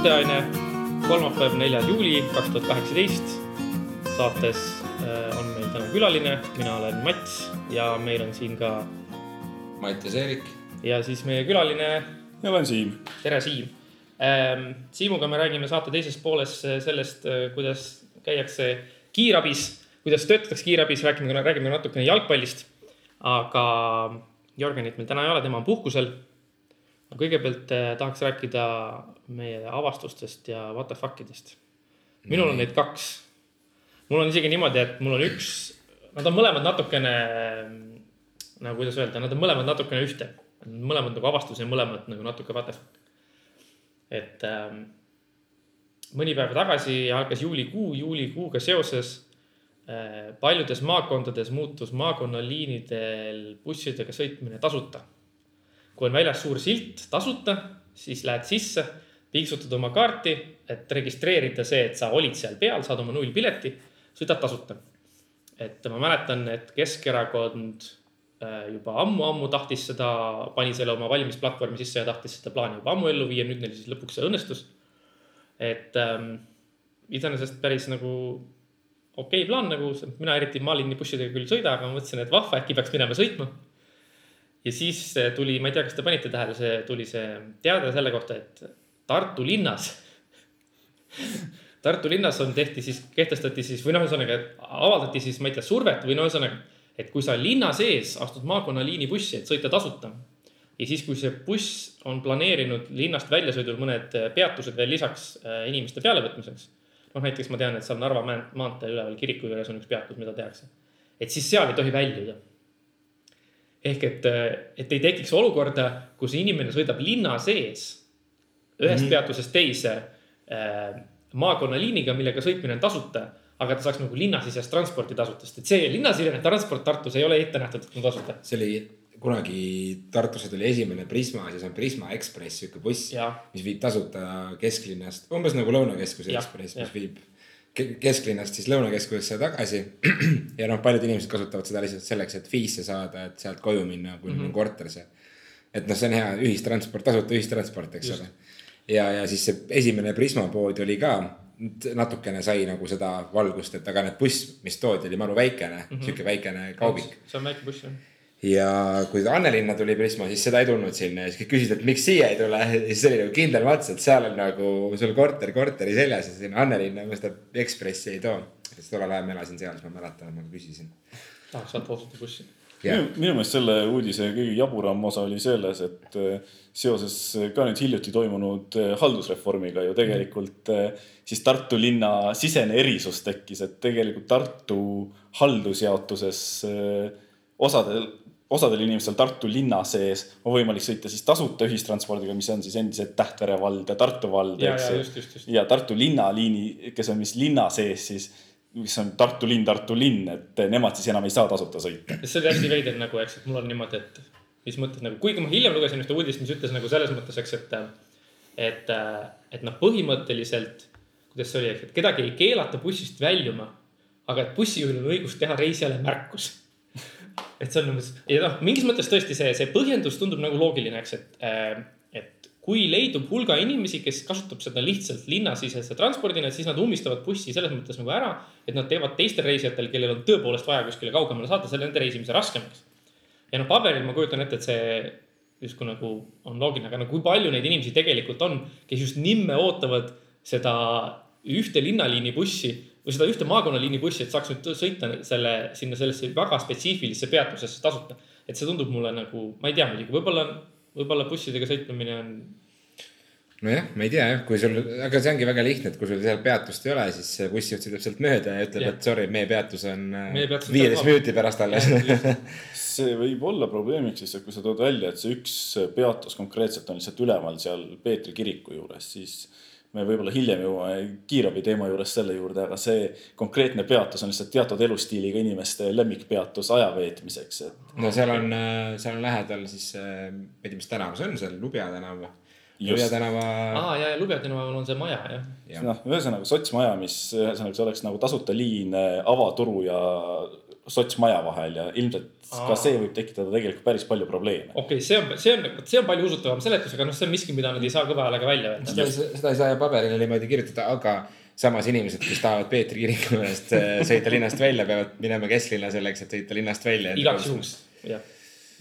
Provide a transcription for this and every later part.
mõtteaine, kolmapäev, neljas juuli kaks tuhat kaheksateist. saates äh, on meil täna külaline, mina olen Mats ja meil on siin ka Mattias Eerik. ja siis meie külaline. ja olen Siim. tere, Siim. Siimuga me räägime saate teises pooles sellest, kuidas käiakse kiirabis, kuidas töötatakse kiirabis, räägime, räägime natukene jalgpallist. aga Jörgenit meil täna ei ole, tema on puhkusel kõigepealt eh, tahaks rääkida meie avastustest ja what the fuck idest. minul on neid kaks. mul on isegi niimoodi, et mul on üks, nad on mõlemad natukene, nagu kuidas öelda, nad on mõlemad natukene ühte. mõlemad nagu avastused, mõlemad nagu natuke what the fuck. et ähm, mõni päev tagasi algas juulikuu, juulikuuga seoses äh, paljudes maakondades muutus maakonnaliinidel bussidega sõitmine tasuta kui on väljas suur silt tasuta, siis lähed sisse, piiksutad oma kaarti, et registreerida see, et sa olid seal peal, saad oma nullpileti, sõidad tasuta. et ma mäletan, et Keskerakond äh, juba ammu-ammu tahtis seda, pani selle oma valimisplatvormi sisse ja tahtis seda plaani juba ammu ellu viia, nüüd neil siis lõpuks see õnnestus. et ähm, iseenesest päris nagu okei okay plaan nagu, mina eriti maalinni bussidega küll ei sõida, aga ma mõtlesin, et vahva, äkki peaks minema sõitma ja siis tuli, ma ei tea, kas te panite tähele, see tuli see teade selle kohta, et Tartu linnas Tartu linnas on, tehti siis, kehtestati siis või noh, ühesõnaga avaldati siis, ma ei tea, survet või no ühesõnaga, et kui sa linna sees astud maakonnaliini bussi, et sõita tasuta. ja siis, kui see buss on planeerinud linnast väljasõidul mõned peatused veel lisaks äh, inimeste pealevõtmiseks. noh, näiteks ma tean, et seal Narva maantee üleval kiriku juures on üks peatus, mida tehakse. et siis seal ei tohi väljuda ehk et, et ei tekiks olukorda, kus inimene sõidab linna sees ühest mm -hmm. peatusest teise äh, maakonnaliiniga, millega sõitmine on tasuta. aga ta saaks nagu linnasisest transporti tasuta, sest et see linnasisene transport Tartus ei ole ette nähtud, et on tasuta. see oli kunagi Tartusse tuli esimene Prisma, siis on Prisma Ekspress, sihuke buss, mis viib tasuta kesklinnast, umbes nagu Lõunakeskuse Ekspress, mis viib kesklinnast siis Lõunakeskusesse tagasi. ja noh, paljud inimesed kasutavad seda lihtsalt selleks, et Fiisse saada, et sealt koju minna, kui mm -hmm. on korterisse. et noh, see on hea ühistransport, tasuta ühistransport, eks Just. ole. ja, ja siis see esimene Prisma pood oli ka natukene sai nagu seda valgust, et aga need buss, mis toodi, oli maru väikene mm, -hmm. sihuke väikene kaubik. see on väike buss jah ja kui Annelinna tuli Prisma, siis seda ei tulnud sinna ja siis kõik küsisid, et miks siia ei tule. ja siis oli nagu kindel mats, et seal on nagu sul korter korteri seljas ja sinna Annelinna ma seda Ekspressi ei too. sest tollel ajal ma elasin seal, siis ma mäletan, et ma küsisin. tahaks sealt osta bussi. Yeah. minu, minu meelest selle uudise kõige jaburam osa oli selles, et äh, seoses ka nüüd hiljuti toimunud äh, haldusreformiga ju tegelikult siis Tartu linna sisene erisus tekkis, et tegelikult Tartu haldusjaotuses osadel osadel inimestel Tartu linna sees on võimalik sõita siis tasuta ühistranspordiga, mis on siis endiselt Tähtvere vald ja Tartu vald, eks ju. ja Tartu linnaliini, kes on vist linna sees siis, mis on Tartu linn, Tartu linn, et nemad siis enam ei saa tasuta sõita. see oli hästi veider nagu, eks, et mul on niimoodi, et mis mõttes nagu, kuigi ma hiljem lugesin ühte uudist, mis ütles nagu selles mõttes, eks, et, et, et noh, põhimõtteliselt, kuidas see oli, et kedagi ei keelata bussist väljuma, aga et bussijuhil on õigus teha reisijale märkus et see on umbes ja noh, mingis mõttes tõesti see, see põhjendus tundub nagu loogiline, eks, et, äh, et kui leidub hulga inimesi, kes kasutab seda lihtsalt linnasisese transpordina, siis nad ummistavad bussi selles mõttes nagu ära, et nad teevad teistel reisijatel, kellel on tõepoolest vaja kuskile kaugemale saada, selle nende reisimise raskemaks. ja noh, paberil ma kujutan ette, et see justkui nagu on loogiline, aga no kui palju neid inimesi tegelikult on, kes just nimme ootavad seda ühte linnaliini bussi või seda ühte maakonnaliini bussi, et saaks nüüd sõita selle, sinna sellesse väga spetsiifilisse peatusesse tasuta. et see tundub mulle nagu, ma ei tea muidugi, võib-olla, võib-olla bussidega sõitmine on. nojah, ma ei tea jah, kui sul, aga see ongi väga lihtne, et kui sul seal peatust ei ole, siis bussijuht sõidab sealt mööda ja ütleb, et sorry, meie peatus on viieteist minuti pärast alles see võib olla probleemiks siis, et kui sa tood välja, et see üks peatus konkreetselt on lihtsalt üleval seal Peetri kiriku juures, siis me võib-olla hiljem jõuame kiirabi teema juures selle juurde, aga see konkreetne peatus on lihtsalt teatud elustiiliga inimeste lemmikpeatus aja veetmiseks, et. no seal on, seal on lähedal siis, ma ei tea, mis tänav see on seal, Lubja tänav? Lubja tänava. aa ja, ja Lubja tänaval on see maja jah ja.. noh, ühesõnaga sotsmaja, mis ühesõnaga see oleks nagu tasuta liin avaturu ja sotsmaja vahel ja ilmselt Aa. ka see võib tekitada tegelikult päris palju probleeme. okei okay,, see on, see on, see on palju usutavam seletus, aga noh, see on miski, mida nad ei saa kõva häälega välja öelda. seda ei saa ju paberile niimoodi kirjutada, aga samas inimesed, kes tahavad Peetri kiriku eest äh, sõita linnast välja, peavad minema kesklinna selleks, et sõita linnast välja. igaks juhuks, jah,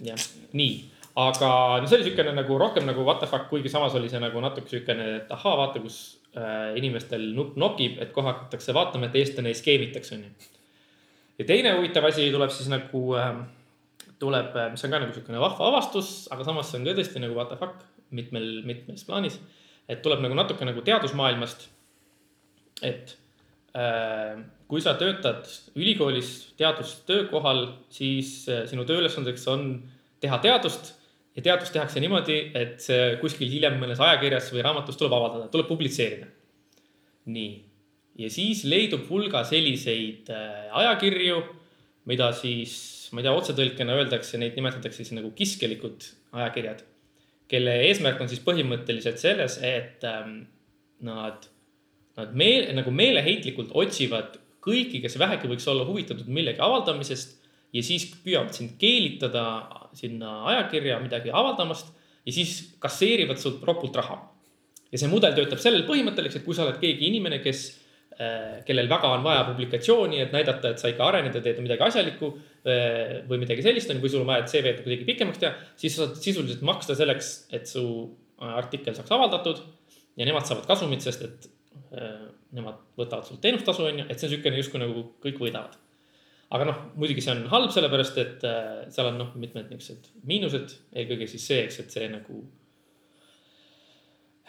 jah, nii aga no see oli siukene nagu rohkem nagu what the fuck, kuigi samas oli see nagu natuke siukene, et ahaa, vaata, kus äh, inimestel nupp nokib, et kohe hakatakse vaatama, et eestlane ei skeemitaks, onju. Ja teine huvitav asi tuleb siis nagu äh,, tuleb, äh, mis on ka nagu siukene vahva avastus, aga samas see on ka tõesti nagu what the fuck mitmel, mitmes plaanis. et tuleb nagu natuke nagu teadusmaailmast. et äh, kui sa töötad ülikoolis teadustöökohal, siis äh, sinu tööülesandeks on teha teadust ja teadust tehakse niimoodi, et see kuskil hiljem mõnes ajakirjas või raamatus tuleb avaldada, tuleb publitseerida. nii, ja siis leidub hulga selliseid äh, ajakirju, mida siis, ma ei tea, otsetõlkena öeldakse, neid nimetatakse siis nagu kiskelikud ajakirjad, kelle eesmärk on siis põhimõtteliselt selles, et ähm, nad, nad meel, nagu meeleheitlikult otsivad kõiki, kes vähegi võiks olla huvitatud millegi avaldamisest ja siis püüavad sind keelitada sinna ajakirja midagi avaldamast ja siis kasseerivad sult ropult raha. ja see mudel töötab sellel põhimõttel, eks, et kui sa oled keegi inimene, kes, kellel väga on vaja publikatsiooni, et näidata, et sa ikka arened ja teed midagi asjalikku äh, või midagi sellist, on või sul on vaja, CV-d kuidagi pikemaks teha, siis sa saad sisuliselt maksta selleks, et su äh, artikkel saaks avaldatud ja nemad saavad kasumit, sest et nemad võtavad sult teenustasu, on ju, et see on niisugune justkui nagu kõik võidavad aga noh, muidugi see on halb, sellepärast et äh, seal on noh, mitmed niisugused miinused, eelkõige siis see, eks, et see nagu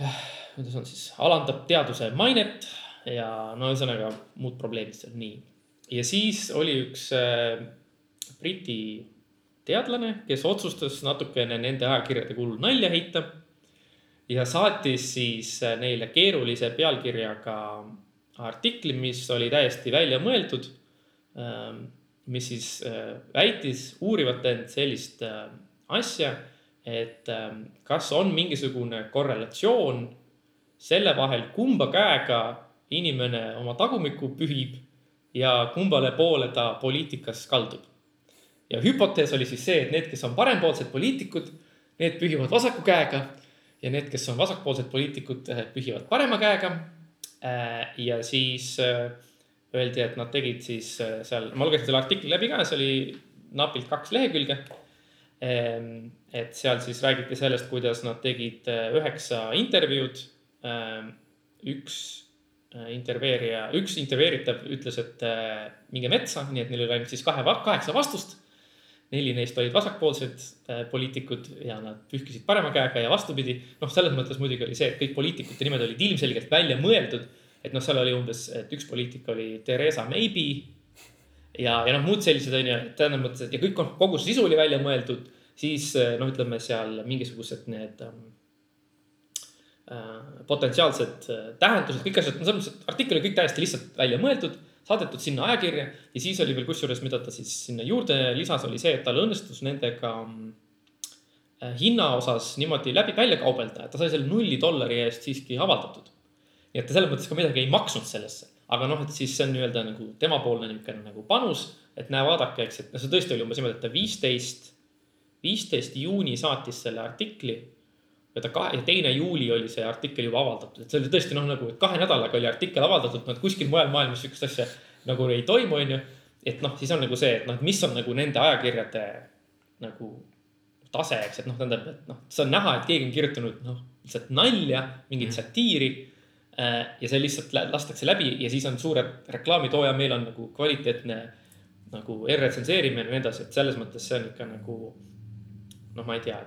äh,. kuidas on siis, alandab teaduse mainet ja no ühesõnaga muud probleemid seal, nii. ja siis oli üks äh, Briti teadlane, kes otsustas natukene nende ajakirjade kulul nalja heita. ja saatis siis äh, neile keerulise pealkirjaga artikli, mis oli täiesti välja mõeldud Ähm, mis siis äh, väitis uurivat end sellist äh, asja, et ähm, kas on mingisugune korrelatsioon selle vahel, kumba käega inimene oma tagumikku pühib ja kumbale poole ta poliitikas kaldub. ja hüpotees oli siis see, et need, kes on parempoolsed poliitikud, need pühivad vasaku käega ja need, kes on vasakpoolsed poliitikud, äh, pühivad parema käega. ja siis öeldi, et nad tegid siis seal, ma lugesin selle artikli läbi ka, see oli napilt kaks lehekülge. Et seal siis räägiti sellest, kuidas nad tegid üheksa intervjuud. Üks intervjueerija, üks intervjueeritav ütles, et minge metsa, nii et neil oli ainult siis kahe, kaheksa vastust. neli neist olid vasakpoolsed poliitikud ja nad pühkisid parema käega ja vastupidi. noh, selles mõttes muidugi oli see, et kõik poliitikute nimed olid ilmselgelt välja mõeldud et noh, seal oli umbes, et üks poliitik oli Theresa Maybe. ja, ja noh, muud sellised on ju, tähendab mõttes, et ja kõik on, kogu see sisu oli välja mõeldud, siis noh, ütleme seal mingisugused need äh, potentsiaalsed äh, tähendused, kõik asjad, selles mõttes, et artikkel oli kõik täiesti lihtsalt välja mõeldud, saadetud sinna ajakirja ja siis oli veel kusjuures, mida ta siis sinna juurde lisas, oli see, et tal õnnestus nendega äh, hinna osas niimoodi läbi välja kaubelda, et ta sai selle nulli dollari eest siiski avaldatud nii et ta selles mõttes ka midagi ei maksnud sellesse. aga noh, et siis see on nii-öelda nagu temapoolne niisugune nagu panus, et näe, vaadake, eks, et noh, see tõesti oli umbes niimoodi, et ta viisteist, viisteist juuni saatis selle artikli. Ja ta kahe, ja teine juuli oli see artikkel juba avaldatud, et see oli tõesti noh, nagu kahe nädalaga oli artikkel avaldatud, noh, et kuskil mujal maailmas sihukest asja nagu ei toimu, onju. et noh, siis on nagu see, et noh, mis on nagu nende ajakirjade nagu tase, eks, et noh, tähendab, et noh, see on näha, et keegi on kirjutanud noh, lihtsalt nalja, mingit mhm. satiiri Äh, ja see lihtsalt lastakse läbi ja siis on suure reklaamitooja, meil on nagu kvaliteetne nagu e-retsenseerimine ja nii edasi, et selles mõttes see on ikka nagu noh, ma ei tea,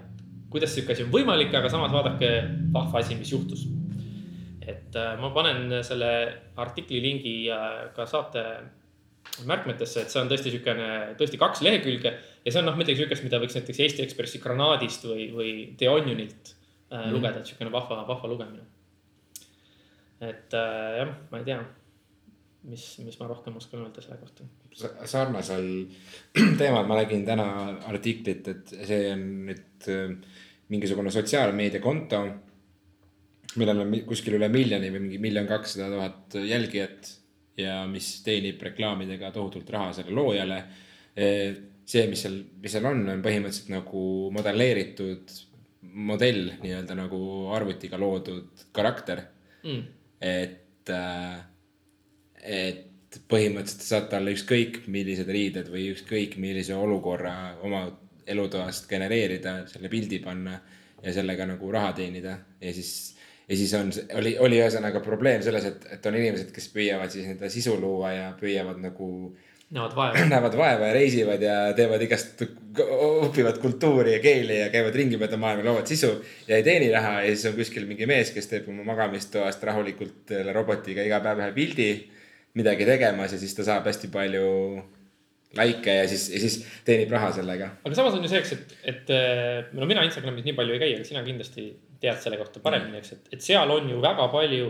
kuidas sihuke asi on võimalik, aga samas vaadake vahva asi, mis juhtus. et äh, ma panen selle artikli lingi ka saate märkmetesse, et see on tõesti siukene, tõesti kaks lehekülge ja see on noh, midagi siukest, mida võiks näiteks Eesti Ekspressi Granaadist või, või The Onionilt äh, mm. lugeda, et siukene vahva, vahva lugemine et äh, jah, ma ei tea, mis, mis ma rohkem oskan öelda selle kohta. sarnasel teemal ma nägin täna artiklit, et see on nüüd äh, mingisugune sotsiaalmeediakonto, millel on kuskil üle miljoni või mingi miljon kakssada tuhat jälgijat ja mis teenib reklaamidega tohutult raha selle loojale see, mis seal, mis seal on, on põhimõtteliselt nagu modelleeritud modell nii-öelda nagu arvutiga loodud karakter. Mm.. et, äh, et põhimõtteliselt saad talle ükskõik millised riided või ükskõik millise olukorra oma elutoast genereerida, selle pildi panna ja sellega nagu raha teenida ja siis ja siis on, oli, oli ühesõnaga probleem selles, et, et on inimesed, kes püüavad siis enda sisu luua ja püüavad nagu näevad vaeva. näevad vaeva ja reisivad ja teevad igast, õpivad kultuuri ja keeli ja käivad ringi mööda maailma, loovad sisu ja ei teeni raha ja siis on kuskil mingi mees, kes teeb oma magamistoast rahulikult robotiga iga päev ühe pildi midagi tegemas ja siis ta saab hästi palju likee ja siis, ja siis teenib raha sellega. aga samas on ju see, eks, et, et no mina Instagramis nii palju ei käi, aga sina kindlasti tead selle kohta paremini, eks, et, et seal on ju väga palju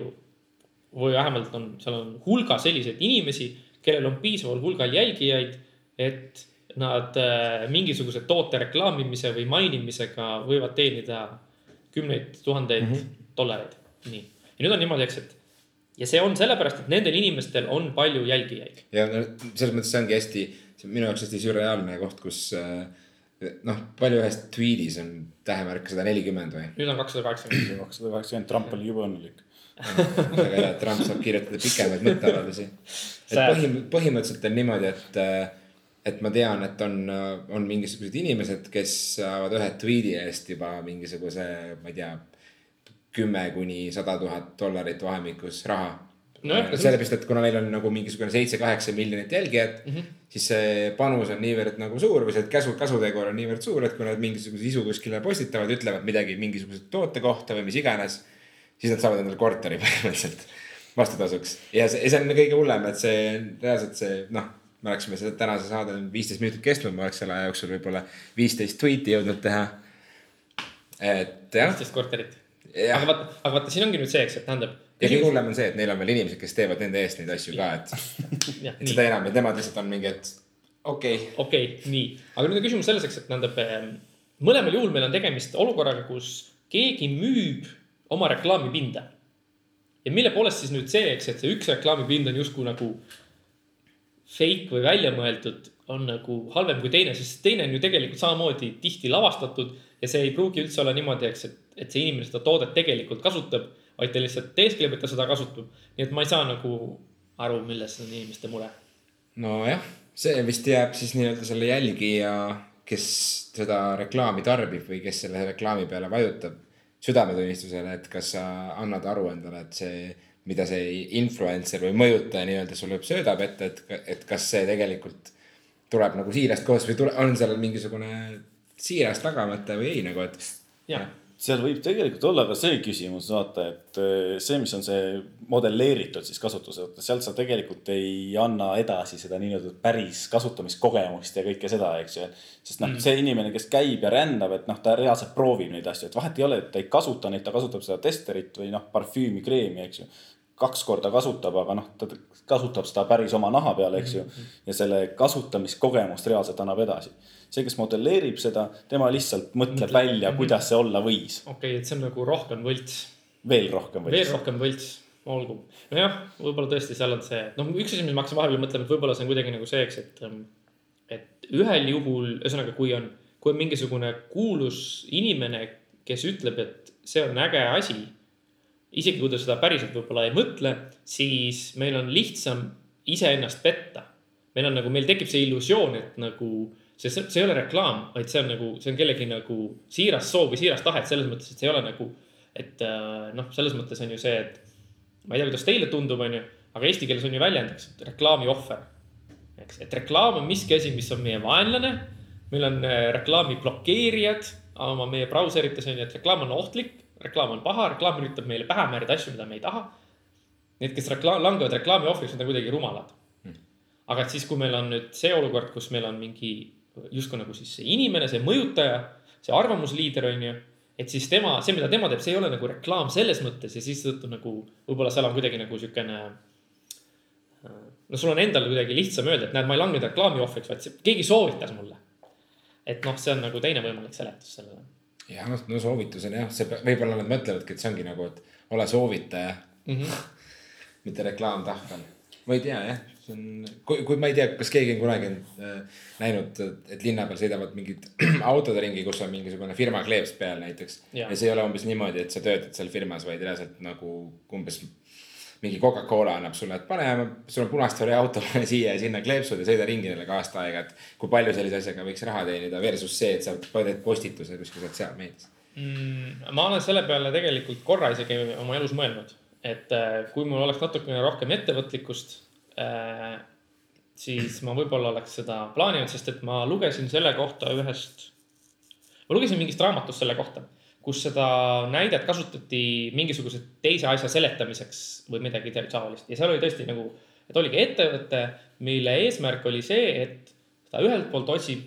või vähemalt on, seal on hulga selliseid inimesi kellel on piisaval hulgal jälgijaid, et nad äh, mingisuguse toote reklaamimise või mainimisega võivad teenida kümneid tuhandeid mm -hmm. dollareid. nii, ja nüüd on niimoodi, eks, et ja see on sellepärast, et nendel inimestel on palju jälgijaid. ja no selles mõttes see ongi hästi, see on minu jaoks hästi sürreaalne koht, kus äh, noh, palju ühes tweetis on tähemärk sada nelikümmend või? nüüd on kakssada kaheksakümmend. kakssada kaheksakümmend, Trump oli jube õnnelik väga hea, et Trump saab kirjutada pikemaid mõtteavaldusi. et põhim-, põhimõtteliselt on niimoodi, et, et ma tean, et on, on mingisugused inimesed, kes saavad ühe tweet'i eest juba mingisuguse, ma ei tea, kümme kuni sada tuhat dollarit vahemikus raha no,. sellepärast, et kuna neil on nagu mingisugune seitse-kaheksa miljonit jälgijat mm, -hmm. siis see panus on niivõrd nagu suur või see käsu, kasutegur on niivõrd suur, et kui nad mingisuguse sisu kuskile postitavad, ütlevad midagi mingisuguse toote kohta või mis iganes siis nad saavad endale korteri põhimõtteliselt vastutasuks. ja see, see on kõige hullem, et see reaalselt see noh, me oleksime seda tänase saade viisteist minutit kestnud, ma oleks selle aja jooksul võib-olla viisteist tweet'i jõudnud teha. et jah. viisteist korterit. aga vaata, aga vaata, siin ongi nüüd see, eks, et tähendab. Ja kõige hullem on see, et neil on veel inimesed, kes teevad nende eest neid asju ka, et seda enam, et nemad lihtsalt on mingi, et okei. Okay.. okei okay,, nii, aga nüüd on küsimus selles, eks, et tähendab ehm, mõlemal juhul meil on tegemist olukorraga, kus keegi müüb oma reklaamipinda. ja mille poolest siis nüüd see, eks, et see üks reklaamipind on justkui nagu fake või väljamõeldud, on nagu halvem kui teine, sest teine on ju tegelikult samamoodi tihti lavastatud ja see ei pruugi üldse olla niimoodi, eks, et, et see inimene seda toodet tegelikult kasutab, vaid ta lihtsalt teeskleb, et ta seda kasutab. nii et ma ei saa nagu aru, milles on inimeste mure. nojah, see vist jääb siis nii-öelda selle jälgija, kes seda reklaami tarbib või kes selle reklaami peale vajutab südametunnistusele, et kas sa annad aru endale, et see, mida see influencer või mõjutaja nii-öelda sulle söödab ette, et, et kas see tegelikult tuleb nagu siirast kohast või tule, on seal mingisugune siiras tagamõte või ei nagu, et. jah seal võib tegelikult olla ka see küsimus, vaata, et eh, see, mis on see modelleeritud siis kasutuse, sealt sa tegelikult ei anna edasi seda nii-öelda päris kasutamiskogemust ja kõike seda, eks ju. sest noh mm., see inimene, kes käib ja rändab, et noh, ta reaalselt proovib neid asju, et vahet ei ole, et ta ei kasuta neid, ta kasutab seda testerit või noh, parfüümi, kreemi, eks ju kaks korda kasutab, aga noh, ta kasutab seda päris oma naha peal, eks ju. Mhm. ja selle kasutamiskogemust reaalselt annab edasi. see, kes modelleerib seda, tema lihtsalt mõtleb Mõtle. välja, mhm. kuidas see olla võis. okei okay,, et see on nagu rohkem võlts. veel rohkem võlts. veel rohkem võlts, olgu. nojah, võib-olla tõesti seal on see, noh, üks asi, mis ma hakkasin vahepeal mõtlema, et võib-olla see on kuidagi nagu see, eks, et, ähm, et ühel juhul, ühesõnaga, kui on, kui on mingisugune kuulus inimene, kes ütleb, et see on äge asi isegi kui ta seda päriselt võib-olla ei mõtle, siis meil on lihtsam iseennast petta. meil on nagu, meil tekib see illusioon, et nagu see, see ei ole reklaam, vaid see on nagu, see on kellegi nagu siiras soov või siiras tahe, et selles mõttes, et see ei ole nagu, et äh, noh, selles mõttes on ju see, et ma ei tea, kuidas teile tundub, on ju, aga eesti keeles on ju väljend, eks, reklaami ohver. eks, et reklaam on miski asi, mis on meie vaenlane. meil on äh, reklaami blokeerijad oma meie brauserites on ju, et reklaam on ohtlik reklaam on paha, reklaam üritab meile pähe määrida asju, mida me ei taha. Need, kes reklaam, langevad reklaami ohvriks, need on kuidagi rumalad hmm.. aga et siis, kui meil on nüüd see olukord, kus meil on mingi justkui nagu siis see inimene, see mõjutaja, see arvamusliider on ju. et siis tema, see, mida tema teeb, see ei ole nagu reklaam selles mõttes ja siis seetõttu nagu võib-olla seal on kuidagi nagu siukene. no sul on endal kuidagi lihtsam öelda, et näed, ma ei langenud reklaami ohvriks, vaid see, keegi soovitas mulle. et noh, see on nagu teine võimalik seletus sellele jah, no soovitus on jah, see võib-olla nad mõtlevadki, et see ongi nagu, et ole soovitaja mm. -hmm. mitte reklaamtahvel. ma ei tea jah, see on, kui, kui ma ei tea, kas keegi on kunagi äh, näinud, et linna peal sõidavad mingid autod ringi, kus on mingisugune firma kleeps peal näiteks. ja see ei ole umbes niimoodi, et sa töötad seal firmas, vaid reaalselt nagu umbes mingi Coca-Cola annab sulle, et pane, sul on punast värvi auto, pane siia ja sinna kleepsud ja sõida ringi nendega aasta aega, et kui palju sellise asjaga võiks raha teenida versus see, et sa teed postituse kuskil sotsiaalmeedias mm,? ma olen selle peale tegelikult korra isegi oma elus mõelnud, et äh, kui mul oleks natukene rohkem ettevõtlikkust äh,, siis ma võib-olla oleks seda plaaninud, sest et ma lugesin selle kohta ühest, ma lugesin mingist raamatust selle kohta kus seda näidet kasutati mingisuguse teise asja seletamiseks või midagi taolist ja seal oli tõesti nagu, et oligi ettevõte, mille eesmärk oli see, et ta ühelt poolt otsib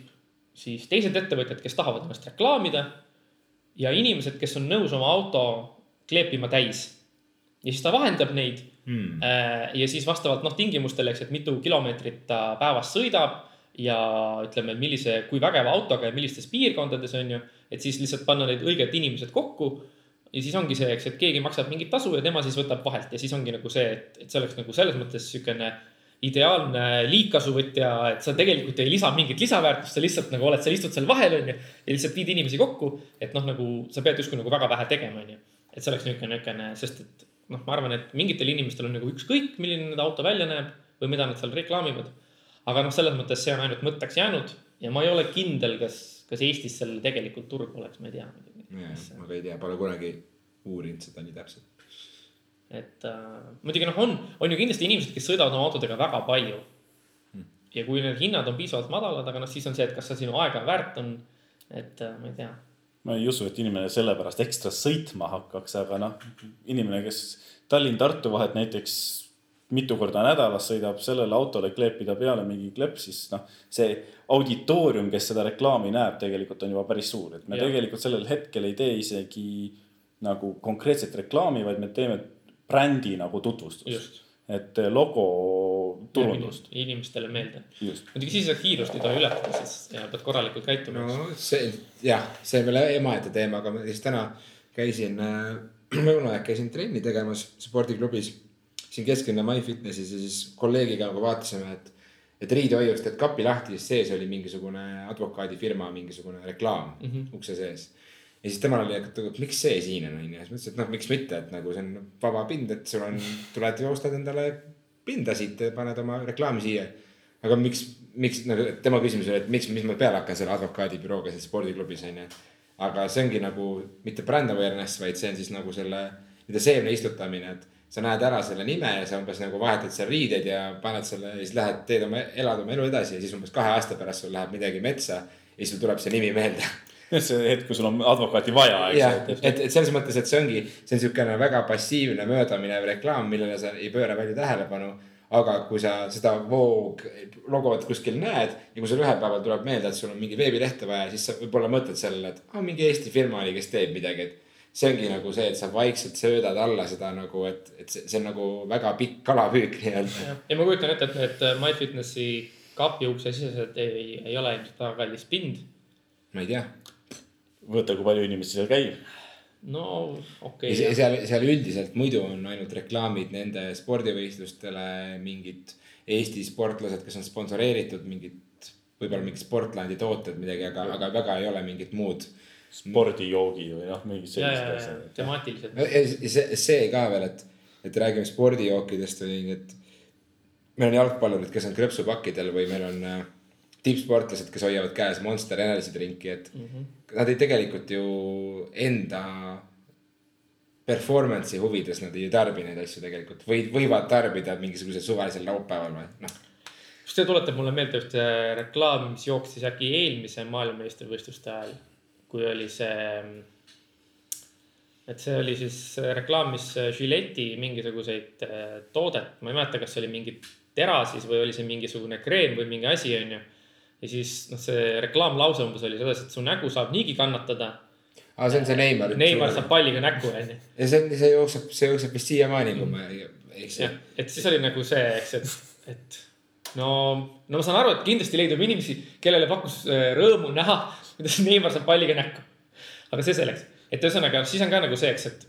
siis teised ettevõtjad, kes tahavad ennast reklaamida ja inimesed, kes on nõus oma auto kleepima täis. ja siis ta vahendab neid hmm. ja siis vastavalt noh tingimustele, eks, et mitu kilomeetrit ta päevas sõidab ja ütleme, millise, kui vägeva autoga ja millistes piirkondades on ju et siis lihtsalt panna need õiged inimesed kokku. ja siis ongi see, eks, et keegi maksab mingit tasu ja tema siis võtab vahelt ja siis ongi nagu see, et, et see oleks nagu selles mõttes sihukene ideaalne liigkasuvõtja, et sa tegelikult ei lisa mingit lisaväärtust, sa lihtsalt nagu oled seal, istud seal vahel, onju. ja lihtsalt viid inimesi kokku, et noh, nagu sa pead justkui nagu väga vähe tegema, onju. et see oleks niisugune, niisugune, sest et noh, ma arvan, et mingitel inimestel on nagu ükskõik, milline nende auto välja näeb või mida nad seal reklaamivad. aga noh, selles mõttes see on ainult mõtteks jäänud ja ma ei ole kindel, kas kas Eestis sellel tegelikult turgu oleks, ma ei tea muidugi. ma ka ei tea, pole kunagi uurinud seda nii täpselt. et äh, muidugi noh, on, on ju kindlasti inimesed, kes sõidavad oma autodega väga palju hmm.. ja kui need hinnad on piisavalt madalad, aga noh, siis on see, et kas see sinu aega väärt on. et äh, ma ei tea. ma ei usu, et inimene sellepärast ekstra sõitma hakkaks, aga noh, inimene, kes Tallinn-Tartu vahet näiteks mitu korda nädalas sõidab sellele autole kleepida peale mingi kleps, siis noh, see auditoorium, kes seda reklaami näeb, tegelikult on juba päris suur, et me ja. tegelikult sellel hetkel ei tee isegi nagu konkreetset reklaami, vaid me teeme brändi nagu tutvustust. et logo turundust. inimestele meelde. muidugi siis sa kiirust ei tohi ületada, siis ja pead korralikult käituma. no see jah, see on veel omaette teema, aga ma siis täna käisin äh,, lõuna aeg käisin trenni tegemas spordiklubis siin kesklinna MyFitnessis ja siis kolleegiga nagu vaatasime, et, et riidehoiust teed kapi lahti, siis sees oli mingisugune advokaadifirma mingisugune reklaam mm -hmm. ukse sees. ja siis temal oli, et miks see siin on, onju, siis ma ütlesin, et noh, miks mitte, et nagu see on vaba pind, et sul on, tuled ja ostad endale pinda siit ja paned oma reklaami siia. aga miks, miks nagu tema küsimus oli, et miks, mis ma peale hakkan selle advokaadibürooga seal spordiklubis onju. aga see ongi nagu mitte brand awareness, vaid see on siis nagu selle nii-öelda seemne istutamine, et sa näed ära selle nime ja sa umbes nagu vahetad seal riideid ja paned selle ja siis lähed, teed oma, elad oma elu edasi ja siis umbes kahe aasta pärast sul läheb midagi metsa ja siis sul tuleb see nimi meelde see hetk, kui sul on advokaati vaja, eks. jah, et, et selles mõttes, et see ongi, see on niisugune väga passiivne möödaminev reklaam, millele sa ei pööra palju tähelepanu. aga kui sa seda Voog logot kuskil näed ja kui sul ühel päeval tuleb meelde, et sul on mingi veebilehte vaja, siis sa võib-olla mõtled sellele, et ah, mingi Eesti firma oli, kes teeb midagi, et see ongi nagu see, et sa vaikselt söödad alla seda nagu, et, et see, see on nagu väga pikk kalapüük nii-öelda. ja ma kujutan ette, et need äh, MyFitnessi kapi ukse sisesed ei, ei ole ilmselt väga kallis pind. ma ei tea. võta, kui palju inimesi seal käib. no okei okay,. seal, seal üldiselt muidu on ainult reklaamid nende spordivõistlustele, mingid Eesti sportlased, kes on sponsoreeritud, mingid, võib-olla mingid Sportlandi tooted, midagi, aga, aga väga ei ole mingit muud spordijoogi või noh, mingid sellised asjad. temaatilised. see, see ka veel, et, et räägime spordijookidest või et meil on jalgpallurid, kes on krõpsupakkidel või meil on äh, tippsportlased, kes hoiavad käes Monster Energy drinki, et mm -hmm. nad ei tegelikult ju enda performance'i huvides nad ei tarbi neid asju tegelikult või võivad tarbida mingisugusel suvalisel laupäeval või noh. see tuletab mulle meelde ühte reklaami, mis jooksis äkki eelmise maailmameistrivõistluste ajal kui oli see, et see oli siis reklaamis Gilletti mingisuguseid äh, toodet, ma ei mäleta, kas see oli mingi tera siis või oli see mingisugune kreem või mingi asi, onju. ja siis noh, see reklaamlause umbes oli selles, et su nägu saab niigi kannatada aa, see on see Neimar. Neimar saab palliga näkku, onju. ja see on, see jookseb, see jookseb vist siiamaani, kui ma ei eksi. et siis oli nagu see, eks, et, et no, no ma saan aru, et kindlasti leidub inimesi, kellele pakkus äh, rõõmu näha, kuidas Neimar saab palliga näkku. aga see selleks, et ühesõnaga siis on ka nagu see, eks, et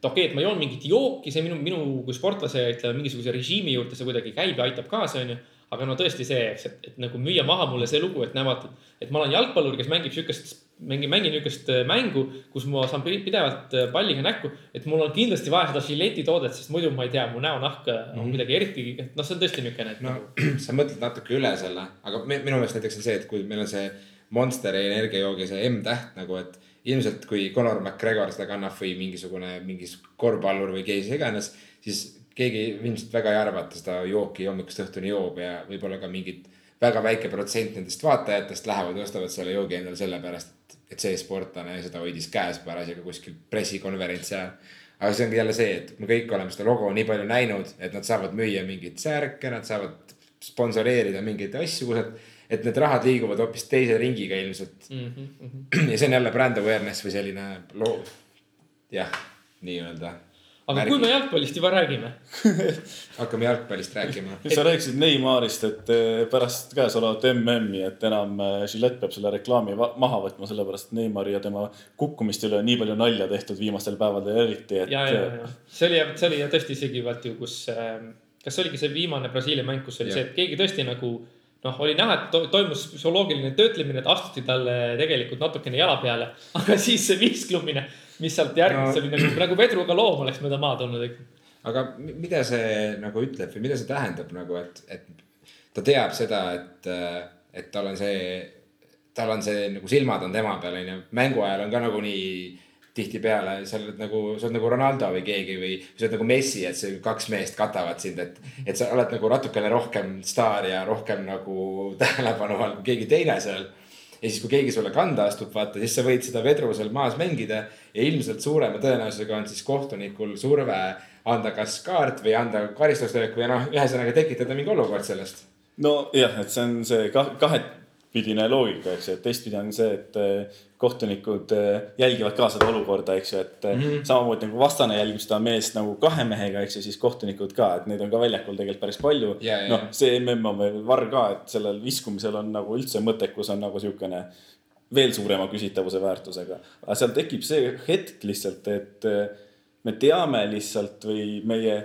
et okei okay,, et ma joon mingit jooki, see minu, minu kui sportlase, ütleme mingisuguse režiimi juurde see kuidagi käib ja aitab kaasa, onju. aga no tõesti see, eks, et, et nagu müüa maha mulle see lugu, et näevad, et ma olen jalgpallur, kes mängib sihukest, mängin, mängin niisugust äh, mängu, kus ma saan pidevalt äh, palliga näkku. et mul on kindlasti vaja seda žileti toodet, sest muidu ma ei tea, mu näonahk mm -hmm. on mhm. kuidagi eriti, noh, see on tõesti niisugune. no nagu... sa mõtled natuke üle selle, aga minu meelest näiteks on see, et kui meil on see Monsteri energiajoogi see M-täht nagu, et ilmselt kui Conor McGregor seda kannab või mingisugune, mingi korvpallur või kes iganes, siis keegi ilmselt väga ei arva, et ta seda jooki hommikust õhtuni joob ja võib-olla ka mingid väga väike protsent nendest vaatajatest lähevad ja ostavad selle joogi endale sellepärast, et, et see sportlane seda hoidis käes parasjagu kuskil pressikonverentsi ajal. aga see ongi jälle see, et me kõik oleme seda logo nii palju näinud, et nad saavad müüa mingeid särke, nad saavad sponsoreerida mingeid asju, kus nad et need rahad liiguvad hoopis teise ringiga ilmselt mm. -hmm. ja see on jälle brand awareness või selline loo, jah, nii-öelda. aga märgi. kui me jalgpallist juba räägime hakkame jalgpallist rääkima. sa rääkisid Neymarist, et eh, pärast käesolevat MM-i, et enam eh, Gillette peab selle reklaami maha võtma, sellepärast et Neymari ja tema kukkumist üle on nii palju nalja tehtud viimastel päevadel eriti, et. ja, ja, ja see oli, see oli tõesti isegi vaat ju, kus, eh, kas see oligi see viimane Brasiilia mäng, kus oli ja. see, et keegi tõesti nagu noh, oli näha, et to toimus psühholoogiline töötlemine, et astuti talle tegelikult natukene jala peale, aga siis see visklumine, mis sealt järgnes no., oli nagu, nagu vedruga loom oleks mööda maad olnud. aga mida see nagu ütleb või mida see tähendab nagu, et, et ta teab seda, et, et tal on see, tal on see nagu silmad on tema peal, onju. mängu ajal on ka nagunii tihtipeale sa oled nagu, sa oled nagu Ronaldo või keegi või sa oled nagu Messi, et see kaks meest katavad sind, et. et sa oled nagu natukene rohkem staar ja rohkem nagu tähelepanu all kui keegi teine seal. ja siis, kui keegi sulle kanda astub, vaata, siis sa võid seda vedru seal maas mängida ja ilmselt suurema tõenäosusega on siis kohtunikul surve anda kas kaart või anda karistuslöök või noh, ühesõnaga tekitada mingi olukord sellest. nojah, et see on see kahetpidine loogika, eks ju, et teistpidi on see, et kohtunikud äh, jälgivad ka seda olukorda, eks ju, et mm -hmm. samamoodi nagu vastane jälgib seda meest nagu kahe mehega, eks ju, siis kohtunikud ka, et neid on ka väljakul tegelikult päris palju yeah,. noh, see mm on veel varr ka, et sellel viskumisel on nagu üldse mõttekus on nagu siukene veel suurema küsitavuse väärtusega. aga seal tekib see hetk lihtsalt, et äh, me teame lihtsalt või meie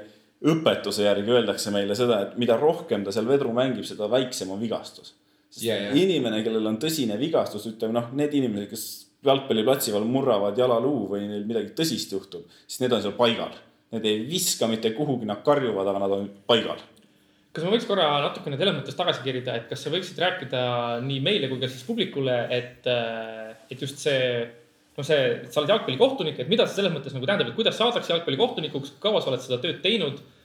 õpetuse järgi öeldakse meile seda, et mida rohkem ta seal vedru mängib, seda väiksem on vigastus Yeah, yeah. inimene, kellel on tõsine vigastus, ütleme noh, need inimesed, kes jalgpalliplatsi peal murravad jalaluu või neil midagi tõsist juhtub, siis need on seal paigal. Need ei viska mitte kuhugi, nad karjuvad, aga nad on paigal. kas ma võiks korra natukene selles mõttes tagasi kerida, et kas sa võiksid rääkida nii meile kui ka siis publikule, et, et just see noh, see, sa oled jalgpallikohtunik, et mida see selles mõttes nagu tähendab, et kuidas saadakse jalgpallikohtunikuks, kaua sa oled seda tööd teinud Äh,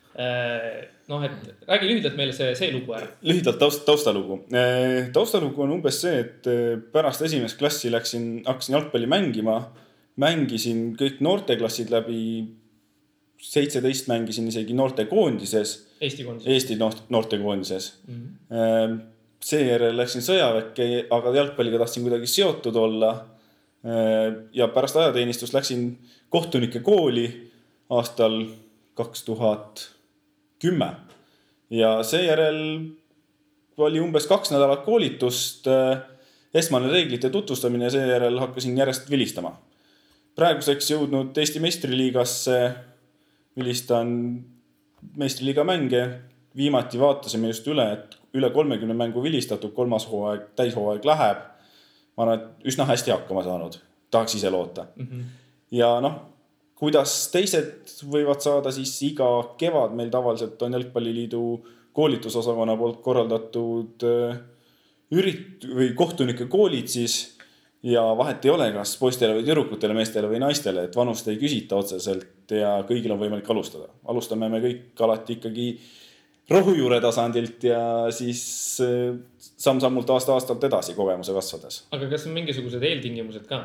noh, et räägi lühidalt meile see, see lugu ära. lühidalt taust, taustalugu. Äh, taustalugu on umbes see, et äh, pärast esimest klassi läksin, hakkasin jalgpalli mängima. mängisin kõik noorteklassid läbi. seitseteist mängisin isegi noortekoondises. Eesti koondises. Eesti noortekoondises mm. -hmm. seejärel läksin sõjaväkke, aga jalgpalliga tahtsin kuidagi seotud olla. ja pärast ajateenistust läksin kohtunike kooli aastal kaks tuhat kümme. ja seejärel oli umbes kaks nädalat koolitust, äh, esmane reeglite tutvustamine ja seejärel hakkasin järjest vilistama. praeguseks jõudnud Eesti meistriliigasse, vilistan meistriliiga mänge. viimati vaatasime just üle, et üle kolmekümne mängu vilistatud, kolmas hooaeg, täishooaeg läheb. ma arvan, et üsna hästi hakkama saanud, tahaks ise loota mm. -hmm. ja noh, kuidas teised võivad saada, siis iga kevad meil tavaliselt on Jalgpalliliidu koolitusosakonna poolt korraldatud äh, ürit- või kohtunike koolid siis. ja vahet ei ole, kas poistele või tüdrukutele, meestele või naistele, et vanust ei küsita otseselt ja kõigil on võimalik alustada. alustame me kõik alati ikkagi rohujuure tasandilt ja siis äh, samm-sammult aasta-aastalt edasi kogemuse kasvades. aga kas on mingisugused eeltingimused ka?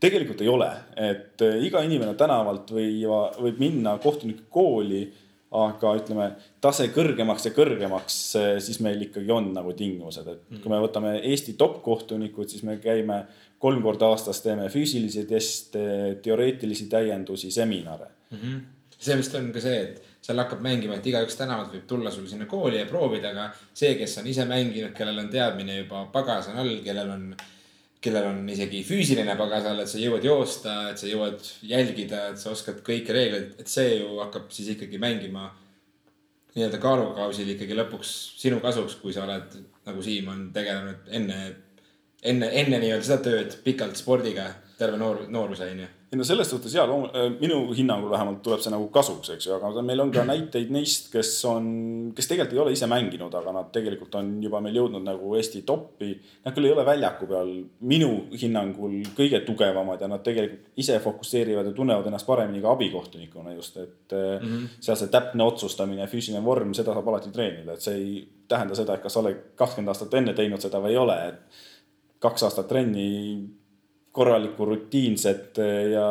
Tegelikult ei ole, et äh, iga inimene tänavalt või võib minna kohtunike kooli, aga ütleme tase kõrgemaks ja kõrgemaks, äh, siis meil ikkagi on nagu tingimused, et mm. kui me võtame Eesti top kohtunikud, siis me käime kolm korda aastas teeme füüsilisi teste, teoreetilisi täiendusi, seminare mm. -hmm. see vist on ka see, et seal hakkab mängima, et igaüks tänavalt võib tulla sul sinna kooli ja proovida, aga see, kes on ise mänginud, kellel on teadmine juba pagas on all, kellel on kellel on isegi füüsiline pagasal, et sa jõuad joosta, et sa jõuad jälgida, et sa oskad kõiki reegleid, et see ju hakkab siis ikkagi mängima nii-öelda kaalukausil ikkagi lõpuks sinu kasuks, kui sa oled nagu Siim on tegelenud enne, enne, enne nii-öelda seda tööd pikalt spordiga terve noor, nooruse onju ei no selles suhtes jaa, äh, minu hinnangul vähemalt tuleb see nagu kasuks, eks ju, aga meil on ka näiteid neist, kes on, kes tegelikult ei ole ise mänginud, aga nad tegelikult on juba meil jõudnud nagu Eesti top'i. Nad küll ei ole väljaku peal minu hinnangul kõige tugevamad ja nad tegelikult ise fokusseerivad ja tunnevad ennast paremini ka abikohtunikuna just, et mm -hmm. seal see täpne otsustamine, füüsiline vorm, seda saab alati treenida, et see ei tähenda seda, et kas sa oled kakskümmend aastat enne teinud seda või ei ole, et kaks aastat trenni korralikku rutiinset eh, ja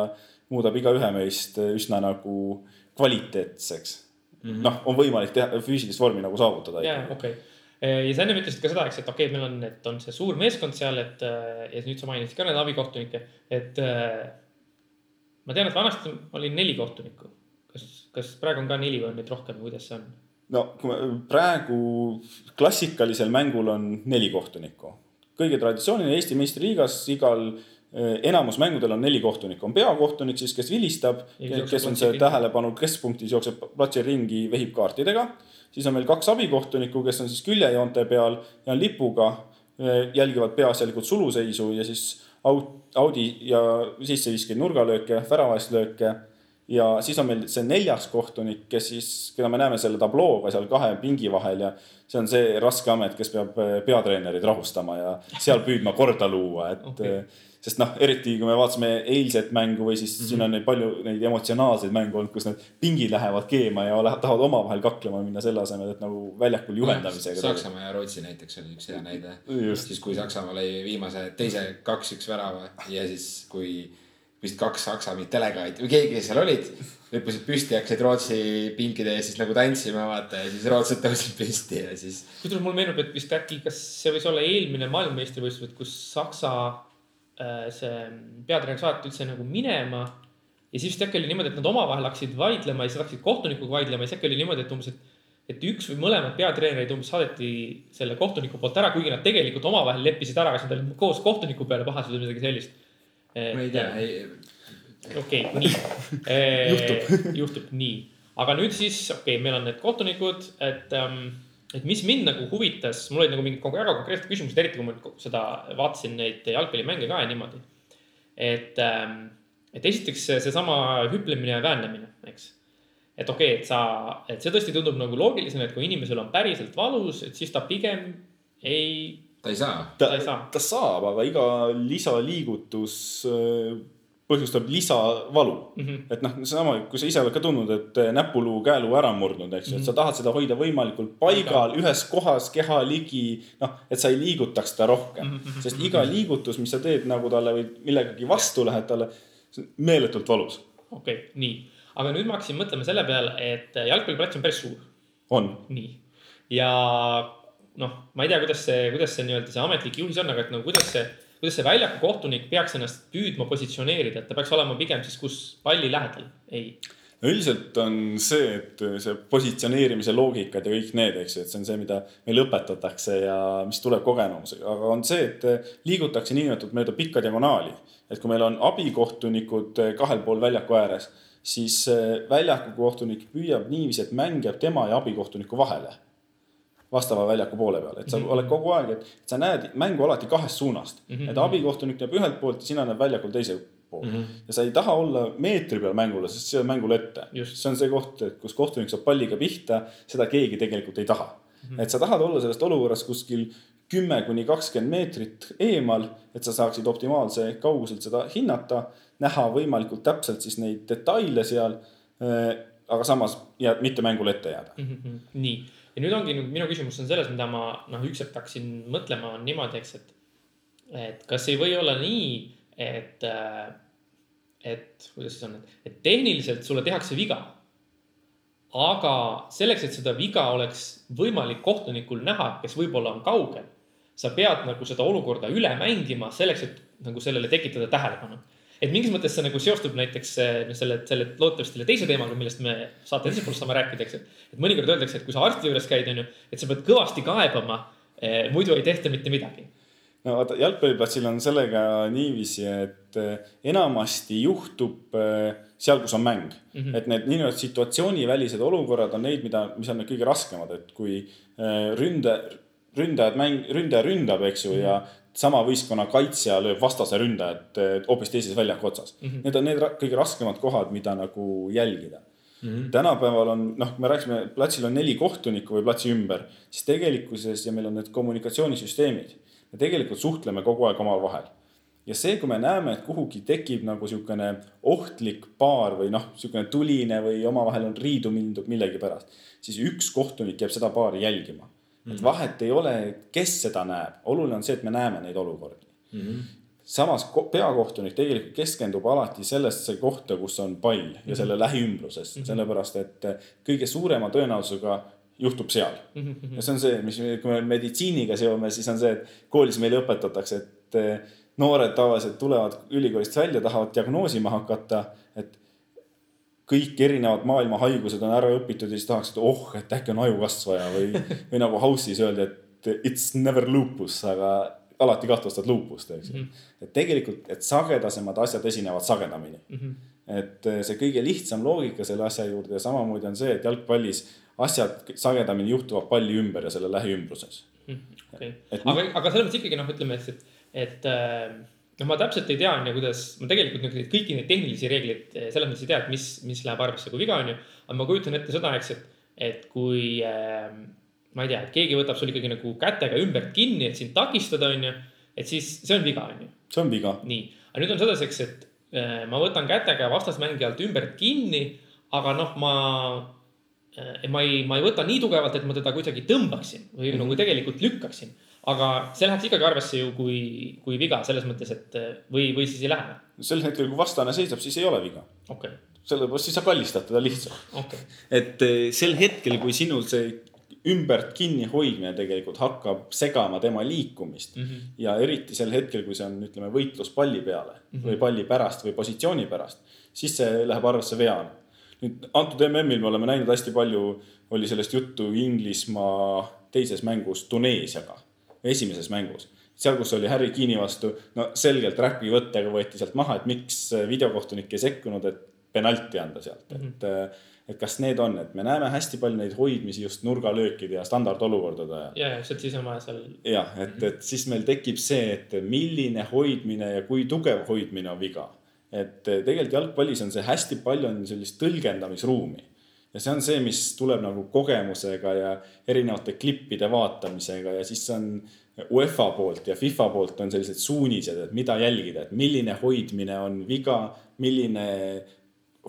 muudab igaühe meist eh, üsna nagu kvaliteetseks mm -hmm.. noh, on võimalik teha, füüsilist vormi nagu saavutada. jaa, okei okay. Eh, ja sa enne ütlesid ka seda, eks, et okei okay,, meil on, et on see suur meeskond seal, et ja nüüd sa mainisid ka neid abikohtunikke, et. ma tean, et vanasti oli neli kohtunikku. kas, kas praegu on ka neli või on neid rohkem, kuidas see on? no praegu klassikalisel mängul on neli kohtunikku. kõige traditsiooniline Eesti meistriliigas igal enamus mängudel on neli kohtunikku, on peakohtunik siis, kes vilistab, kes on see tähelepanu keskpunktis, jookseb platsil ringi, vehib kaartidega. siis on meil kaks abikohtunikku, kes on siis küljejoonte peal ja on lipuga, äh, jälgivad peaasjalikult suluseisu ja siis audi ja sisseviskajaid nurgalööke, väravaislööke ja siis on meil see neljas kohtunik, kes siis, keda me näeme selle tablooga seal kahe pingi vahel ja see on see raske amet, kes peab äh, peatreenerid rahustama ja seal püüdma korda luua, et okay. Sest noh, eriti kui me vaatasime eilset mängu või siis mm -hmm. siin on neid palju neid emotsionaalseid mänge olnud, kus need pingid lähevad keema ja tahavad omavahel kaklema minna selle asemel, et nagu väljakul juhendamisega. Saksamaa ja Rootsi näiteks oli üks hea näide. siis kui Saksamaa lõi viimase teise kaks-üks värava ja siis kui vist kaks saksa mingit delegaati või keegi, kes seal olid, hüppasid püsti, hakkasid Rootsi pinkide ees siis nagu tantsima, vaata ja siis rootslased tõusid püsti ja siis. kusjuures mulle meenub, et vist äkki, kas see võis olla eelmine maailmameistrivõistlused, kus Saksa see peatreener saati üldse nagu minema. ja siis vist äkki oli niimoodi, et nad omavahel hakkasid vaidlema ja siis hakkasid kohtunikuga vaidlema ja siis äkki oli niimoodi, et umbes, et et üks või mõlemad peatreenerid umbes saadeti selle kohtuniku poolt ära, kuigi nad tegelikult omavahel leppisid ära, kas nad olid koos kohtuniku peale pahased või midagi sellist ma ei tea, ei. okei okay,, nii juhtub juhtub nii, aga nüüd siis, okei okay,, meil on need kohtunikud, et um, et mis mind nagu huvitas, mul olid nagu mingid väga konkreetsed küsimused, eriti kui ma seda vaatasin neid jalgpallimänge ka ja niimoodi. et, et esiteks seesama hüplemine ja väänlemine, eks. et okei okay,, et sa, et see tõesti tundub nagu loogilisena, et kui inimesel on päriselt valus, et siis ta pigem ei ta ei saa. ta, ta, ta saab, aga iga lisaliigutus äh, põhjustab lisavalu mm. -hmm. et noh, seesama, kui sa ise oled ka tundnud, et äh, näpuluu, käeluu ära murdnud, eks ju mm, -hmm. et sa mhm. tahad seda hoida võimalikult paigal, ühes kohas, keha ligi. noh, et sa ei liigutaks ta rohkem mm, -hmm. sest iga liigutus, mis sa teed nagu talle või millegagi vastu lähed talle, see on meeletult valus. okei okay,, nii, aga nüüd ma hakkasin mõtlema selle peale, et jalgpalliplats on päris suur. on. nii, ja noh, ma ei tea, kuidas see, kuidas see nii-öelda see ametlik juhis on, aga et nagu kuidas see, kuidas see väljaku kohtunik peaks ennast püüdma positsioneerida, et ta peaks olema pigem siis, kus palli lähedal, ei. No üldiselt on see, et see positsioneerimise loogikad ja kõik need, eks ju, et see on see, mida meil õpetatakse ja mis tuleb kogemusega, aga on see, et liigutakse niinimetatud mööda pikka diagonaali. et kui meil on abikohtunikud kahel pool väljaku ääres, siis väljaku kohtunik püüab niiviisi, et mäng jääb tema ja abikohtuniku vahele vastava väljaku poole peal, et sa mm -hmm. oled kogu aeg, et sa näed mängu alati kahest suunast mm. -hmm. et abikohtunik näeb ühelt poolt ja sina näed väljakul teise poolt mm. -hmm. ja sa ei taha olla meetri peal mängule, sest see on mängule ette. see on see koht, et kus kohtunik saab palliga pihta, seda keegi tegelikult ei taha mm. -hmm. et sa tahad olla sellest olukorrast kuskil kümme kuni kakskümmend meetrit eemal, et sa saaksid optimaalse kauguselt seda hinnata, näha võimalikult täpselt siis neid detaile seal. Äh, aga samas jääd mitte mängule ette jääda mm. -hmm. nii ja nüüd ongi minu küsimus on selles, mida ma noh, üks hetk hakkasin mõtlema, on niimoodi, eks, et, et kas ei või olla nii, et, et kuidas siis on, et tehniliselt sulle tehakse viga. aga selleks, et seda viga oleks võimalik kohtunikul näha, kes võib-olla on kaugel, sa pead nagu seda olukorda üle mängima selleks, et nagu sellele tekitada tähelepanu et mingis mõttes see nagu seostub näiteks noh, selle, selle loodetavasti selle teise teemaga, millest me saate teises pooles saame rääkida, eks. et mõnikord öeldakse, et kui sa arsti juures käid, onju, et sa pead kõvasti kaebama eh,. muidu ei tehta mitte midagi. no vaata, jalgpalliplatsil on sellega niiviisi, et eh, enamasti juhtub eh, seal, kus on mäng mm. -hmm. et need niinimetatud situatsioonivälised olukorrad on neid, mida, mis on need kõige raskemad, et kui eh, ründe, ründajad mäng, ründaja ründab, eks ju mm, -hmm. ja sama võistkonna kaitsja lööb vastase ründajat hoopis teises väljaku otsas mm. -hmm. Need on need kõige raskemad kohad, mida nagu jälgida Mm -hmm. tänapäeval on, noh, me rääkisime, platsil on neli kohtunikku või platsi ümber, siis tegelikkuses ja meil on need kommunikatsioonisüsteemid me tegelikult suhtleme kogu aeg omavahel. ja see, kui me näeme, et kuhugi tekib nagu sihukene ohtlik paar või noh, sihukene tuline või omavahel on riidu mindud millegipärast, siis üks kohtunik jääb seda paari jälgima. Et mhm. vahet ei ole, kes seda näeb, oluline on see, et me näeme neid olukordi mm. -hmm samas peakohtunik tegelikult keskendub alati sellesse kohta, kus on pall ja mhm. selle lähiümbruses mm, -hmm. sellepärast et kõige suurema tõenäosusega juhtub seal mm. -hmm. ja see on see, mis, kui me meditsiiniga seome, siis on see, et koolis meile õpetatakse, et eh, noored tavaliselt tulevad ülikoolist välja, tahavad diagnoosima hakata, et kõik erinevad maailma haigused on ära õpitud ja siis tahaks, et oh, et äkki on ajukasvaja või, või nagu House'is öeldi, et it's never lupus, aga alati kahtlustad lupust, eks ju mm -hmm.. et tegelikult, et sagedasemad asjad esinevad sagedamini mm. -hmm. et eh, see kõige lihtsam loogika selle asja juurde ja samamoodi on see, et jalgpallis asjad sagedamini juhtuvad palli ümber ja selle lähiümbruses mm,. Okay. aga, aga selles mõttes ikkagi noh, ütleme, et, et äh, noh, ma täpselt ei tea, on ju, kuidas, ma tegelikult nüüd kõiki neid tehnilisi reegleid äh, selles mõttes ei tea, et mis, mis läheb arvesse, kui viga on ju. aga ma kujutan ette seda, eks, et, et kui äh, ma ei tea, et keegi võtab sul ikkagi nagu kätega ümbert kinni, et sind takistada, on ju. et siis see on viga, on ju. see on viga. nii, aga nüüd on sedaseks, et äh, ma võtan kätega vastasmängijalt ümbert kinni, aga noh, ma Äh, ma ei, ma ei võta nii tugevalt, et ma teda kuidagi tõmbaksin või mm -hmm. nagu tegelikult lükkaksin. Aga see läheks ikkagi arvesse ju kui, kui viga selles mõttes, et või, või siis ei lähe. sel hetkel, kui vastane seisab, siis ei ole viga okay.. sellepärast siis sa kallistad teda lihtsalt okay.. et äh, sel hetkel, kui sinul see ümbert kinni hoidmine tegelikult hakkab segama tema liikumist mm. -hmm. ja eriti sel hetkel, kui see on, ütleme, võitlus palli peale mm -hmm. või palli pärast või positsiooni pärast, siis see läheb arvesse veana nüüd antud MM-il me oleme näinud hästi palju, oli sellest juttu Inglismaa teises mängus Tuneesiaga, esimeses mängus. seal, kus oli Harry Keeni vastu, no selgelt räpi võttega võeti sealt maha, et miks videokohtunik ei sekkunud, et penalti anda sealt mm, -hmm. et mhm. et kas need on, et me näeme hästi palju neid hoidmisi just nurgalöökide ja standardolukordade ajal. ja, ja sealt vaja seal. jah, et, mhm. et siis meil tekib see, et milline hoidmine ja kui tugev hoidmine on viga et eh, tegelikult jalgpallis on see hästi palju on sellist tõlgendamisruumi. Ja see on see, mis tuleb nagu kogemusega ja erinevate klippide vaatamisega ja siis on UEFA poolt ja FIFA poolt on sellised suunised, et mida jälgida, et milline hoidmine on viga, milline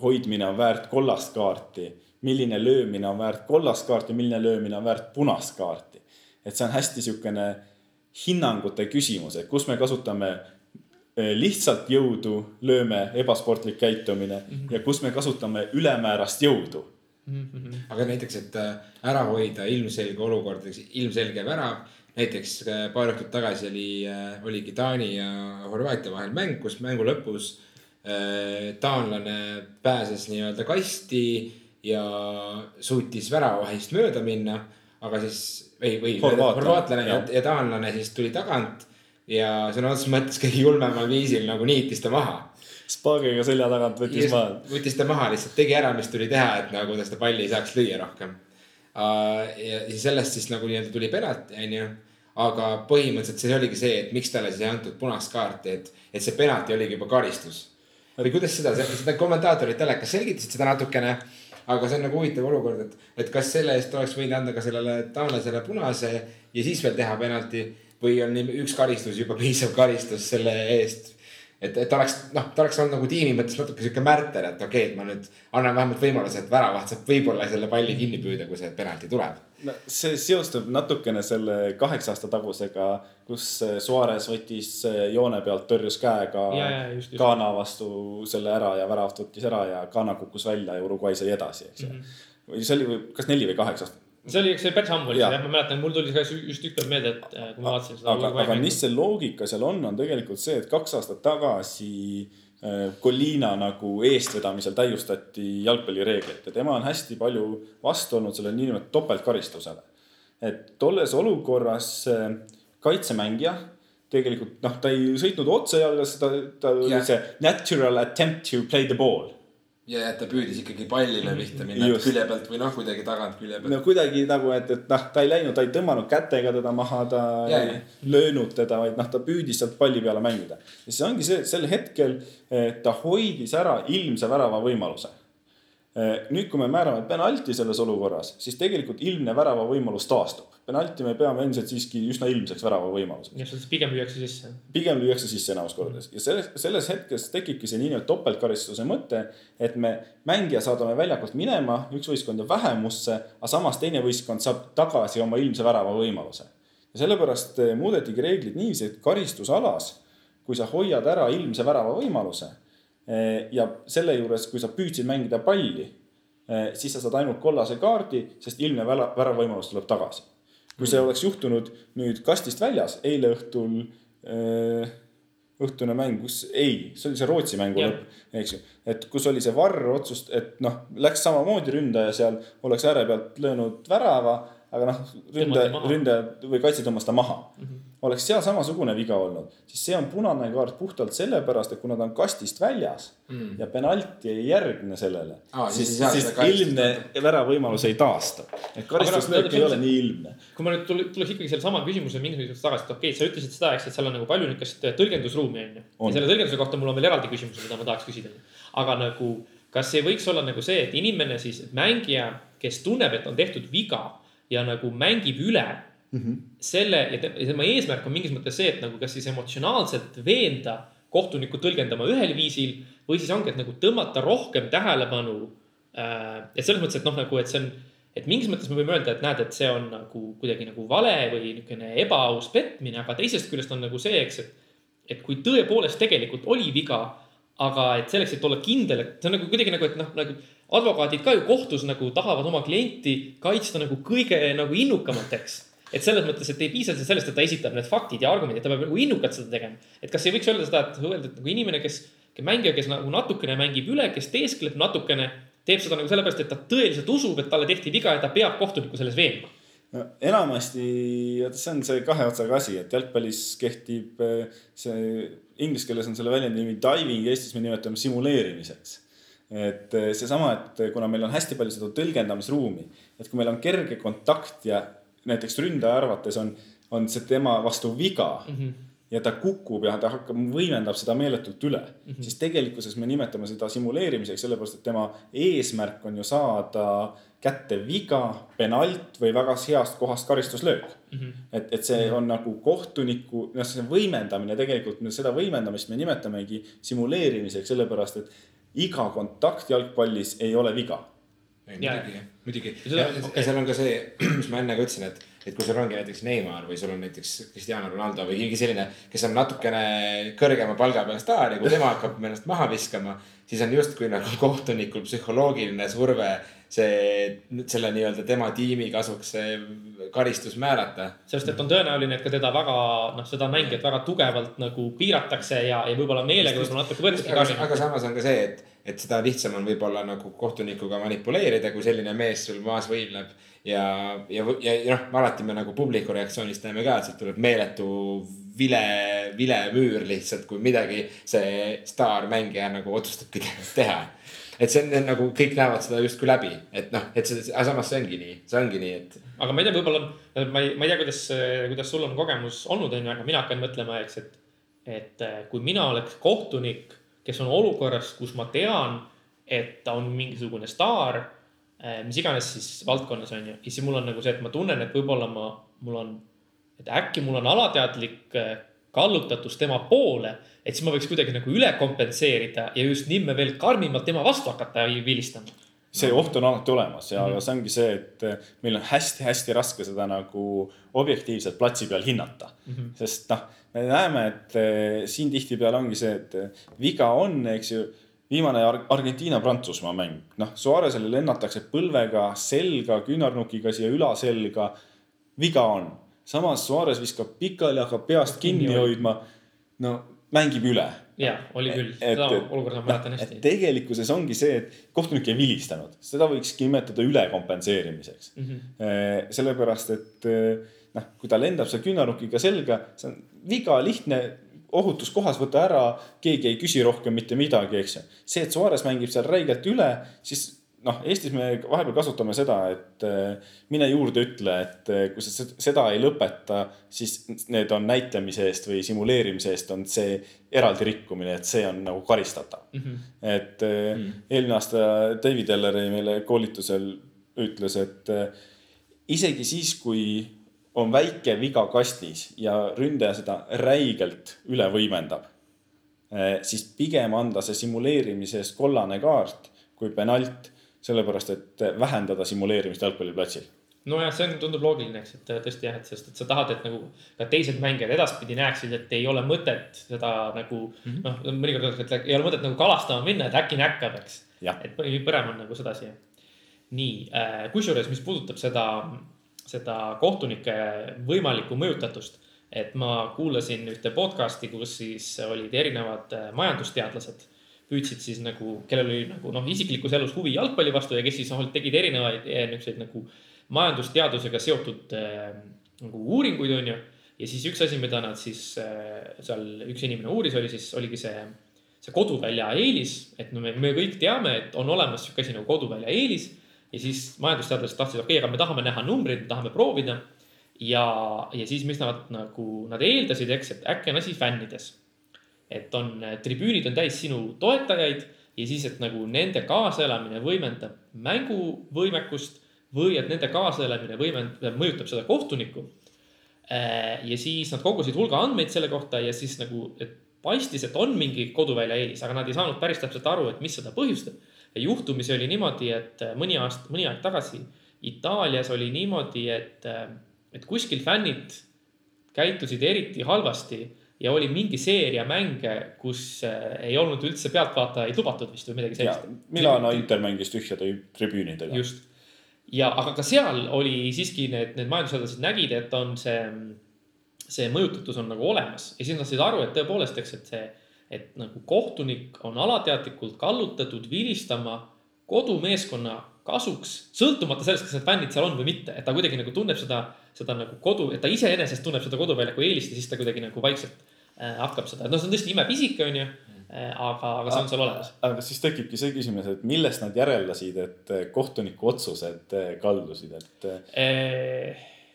hoidmine on väärt kollast kaarti, milline löömine on väärt kollast kaarti, milline löömine on väärt punast kaarti. et see on hästi sihukene hinnangute küsimus, et kus me kasutame Eh, lihtsalt jõudu lööme ebasportlik käitumine mm -hmm. ja kus me kasutame ülemäärast jõudu mm. -hmm. aga näiteks, et äh, ära hoida ilmselge olukord, ilmselge värav. näiteks äh, paar õhtut tagasi oli, äh, oligi Taani ja Horvaatia vahel mäng, kus mängu lõpus taanlane pääses nii-öelda kasti ja suutis väravahist mööda minna. aga siis, või, või horvaatlane ja, ja taanlane siis tuli tagant ja sõna otseses mõttes kõige julmemal viisil nagu niitis ta maha. Spagiga selja tagant võttis Just, maha. võttis ta maha, lihtsalt tegi ära, mis tuli teha, et nagu ta seda palli ei saaks lüüa rohkem. ja siis sellest siis nagu nii-öelda tuli penalti, onju. aga põhimõtteliselt see oligi see, et miks talle siis ei antud punast kaarti, et, et see penalti oligi juba karistus. või kuidas seda, seda kommentaatorid telekas selgitasid seda natukene aga see on nagu huvitav olukord, et, et kas selle eest oleks võinud anda ka sellele taanlasele punase ja siis veel teha penalti või on üks karistus juba piisav karistus selle eest. Et, et oleks, noh, ta oleks olnud nagu tiimi mõttes natuke sihuke märter, et okei okay,, et ma nüüd annan vähemalt võimaluse, et väravaht saab võib-olla selle palli kinni püüda, kui see penalti tuleb. no see seostub natukene selle kaheksa aasta tagusega, kus Suarez võttis joone pealt, tõrjus käega Ghana vastu selle ära ja väravat võttis ära ja Ghana kukkus välja ja Uruguay sai edasi, eks ju mm -hmm. või see oli, kas neli või kaheksa aastat see oli, see päris ammu oli see jah, ma mäletan, mul tuli ka just üks päev meelde, et äh, kui ma vaatasin seda. aga, aga mis see loogika seal on, on tegelikult see, et kaks aastat tagasi äh, Colina nagu eestvedamisel täiustati jalgpallireegleid ja tema on hästi palju vastu olnud sellele niinimetatud topeltkaristusele. et tolles olukorras äh, kaitsemängija tegelikult noh, ta ei sõitnud otse jalgas, ta, ta oli see natural attempt to play the ball ja et ta püüdis ikkagi pallile pihta minna külje pealt või noh, kuidagi tagant külje pealt. no kuidagi nagu, et, et noh, ta ei läinud, ta ei tõmmanud kätega teda maha, ta ja, ei ja. löönud teda, vaid noh, ta püüdis sealt palli peale mängida. ja see ongi see, sel hetkel ta hoidis ära ilmse värava võimaluse. Nüüd, kui me määrame penalti selles olukorras, siis tegelikult ilmne värava võimalus taastub penalti me peame endiselt siiski üsna ilmseks värava võimaluseks. jah, selles pigem lüüakse sisse. pigem lüüakse sisse enamus kordades ja selles, selles hetkes tekibki see niinimetatud topeltkaristuse mõte, et me mängija saadame väljakult minema, üks võistkond jääb vähemusse, aga samas teine võistkond saab tagasi oma ilmse värava võimaluse. ja sellepärast eh, muudetigi reeglid niiviisi, et karistusalas, kui sa hoiad ära ilmse värava võimaluse eh, ja selle juures, kui sa püüdsid mängida palli, eh, siis sa saad ainult kollase kaardi, sest ilmne värava võimalus tuleb tagasi. Kui see oleks juhtunud nüüd kastist väljas, eile õhtul äh, õhtune mäng, kus ei, see oli see Rootsi mängu lõpp, eks ju. et kus oli see varr otsust, et noh, läks samamoodi ründaja seal, oleks ääre pealt löönud värava, aga noh, ründaja, ründaja või kaitse tõmbas ta maha mm. -hmm oleks seal samasugune viga olnud, siis see on punane kaart puhtalt sellepärast, et kuna ta on kastist väljas mm. ja penalti ei järgne sellele ah,, siis, siis, siis ilmne väravõimalus ei taasta. et karistuslöök ei ole nii ilmne. kui ma nüüd tuleks ikkagi sellesama küsimuse mingisuguseks tagasi, et okei okay,, sa ütlesid seda, eks, et seal on nagu palju niisugust tõlgendusruumi on ju. ja selle tõlgenduse kohta mul on veel eraldi küsimus, mida ma tahaks küsida. aga nagu, kas ei võiks olla nagu see, et inimene siis, mängija, kes tunneb, et on tehtud viga ja nagu mängib üle mm. -hmm. selle ja tema eesmärk on mingis mõttes see, et nagu kas siis emotsionaalselt veenda kohtunikku tõlgendama ühel viisil või siis ongi, et nagu tõmmata rohkem tähelepanu äh,. et selles mõttes, et noh, nagu, et see on, et mingis mõttes me võime öelda, et näed, et see on nagu kuidagi nagu vale või niisugune ebaaus petmine, aga teisest küljest on nagu see, eks, et, et kui tõepoolest tegelikult oli viga, aga et selleks, et olla kindel, et see on nagu kuidagi nagu, et noh, nagu advokaadid ka ju kohtus nagu tahavad oma klienti kaitsta nagu kõige nagu innukamalt, eks et selles mõttes, et ei piisa sellest, et ta esitab need faktid ja argumendid, ta peab nagu innukalt seda tegema. et kas ei võiks öelda seda, et öelda, et nagu inimene, kes, mängija, kes nagu natukene mängib üle, kes teeskleb natukene, teeb seda nagu sellepärast, et ta tõeliselt usub, et talle tehti viga ja ta peab kohtunikku selles veenma no enamasti, see on see kahe otsaga asi, et jalgpallis kehtib eh, see, inglise keeles on selle väljendi nimi diving, Eestis me nimetame simuleerimiseks. et eh, seesama, et kuna meil on hästi palju seda tõlgendamisruumi, et kui meil on kerge kontakt ja näiteks ründaja arvates on, on see tema vastu viga mm. -hmm ja ta kukub ja ta hakkab, võimendab seda meeletult üle mm, -hmm. siis tegelikkuses me nimetame seda simuleerimiseks, sellepärast et tema eesmärk on ju saada kätte viga, penalt või väga heast kohast karistuslöök mm. -hmm. et, et see on nagu kohtuniku, noh, see võimendamine tegelikult, seda võimendamist me nimetamegi simuleerimiseks, sellepärast et iga kontakt jalgpallis ei ole viga muidugi, muidugi. ja, ja seal on ka see, mis ma enne ka ütlesin, et, et kui sul ongi näiteks Neimar või sul on näiteks Cristiano Ronaldo või keegi selline, kes on natukene kõrgema palga peal staar ja kui tema hakkab ennast maha viskama, siis on justkui nagu kohtunikul psühholoogiline surve see, selle nii-öelda tema tiimi kasuks see karistus määrata. sest et on tõenäoline, et ka teda väga, noh, seda mängijat väga tugevalt nagu piiratakse ja, ja võib-olla meelega võib-olla natuke võetakse. aga, aga samas on ka see, et, et seda lihtsam on võib-olla nagu kohtunikuga manipuleerida, kui selline mees sul maas võimleb. Ja, ja, ja, ja noh, alati me nagu publiku reaktsioonist näeme ka, et sealt tuleb meeletu vile, vilemüür lihtsalt, kui midagi see staarmängija nagu otsustabki teha et see on nagu kõik näevad seda justkui läbi, et noh, et see, aga samas see ongi nii, see ongi nii, et. aga ma ei tea, võib-olla ma ei, ma ei tea, kuidas, kuidas sul on kogemus olnud, onju, aga mina hakkan mõtlema, eks, et. et eh, kui mina oleks kohtunik, kes on olukorras, kus ma tean, et ta on mingisugune staar. Eh, mis iganes siis valdkonnas on ju, ja siis mul on nagu see, et ma tunnen, et võib-olla ma, mul on, et äkki mul on alateadlik eh, kallutatus tema poole et siis ma võiks kuidagi nagu üle kompenseerida ja just nimme veel karmimalt tema vastu hakata vilistama. see oht on alati olemas ja mm -hmm. see ongi see, et eh, meil on hästi-hästi raske seda nagu objektiivselt platsi peal hinnata mm. -hmm. sest noh, me näeme, et siin tihtipeale ongi see, et viga on, eks ju viimane Argentiina-Prantsusmaa mäng, noh, Suarezele lennatakse põlvega selga, küünarnukiga siia ülaselga. viga on, samas Suarez viskab pikali, hakkab peast kinni, kinni hoidma. no mängib üle. ja, oli küll, seda olukorda ma mäletan hästi. tegelikkuses ongi see, et kohtunik ei vilistanud, seda võikski nimetada ülekompenseerimiseks mm. -hmm. sellepärast, et noh, kui ta lendab seal küünarnukiga selga, see on viga, lihtne ohutuskohas võta ära, keegi ei küsi rohkem mitte midagi, eks ju. see, et Suarez mängib seal räigelt üle, siis noh, Eestis me vahepeal kasutame seda, et eh, mine juurde ütle, et eh, kui sa seda ei lõpeta, siis need on näitlemise eest või simuleerimise eest on see eraldi rikkumine, et see on nagu karistatav mm. -hmm. et mm -hmm. eelmine aasta David Elleri meile koolitusel ütles, et isegi siis, kui on väike viga kastis ja ründaja seda räigelt üle võimendab, siis pigem anda see simuleerimise eest kollane kaart kui penalt sellepärast et vähendada simuleerimist jalgpalliplatsil nojah, see on, tundub loogiline, eks, et tõesti jah, et sest, et sa tahad, et nagu ka teised mängijad edaspidi näeksid, et ei ole mõtet seda nagu mm -hmm. noh, mõnikord öeldakse, et ei ole mõtet nagu kalastama minna, et äkki näkkab, eks. et põrem on nagu sedasi. nii äh,, kusjuures, mis puudutab seda, seda kohtunike võimalikku mõjutatust, et ma kuulasin ühte podcast'i, kus siis olid erinevad äh, majandusteadlased püüdsid siis nagu, kellel oli nagu noh, isiklikus elus huvi jalgpalli vastu ja kes siis noh, tegid erinevaid eh, niisuguseid nagu majandusteadusega seotud äh, nagu uuringuid, on ju. ja siis üks asi, mida nad siis äh, seal üks inimene uuris, oli siis, oligi see, see koduvälja eelis. et no me, me kõik teame, et on olemas sihuke asi nagu koduvälja eelis. Ja siis majandusteadlased tahtsid, okei okay,, aga me tahame näha numbreid, me tahame proovida. ja, ja siis, mis nad nagu, nad eeldasid, eks, et äkki on asi fännides et on, tribüünid on täis sinu toetajaid ja siis, et nagu nende kaasaelamine võimendab mänguvõimekust või et nende kaasaelamine võimendab, mõjutab seda kohtunikku. Äh, ja siis nad kogusid hulga andmeid selle kohta ja siis nagu, et paistis, et on mingi koduvälja eelis, aga nad ei saanud päris täpselt aru, et mis seda põhjustab. Ja juhtumisi oli niimoodi, et mõni aasta, mõni aeg tagasi Itaalias oli niimoodi, et, et kuskil fännid käitusid eriti halvasti ja oli mingi seeria mänge, kus äh, ei olnud üldse pealtvaatajaid lubatud vist või midagi sellist. Milano Inter mängis tühjade tribüünidega. just. ja, aga ka seal oli siiski need, need majandusteadlased nägid, et on see, see mõjutatus on nagu olemas ja siis nad said aru, et tõepoolest, eks, et see, et nagu kohtunik on alateadlikult kallutatud vilistama kodumeeskonna kasuks, sõltumata sellest, kas need fännid seal on või mitte, et ta kuidagi nagu tunneb seda, seda nagu kodu, et ta iseenesest tunneb seda koduväljaku eelist ja siis ta kuidagi nagu vaikselt Äh, hakkab seda, noh, see on tõesti imepisik, on ju. Äh, aga, aga see on seal olemas. aga siis tekibki see küsimus, et millest nad järeldasid, et äh, kohtuniku otsused kaldusid, et e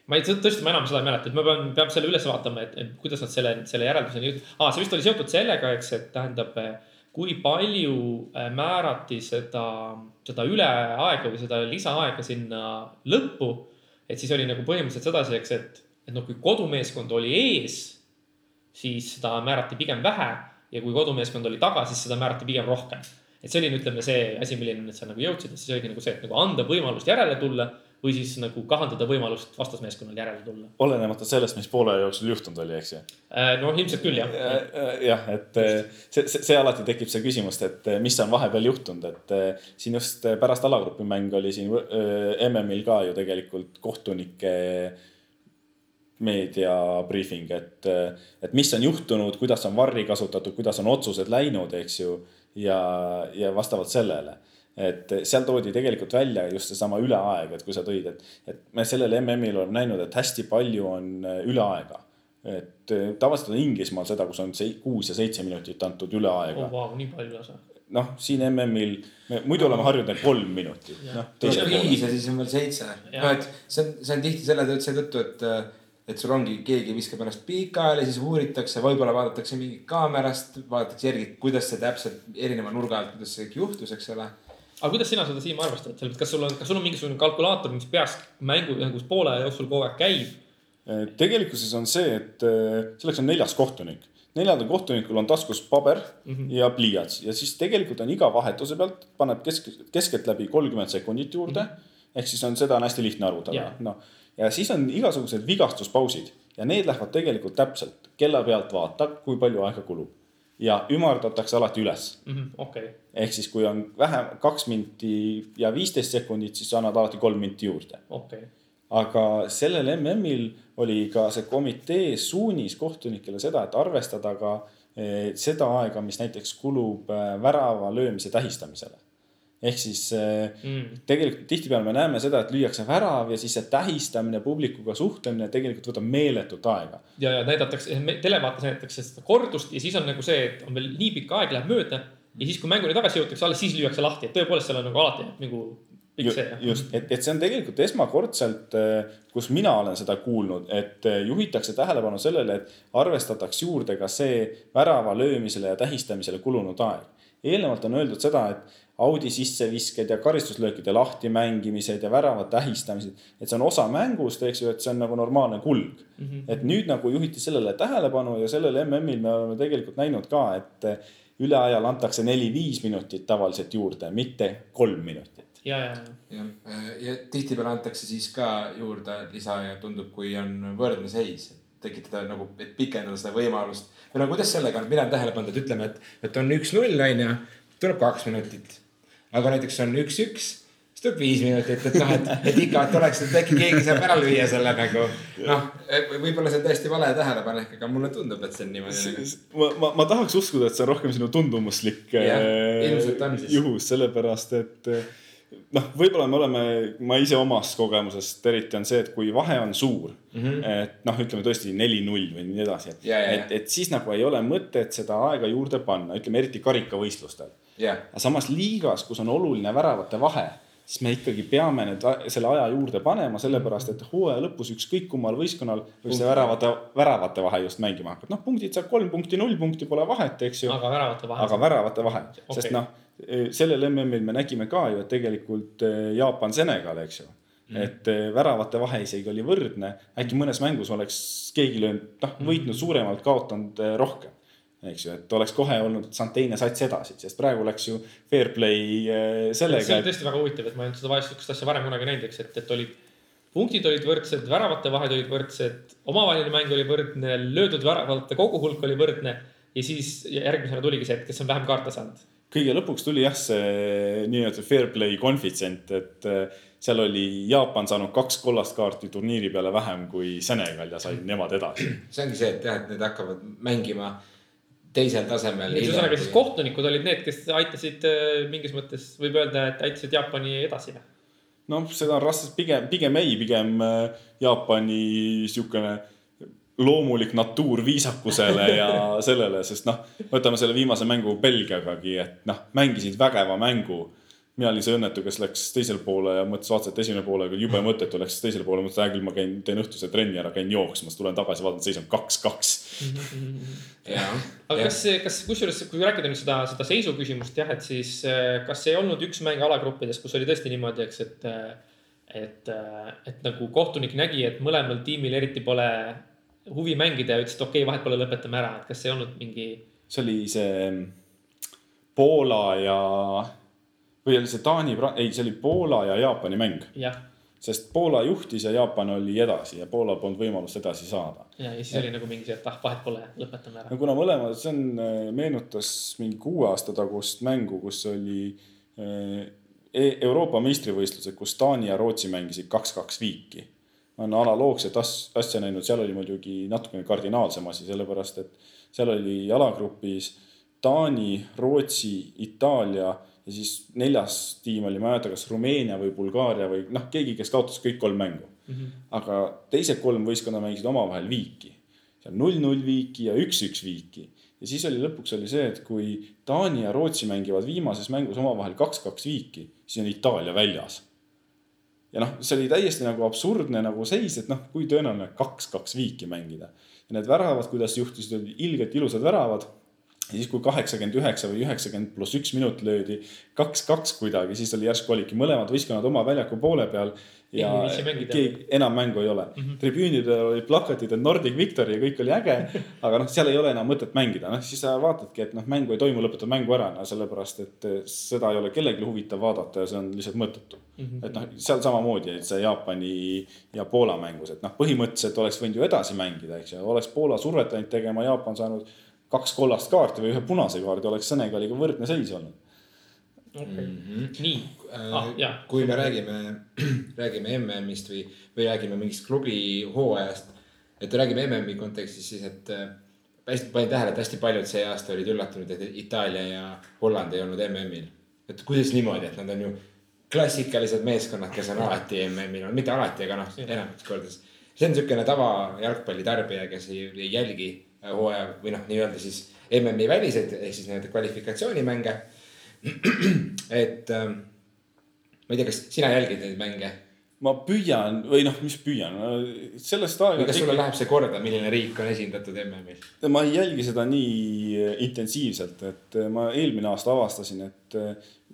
ma ei, tõesti, ma enam seda ei mäleta, et ma pean, peab selle üles vaatama, et, kuidas nad selle, selle järelduseni jõudsid ah,. see vist oli seotud sellega, eks, et tähendab, kui palju määrati seda, seda üleaega või seda lisaaega sinna lõppu. et siis oli nagu põhimõtteliselt sedasi, eks, et, et noh, kui kodumeeskond oli ees siis seda määrati pigem vähe ja kui kodumeeskond oli taga, siis seda määrati pigem rohkem. et see oli, ütleme see asi, milleni sa nagu jõudsid, et siis oligi nagu see, et nagu anda võimalust järele tulla või siis nagu kahandada võimalust vastasmeeskonnal järele tulla. olenemata sellest, mis poole jooksul juhtunud oli, eks ju? Äh, no ilmselt küll jah. Äh, äh, jah, et see, see, see alati tekib see küsimus, et mis on vahepeal juhtunud, et siin just pärast alagrupi mäng oli siin MM-il ka ju tegelikult kohtunike meediabriifing, et, et mis on juhtunud, kuidas on varri kasutatud, kuidas on otsused läinud, eks ju. ja, ja vastavalt sellele, et seal toodi tegelikult välja just seesama üleaeg, et kui sa tõid, et, et me sellel MM-il oleme näinud, et hästi palju on üleaega et tavaliselt on Inglismaal seda, kus on kuus ja seitse minutit antud üleaega oh,. Wow, nii palju lausa. noh, siin MM-il, me muidu oleme harjunud, et kolm minutit. noh, viis ja siis on veel seitse. noh, et see on, see on tihti selle tõttu, et et sul ongi, keegi viskab ennast pikali, siis uuritakse, võib-olla vaadatakse mingit kaamerast, vaadatakse järgi, kuidas see täpselt erineva nurga alt, kuidas see kõik juhtus, eks ole. Aga kuidas sina seda, Siim, arvestad, selles mõttes, kas sul on, kas sul on mingisugune kalkulaator, mis peas mängu nagu poole jooksul kogu aeg käib? Äh, tegelikkuses on see, et äh, selleks on neljas kohtunik. neljandal kohtunikul on taskus paber mm -hmm. ja pliiats ja siis tegelikult on iga vahetuse pealt, paneb kesk, keskeltläbi kolmkümmend sekundit juurde mm. -hmm. ehk siis on, seda on hästi lihtne arvutada, noh ja siis on igasugused vigastuspausid ja need lähevad tegelikult täpselt kella pealt vaata, kui palju aega kulub. Ja ümardatakse alati üles mm. -hmm, okay. ehk siis, kui on vähem, kaks minti ja viisteist sekundit, siis sa annad alati kolm minti juurde okay. aga sellel MM-il oli ka see komitee suunis kohtunikele seda, et arvestada ka eh, seda aega, mis näiteks kulub eh, värava löömise tähistamisele ehk siis mm. tegelikult tihtipeale me näeme seda, et lüüakse värav ja siis see tähistamine, publikuga suhtlemine tegelikult võtab meeletut aega. ja, ja näidatakse, televaates näidatakse seda kordust ja siis on nagu see, et on veel nii pikk aeg läheb mööda. ja siis, kui mänguni tagasi jõutakse, alles siis lüüakse lahti, et tõepoolest seal on nagu alati nagu just, et, et see on tegelikult esmakordselt, kus mina olen seda kuulnud, et juhitakse tähelepanu sellele, et arvestatakse juurde ka see värava löömisele ja tähistamisele kulunud aeg. eelnevalt on öeldud seda, et audi sissevisked ja karistuslöökide lahtimängimised ja väravad tähistamised. et see on osa mängust, eks ju, et see on nagu normaalne kulg mm. -hmm. et nüüd nagu juhiti sellele tähelepanu ja sellel MM-il me oleme tegelikult näinud ka, et üleajal antakse neli-viis minutit tavaliselt juurde, mitte kolm minutit. ja, ja, ja, ja tihtipeale antakse siis ka juurde lisaaja, tundub, kui on võrdne seis tekitada nagu, et pikendada seda võimalust. või no kuidas sellega on, mina olen tähele pannud, et ütleme, et, et on üks-null on ju, tuleb kaks minutit aga näiteks on üks-üks, siis tuleb viis minutit, et noh, et, et ikka, et oleks, et äkki keegi saab ära lüüa selle nagu. noh, võib-olla see on täiesti vale tähelepanek, aga mulle tundub, et see on niimoodi. ma, ma, ma tahaks uskuda, et see on rohkem sinu tundumuslik äh, juhus, sellepärast et noh, võib-olla me oleme, ma ise omast kogemusest eriti on see, et kui vahe on suur mm, -hmm. et noh, ütleme tõesti neli-null või nii edasi, et, et, et siis nagu ei ole mõtet seda aega juurde panna, ütleme eriti karikavõistlustel yeah.. aga samas liigas, kus on oluline väravate vahe, siis me ikkagi peame nüüd selle aja juurde panema, sellepärast et hooaja lõpus ükskõik kummal võistkonnal võib see väravate, väravate vahe just mängima hakata. noh, punktid saab kolm punkti, null punkti, pole vahet, eks ju. aga väravate vahe. aga väravate vahe okay., sest noh, sellel MM-il me nägime ka ju, et tegelikult eh, Jaapan-Senegal, eks ju Mm. et eh, väravate vahe isegi oli võrdne, äkki mõnes mängus oleks keegi löönud, noh võitnud suuremalt, kaotanud eh, rohkem eks ju, et oleks kohe olnud saanud teine sats edasi, sest praegu läks ju fair play äh, sellega. see on tõesti väga huvitav, et ma ei olnud seda vahest sihukest asja varem kunagi näinud, eks, et, et olid. punktid olid võrdsed, väravate vahed olid võrdsed, omavaheline mäng oli võrdne, löödud väravate koguhulk oli võrdne. ja siis järgmisena tuligi see, et kes on vähem kaarte saanud. kõige lõpuks tuli jah, see nii-öelda fair play koefitsient, et äh, seal oli Jaapan saanud kaks kollast kaarti turniiri peale vähem kui Senegal ja said nemad edasi. see ongi see, et jah, et need hakkavad mängima teisel tasemel. ühesõnaga siis kohtunikud olid need, kes aitasid äh, mingis mõttes võib öelda, et aitasid Jaapani edasi või? noh, seda on raske, pigem, pigem ei, pigem äh, Jaapani sihukene loomulik natuur viisakusele ja sellele, sest noh, võtame selle viimase mängu Belgiagagi, et noh, mängisid vägeva mängu mina olin see õnnetu, kes läks teisele poole ja mõtles, vaatas, et esimene pool oli jube mõttetu, läks teisele poole, mõtles, hea küll, ma käin, teen õhtuse trenni ära, käin jooksmas, tulen tagasi, vaatan, seis on kaks-kaks. aga kas, kas kusjuures, kui rääkida nüüd seda, seda seisu küsimust jah, et siis äh, kas ei olnud üks mäng alagruppides, kus oli tõesti niimoodi, eks, et, äh, et, äh, et nagu kohtunik nägi, et mõlemal tiimil eriti pole huvi mängida ja ütles, et okei okay,, vahet pole, lõpetame ära, et kas see ei olnud mingi. see oli see Poola ja või oli see Taani, ei, see oli Poola ja Jaapani mäng. sest Poola juhtis ja Jaapan oli edasi ja Poola polnud võimalust edasi saada. ja, ja siis ja. oli nagu mingi see, et ah, vahet pole, lõpetame ära. no kuna mõlemad, see on, äh, meenutas mingi kuue aasta tagust mängu, kus oli äh, e Euroopa meistrivõistlused, kus Taani ja Rootsi mängisid kaks-kaks viiki. olen analoogset asja näinud, seal oli muidugi natukene kardinaalsem asi, sellepärast et seal oli jalagrupis Taani, Rootsi, Itaalia ja siis neljas tiim oli, ma ei mäleta, kas Rumeenia või Bulgaaria või noh, keegi, kes kaotas kõik kolm mängu mm. -hmm. aga teised kolm võistkonda mängisid omavahel viiki. seal null-null viiki ja üks-üks viiki. ja siis oli lõpuks oli see, et kui Taani ja Rootsi mängivad viimases mängus omavahel kaks-kaks viiki, siis on Itaalia väljas. ja noh, see oli täiesti nagu absurdne nagu seis, et noh, kui tõenäoline kaks-kaks viiki mängida. ja need väravad, kuidas juhtusid, olid ilgelt ilusad väravad ja siis, kui kaheksakümmend üheksa või üheksakümmend pluss üks minut löödi kaks-kaks kuidagi, siis oli järsku olidki mõlemad võistkonnad oma väljaku poole peal. ja keegi enam mängu ei ole mm -hmm.. tribüünidel olid plakatid, et Nordic Victory ja kõik oli äge. aga noh, seal ei ole enam mõtet mängida, noh siis sa vaatadki, et noh, mängu ei toimu, lõpetad mängu ära, no sellepärast, et seda ei ole kellelgi huvitav vaadata ja see on lihtsalt mõttetu mm. -hmm. et noh, seal samamoodi, et see Jaapani ja Poola mängus, et noh, põhimõtteliselt oleks võinud ju edasi mängida, eks ju, oleks Poola survet ainult tegema, Jaapan saanud kaks kollast kaarti või ühe punase kaardi, oleks Senegaliga võrdne seis olnud okay. mm. -hmm. nii ah,, jah. kui me räägime, räägime MM-ist või, või räägime mingist klubi hooajast. et räägime MM-i kontekstis siis, et äh, hästi panin tähele, et hästi paljud see aasta olid üllatunud, et Itaalia ja Holland ei olnud MM-il. et kuidas niimoodi, et nad on ju klassikalised meeskonnad, kes on alati MM-il olnud, mitte alati, aga noh, enamik kordades. see on niisugune tava jalgpallitarbija, kes ei, ei jälgi hooaja või noh, nii-öelda siis MM-i väliseid ehk siis nii-öelda kvalifikatsioonimänge. et ähm, ma ei tea, kas sina jälgid neid mänge? ma püüan või noh, mis püüan, sellest aega. kas sulle läheb see korda, milline riik on esindatud MM-il? ma ei jälgi seda nii intensiivselt, et ma eelmine aasta avastasin, et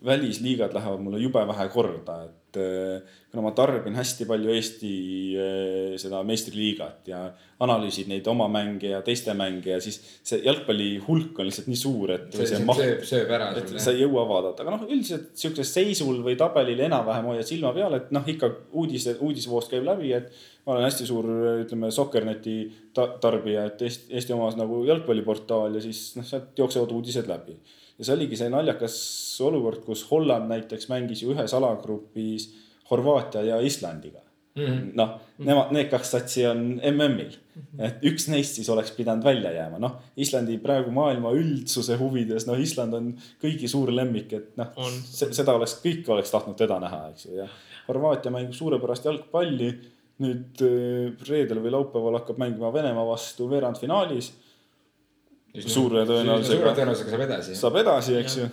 välisliigad lähevad mulle jube vähe korda, et eh, kuna ma tarbin hästi palju Eesti eh, seda meistriliigat ja analüüsid neid oma mänge ja teiste mänge ja siis see jalgpalli hulk on lihtsalt nii suur, et. see, see maht, sööb, sööb ära. et sa ei jõua vaadata, aga noh, üldiselt sihukesel seisul või tabelil enam-vähem hoiad silma peal, et noh, ikka uudise, uudisevoost käib läbi, et ma olen hästi suur, ütleme, Soccerneti ta tarbija, et Eesti, Eesti omas nagu jalgpalliportaal ja siis noh, sealt jooksevad uudised läbi ja see oligi see naljakas olukord, kus Holland näiteks mängis ju ühes alagrupis Horvaatia ja Islandiga. Mm -hmm.. noh, nemad, need kaks satsi on MM-il, et üks neist siis oleks pidanud välja jääma, noh. Islandi praegu maailma üldsuse huvides, noh, Island on kõigi suur lemmik, et noh, seda oleks, kõik oleks tahtnud teda näha, eks ju, ja Horvaatia mängib suurepärast jalgpalli. nüüd äh, reedel või laupäeval hakkab mängima Venemaa vastu veerandfinaalis suure tõenäosusega. suure tõenäosusega saab edasi. saab edasi, eks ju.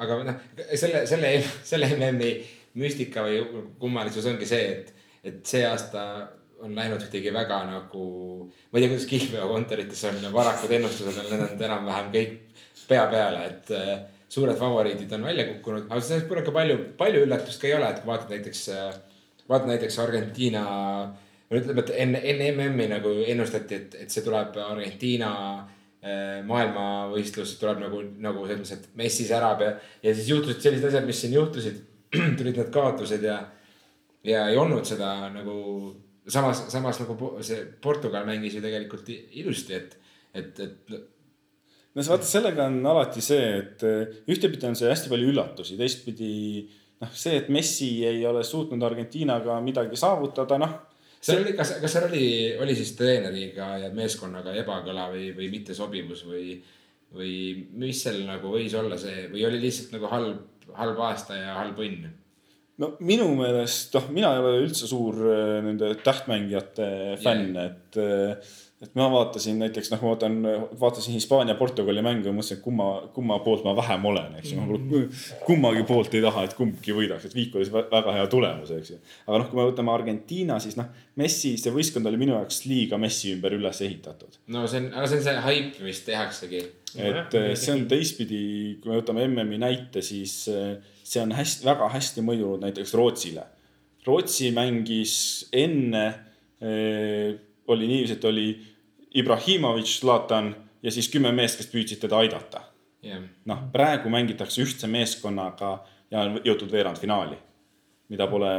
aga noh, selle, selle, selle MM-i müstika või kummalisus ongi see, et, et see aasta on läinud kuidagi väga nagu, ma ei tea, kuidas kihlveokontorites on, varakud ennustused on lennanud enam-vähem kõik pea peale, et äh, suured favoriidid on välja kukkunud, aga sellest pole ka palju, palju üllatust ka ei ole, et kui vaatad näiteks, äh, vaatad näiteks Argentiina. ütleme, et enne, enne MM-i nagu ennustati, et, et see tuleb Argentiina Äh, maailmavõistlus tuleb nagu, nagu selles mõttes, et Messi särab ja, ja siis juhtusid sellised asjad, mis siin juhtusid. tulid need kaotused ja, ja ei olnud seda nagu samas, samas nagu see Portugal mängis ju tegelikult ilusti, et, et, et. no vaata, sellega on alati see, et äh, ühtepidi on see hästi palju üllatusi, teistpidi noh, see, et Messi ei ole suutnud Argentiinaga midagi saavutada, noh seal oli, kas, kas seal oli, oli siis treeneriga ja meeskonnaga ebakõla või, või mittesobivus või, või mis seal nagu võis olla see või oli lihtsalt nagu halb, halb aasta ja halb õnn? no minu meelest, noh, mina ei ole üldse suur äh, nende tähtmängijate fänn yeah., et äh, et ma vaatasin näiteks noh, ma vaatan, vaatasin Hispaania-Portugali mängu ja mõtlesin, et kumma, kumma poolt ma vähem olen, eks ju mm. -hmm. kummagi poolt ei taha, et kumbki võidaks, et viik oli väga hea tulemus, eks ju. aga noh, kui me võtame Argentiina, siis noh, Messi, see võistkond oli minu jaoks liiga Messi ümber üles ehitatud. no see on, aga see on see haip, mis tehaksegi. et eh, see on teistpidi, kui me võtame MM-i näite, siis eh, see on hästi, väga hästi mõjunud näiteks Rootsile. Rootsi mängis enne, eh, oli niiviisi, et oli Ibrahimovic, Zlatan ja siis kümme meest, kes püüdsid teda aidata yeah.. noh, praegu mängitakse ühtse meeskonnaga ja on jõutud veerandfinaali, mida pole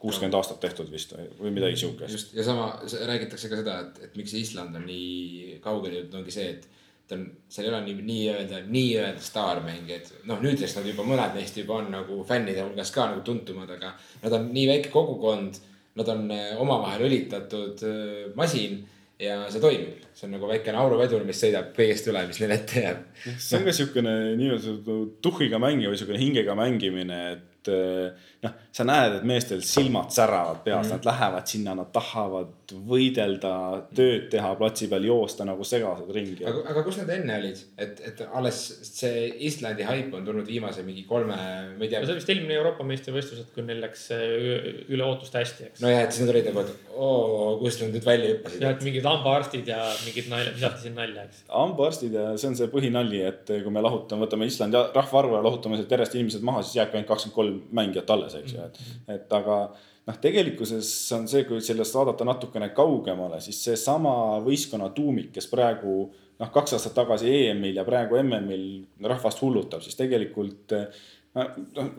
kuuskümmend aastat tehtud vist või midagi siukest. just ja sama räägitakse ka seda, et, et miks Island on nii kaugele jõudnud, ongi see, et ta on, seal ei ole nii, nii-öelda, nii-öelda staarmängijad. noh, nüüdseks nad juba, mõned neist juba on nagu fännide hulgas ka nagu tuntumad, aga nad on nii väike kogukond. Nad on eh, omavahel õlitatud eh, masin ja see toimib, see on nagu väikene auruvedur, mis sõidab kõigest üle, mis neile ette jääb. see on ka siukene nii-öelda tuhhiga mängimine või siukene hingega mängimine, et eh, noh, sa näed, et meestel silmad säravad peas mm, -hmm. nad lähevad sinna, nad tahavad võidelda, tööd teha platsi peal, joosta nagu segased ringi. aga, aga kus nad enne olid, et, et alles see Islandi haip on tulnud viimase mingi kolme, ma ei tea. see oli vist eelmine Euroopa meistrivõistlus, et kui neil läks eh, üle ootuste hästi, eks. nojah, et siis nad olid nagu, et oo, kust nad nüüd välja hüppasid. jah, et mingid hambaarstid ja mingid nalja, visati siin nalja, eks. hambaarstid ja see on see põhinali, et kui me lahutame, võtame Islandi rahvaarvu ja lahutame sealt järjest inimesed maha, siis jääbki ainult kakskümmend kolm mängijat alles, eks ju, et, et aga noh, tegelikkuses on see, kui sellest vaadata natukene kaugemale, siis seesama võistkonna tuumik, kes praegu noh, kaks aastat tagasi EM-il ja praegu MM-il rahvast hullutab, siis tegelikult noh,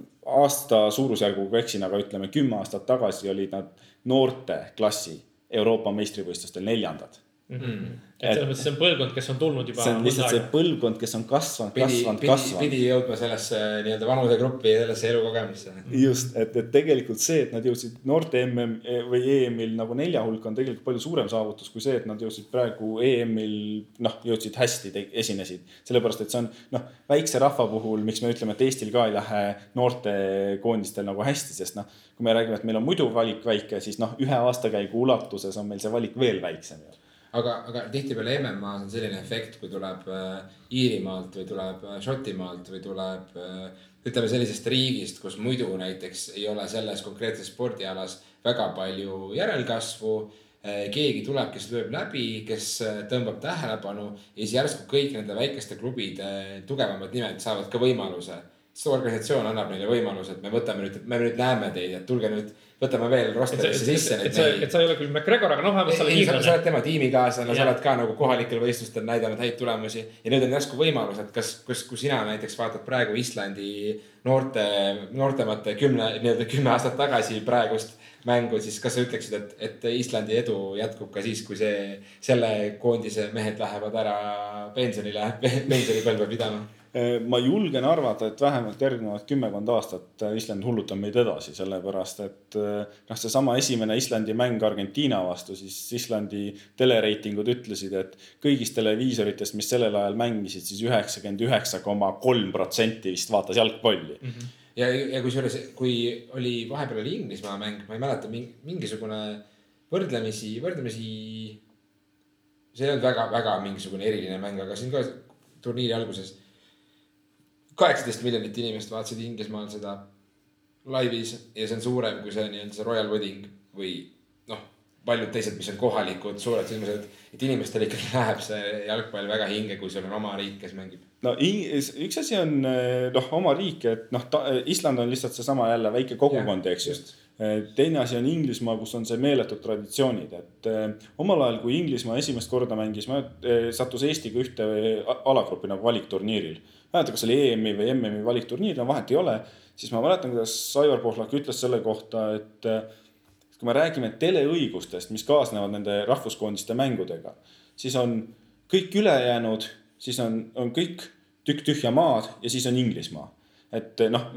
aasta suurusjärguga eksin, aga ütleme kümme aastat tagasi olid nad noorteklassi Euroopa meistrivõistlustel neljandad mm. -hmm et selles mõttes see on põlvkond, kes on tulnud juba. see on lihtsalt see põlvkond, kes on kasvanud, kasvanud, kasvanud. pidi jõudma sellesse nii-öelda vanusegruppi, sellesse elukogemusse. just, et, et tegelikult see, et nad jõudsid noorte MM või EM-il nagu nelja hulka on tegelikult palju suurem saavutus kui see, et nad jõudsid praegu EM-il noh, jõudsid hästi, esinesid. sellepärast, et see on noh, väikse rahva puhul, miks me ütleme, et Eestil ka ei lähe noortekoondistel nagu hästi, sest noh, kui me räägime, et meil on muidu valik väike, siis noh, ühe aastakäigu ulatuses on meil see valik veel väiksem ju aga, aga tihtipeale MM-as on selline efekt, kui tuleb äh, Iirimaalt või tuleb äh, Šotimaalt või tuleb äh, ütleme sellisest riigist, kus muidu näiteks ei ole selles konkreetses spordialas väga palju järelkasvu keegi tuleb, kes lööb läbi, kes tõmbab tähelepanu ja siis järsku kõik nende väikeste klubide tugevamad nimed saavad ka võimaluse. see organisatsioon annab neile võimaluse, et me võtame nüüd, me nüüd näeme teid, et tulge nüüd võtame veel rosterisse sisse. et sa, et sa ei ole küll McGregor, aga noh, vähemalt sa oled hiiglane. sa oled tema tiimikaaslane, sa oled ka nagu kohalikel võistlustel näidanud häid tulemusi. ja nüüd on järsku võimalus, et kas, kus, kui sina näiteks vaatad praegu Islandi noorte, noortemate kümne, nii-öelda kümme aastat tagasi praegust mängu, siis kas sa ütleksid, et, et Islandi edu jätkub ka siis, kui see, selle koondise mehed lähevad ära pensionile, pensionipõlve pidama? Äh, ma julgen arvata, et vähemalt järgnevad kümmekond aastat äh, Island hullutab meid edasi, sellepärast et äh, noh, seesama esimene Islandi mäng Argentiina vastu, siis Islandi telereitingud ütlesid, et kõigist televiisoritest, mis sellel ajal mängisid siis, siis üheksakümmend üheksa koma kolm protsenti vist vaatas jalgpalli mm. -hmm. ja, ja kusjuures, kui oli vahepeal oli Inglismaa mäng, ma ei mäleta, mingisugune võrdlemisi, võrdlemisi see ei olnud väga-väga mingisugune eriline mäng, aga siin ka turniiri alguses kaheksateist miljonit inimest vaatasid Inglismaal seda laivis ja see on suurem kui see nii-öelda see Royal Wedding või noh, paljud teised, mis on kohalikud suured sündmused. et inimestele ikkagi läheb see jalgpall väga hinge, kui sul on oma riik, kes mängib. no üks asi on noh, oma riik, et noh, Island on lihtsalt seesama jälle väike kogukond, eks ju teine asi on Inglismaa, kus on see meeletud traditsioonid, et eh, omal ajal, kui Inglismaa esimest korda mängis, eh, sattus Eestiga ühte alagrupi nagu valikturniiril mäleta, kas oli EM-i või MM-i valikturniir, no vahet ei ole. siis ma mäletan, kuidas Aivar Pohlak ütles selle kohta, et kui me räägime teleõigustest, mis kaasnevad nende rahvuskoondiste mängudega, siis on kõik ülejäänud, siis on, on kõik tükk tühja maad ja siis on Inglismaa. et noh,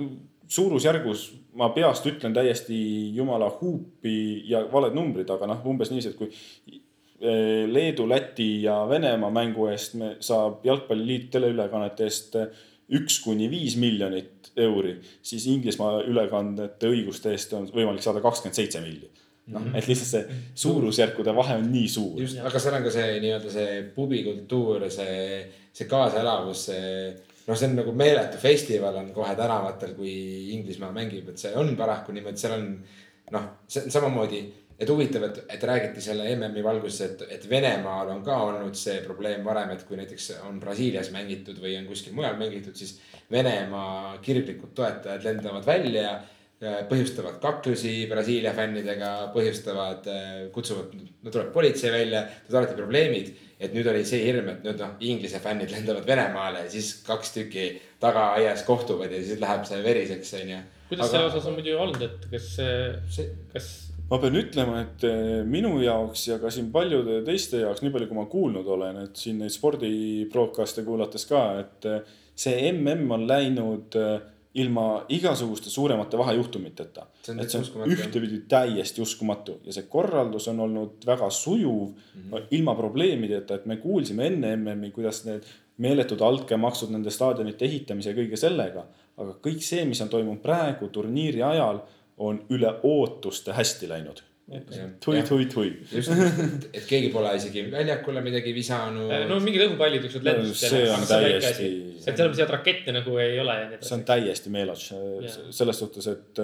suurusjärgus ma peast ütlen täiesti jumala huupi ja valed numbrid, aga noh, umbes niiviisi, et kui Leedu, Läti ja Venemaa mängu eest me saab Jalgpalliliit teleülekannete eest üks kuni viis miljonit euri, siis Inglismaa ülekandete õiguste eest on võimalik saada kakskümmend seitse miljonit noh, mhm. et lihtsalt see suurusjärkude vahe on nii suur. just, aga seal on ka see nii-öelda see pubikultuur, see, see kaasaelavus, see noh, see on nagu meeletu festival on kohe tänavatel, kui Inglismaa mängib, et see on paraku niimoodi, seal on noh, see on samamoodi et huvitav, et, et räägiti selle MM-i valguses, et, et Venemaal on ka olnud see probleem varem, et kui näiteks on Brasiilias mängitud või on kuskil mujal mängitud, siis Venemaa kirglikud toetajad lendavad välja põhjustavad kaklusi Brasiilia fännidega, põhjustavad, kutsuvad, no tuleb politsei välja, tuleb alati probleemid. et nüüd oli see hirm, et nüüd noh, Inglise fännid lendavad Venemaale ja siis kaks tükki tagaaias kohtuvad ja siis läheb see veriseks, onju. kuidas Aga... selle osas on muidu olnud, et kas see, kas ma pean ütlema, et eh, minu jaoks ja ka siin paljude teiste jaoks, nii palju kui ma kuulnud olen, et siin neid spordi broadcast'e kuulates ka, et eh, see mm on läinud eh, ilma igasuguste suuremate vahejuhtumiteta. et see on ühtepidi täiesti uskumatu ja see korraldus on olnud väga sujuv mm, -hmm. ilma probleemideta, et me kuulsime enne MM-i, kuidas need meeletud altkäemaksud nende staadionite ehitamise ja kõige sellega. aga kõik see, mis on toimunud praegu turniiri ajal on üle ootuste hästi läinud tui, tui, tui. just, et, et keegi pole isegi väljakule midagi visanud. no mingid õhupallid, niisugused lendasid. see on täiesti. et selles mõttes head rakette nagu ei ole. see on täiesti meelots selles suhtes, et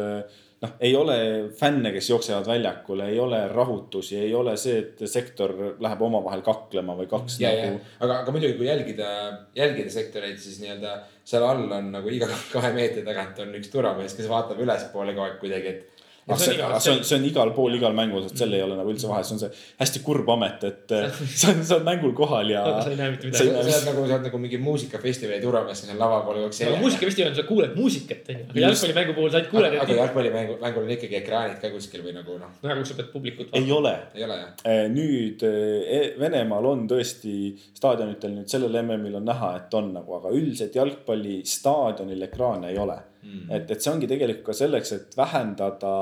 noh, ei ole fänne, kes jooksevad väljakule, ei ole rahutusi, ei ole see, et sektor läheb omavahel kaklema või kaks ja, nagu. aga, aga muidugi, kui jälgida, jälgida sektoreid, siis nii-öelda seal all on nagu iga kahe meetri tagant on üks turvamees, kes vaatab ülespoole kogu aeg kuidagi, et ah, see, see, see, on, see on igal pool, igal mängul, sest sel ei ole nagu üldse vahet, see on see hästi kurb amet, et sa oled, sa oled mängul kohal ja. sa ei näe mitte midagi. sa oled nagu, sa oled nagu mingi muusikafestivali turvamees, seal lava pool jookse. aga muusikafestivalil sa kuuled muusikat, onju. aga jalgpallimängu puhul sa ainult kuuled. aga jalgpallimängu, mängul on ikkagi ekraanid ka kuskil või nagu noh. nagu sa pead publikut ei ole. ei ole jah. Eh, nüüd eh, Venemaal on tõesti staadionitel nüüd sellel MM-il on näha, et on nagu, aga üldiselt jalgpallistaadionil ekraane ei ole mm.. et, et see ongi tegelikult ka selleks, et vähendada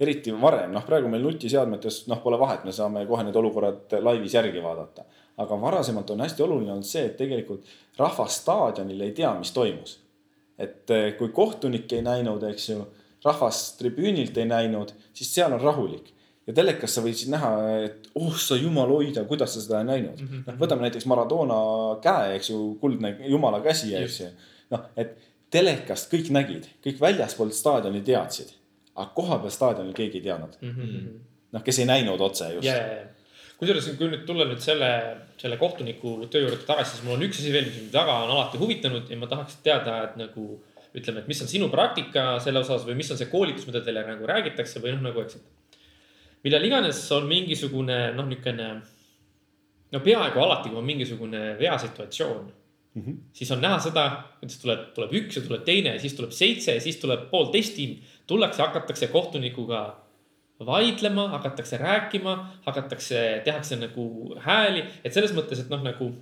eriti varem, noh, praegu meil nutiseadmetes, noh, pole vahet, me saame kohe need olukorrad laivis järgi vaadata. aga varasemalt on hästi oluline olnud see, et tegelikult rahvas staadionil ei tea, mis toimus. et eh, kui kohtunik ei näinud, eks ju, rahvas tribüünilt ei näinud, siis seal on rahulik ja telekas sa võisid näha, et oh sa jumal hoida, kuidas sa seda ei näinud mm. -hmm. noh, võtame näiteks Maradona käe, eks ju, kuldne jumala käsi, eks ju. noh, et telekast kõik nägid, kõik väljaspoolt staadioni teadsid aga kohapeal staadionil keegi ei teadnud. Mm -hmm.. noh, kes ei näinud otse just. Yeah,. kusjuures, kui nüüd tulla nüüd selle, selle kohtuniku töö juurde tagasi, siis mul on üks asi veel, mis mind väga on alati huvitanud ja ma tahaks teada, et nagu ütleme, et mis on sinu praktika selle osas või mis on see koolitus, mida teile nagu räägitakse või noh, nagu eks, et millal iganes on mingisugune noh, niisugune no peaaegu alati, kui on mingisugune veasituatsioon mm, -hmm. siis on näha seda, kuidas tuleb, tuleb üks ja tuleb teine ja siis tuleb seitse ja siis tuleb poolteist tiimi tullakse, hakatakse kohtunikuga vaidlema, hakatakse rääkima, hakatakse, tehakse nagu hääli, et selles mõttes, et noh, nagu.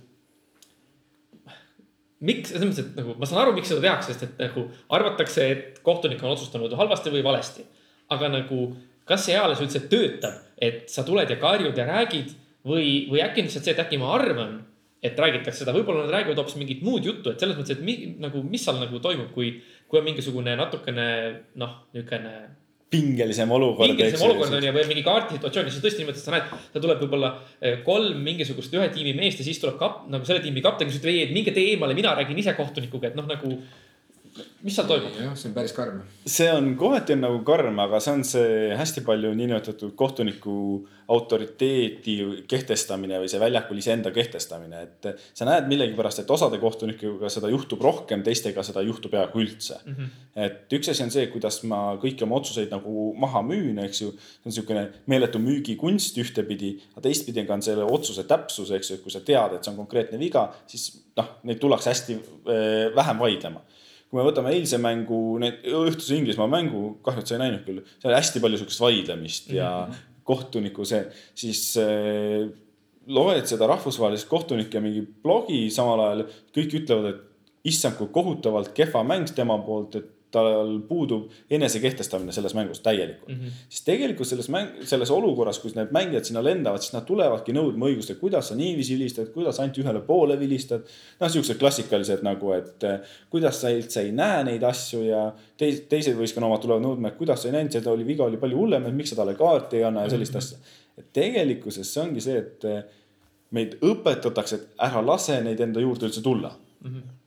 miks, selles mõttes, et nagu ma saan aru, miks seda tehakse, sest et nagu arvatakse, et kohtunik on otsustanud halvasti või valesti. aga nagu, kas see eales üldse töötab, et sa tuled ja karjud ja räägid või, või äkki on lihtsalt see, et äkki ma arvan et räägitakse seda, võib-olla nad räägivad hoopis mingit muud juttu, et selles mõttes, et mi, nagu, mis seal nagu toimub, kui kui on mingisugune natukene noh, niisugune pingelisem olukord. pingelisem olukord on ju, või mingi kaardisituatsioon, siis tõesti niimoodi, et sa näed, ta tuleb võib-olla eh, kolm mingisugust ühe tiimi meest ja siis tuleb kap-, nagu selle tiimi kapten, kes ütleb ei, et minge tee eemale, mina räägin ise kohtunikuga, et noh, nagu mis seal toimub? jah, see on päris karm. see on kohati on nagu karm, aga see on see hästi palju niinimetatud kohtuniku autoriteeti kehtestamine või see väljakul iseenda kehtestamine, et sa näed millegipärast, et osade kohtunikega seda juhtub rohkem, teistega seda ei juhtu peaaegu üldse mm. -hmm. et üks asi on see, kuidas ma kõiki oma otsuseid nagu maha müün, eks ju. see on niisugune meeletu müügikunst ühtepidi, aga teistpidi on selle otsuse täpsus, eks ju, et kui sa tead, et see on konkreetne viga, siis noh, neid tullakse hästi äh, vähem vaidlema kui me võtame eilse mängu, need õhtuse Inglismaa mängu, kahju, et sa ei näinud küll, seal oli hästi palju sihukest vaidlemist ja mm -hmm. kohtuniku see, siis äh, loed seda rahvusvahelist kohtunike mingi blogi, samal ajal kõik ütlevad, et issand, kui kohutavalt kehva mäng tema poolt, et tal puudub enesekehtestamine selles mängus täielikult mm. -hmm. siis tegelikult selles mäng, selles olukorras, kus need mängijad sinna lendavad, siis nad tulevadki nõudma õigust, et kuidas sa niiviisi vilistad, kuidas ainult ühele poole vilistad. noh, siuksed klassikalised nagu, et eh, kuidas sa üldse ei näe neid asju ja teis, teised võistkonna omad tulevad nõudma, et kuidas sa ei näinud, seda oli, viga oli palju hullem, et miks sa talle kaarti ei anna ja sellist mm -hmm. asja. et tegelikkuses see ongi see, et eh, meid õpetatakse, et ära lase neid enda juurde üldse tulla mm. -hmm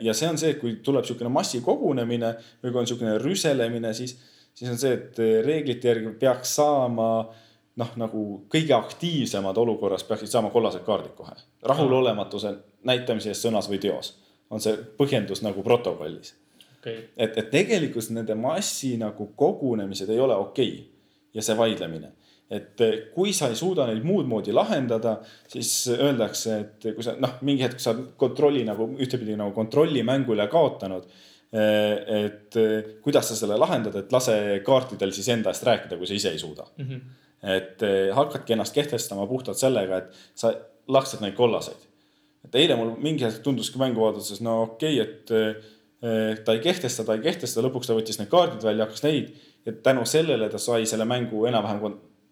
ja see on see, et kui tuleb niisugune massikogunemine või kui on niisugune rüselemine, siis, siis on see, et äh, reeglite järgi peaks saama noh, nagu kõige aktiivsemad olukorras peaksid saama kollased kaardid kohe. rahulolematuse näitamise eest sõnas või teos on see põhjendus nagu protokollis okay.. et, et tegelikult nende massi nagu kogunemised ei ole okei okay. ja see vaidlemine et eh, kui sa ei suuda neid muud moodi lahendada, siis öeldakse, et kui sa noh, mingi hetk sa kontrolli nagu ühtepidi nagu kontrolli mängule kaotanud. Eh, et eh, kuidas sa selle lahendad, et lase kaartidel siis enda eest rääkida, kui sa ise ei suuda mm. -hmm. et hakkadki ennast kehtestama puhtalt sellega, et sa laksad neid kollaseid. et eile mul mingi hetk tunduski mängu vaadates, no okei okay,, et ta ei kehtesta, ta ei kehtesta, lõpuks ta võttis need kaardid välja, hakkas neid ja tänu sellele ta sai selle mängu enam-vähem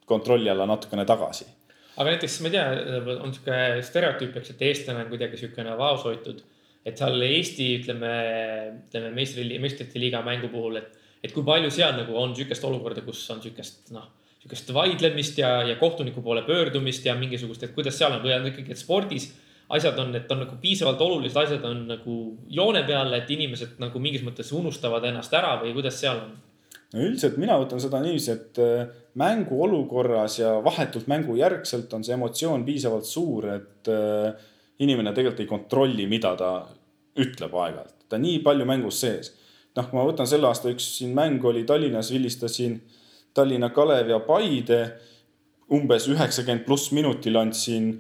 kontrolli alla natukene tagasi. aga näiteks ma ei tea, on sihuke stereotüüp, eks, et eestlane on kuidagi sihukene vaoshoitud. et seal Eesti, ütleme, ütleme meistri, meistrite liiga mängu puhul, et, et kui palju seal nagu on sihukest olukorda, kus on sihukest noh sihukest vaidlemist ja, ja kohtuniku poole pöördumist ja mingisugust, et kuidas seal on või on ikkagi, et spordis asjad on, et on nagu piisavalt olulised asjad on nagu joone peal, et inimesed nagu mingis mõttes unustavad ennast ära või kuidas seal on? No üldiselt mina võtan seda niiviisi, et äh, mänguolukorras ja vahetult mängujärgselt on see emotsioon piisavalt suur, et äh, inimene tegelikult ei kontrolli, mida ta ütleb aeg-ajalt. ta nii palju mängus sees. noh, kui ma võtan selle aasta üks siin mäng oli Tallinnas, vilistasin Tallinna Kalev ja Paide umbes üheksakümmend pluss minutil andsin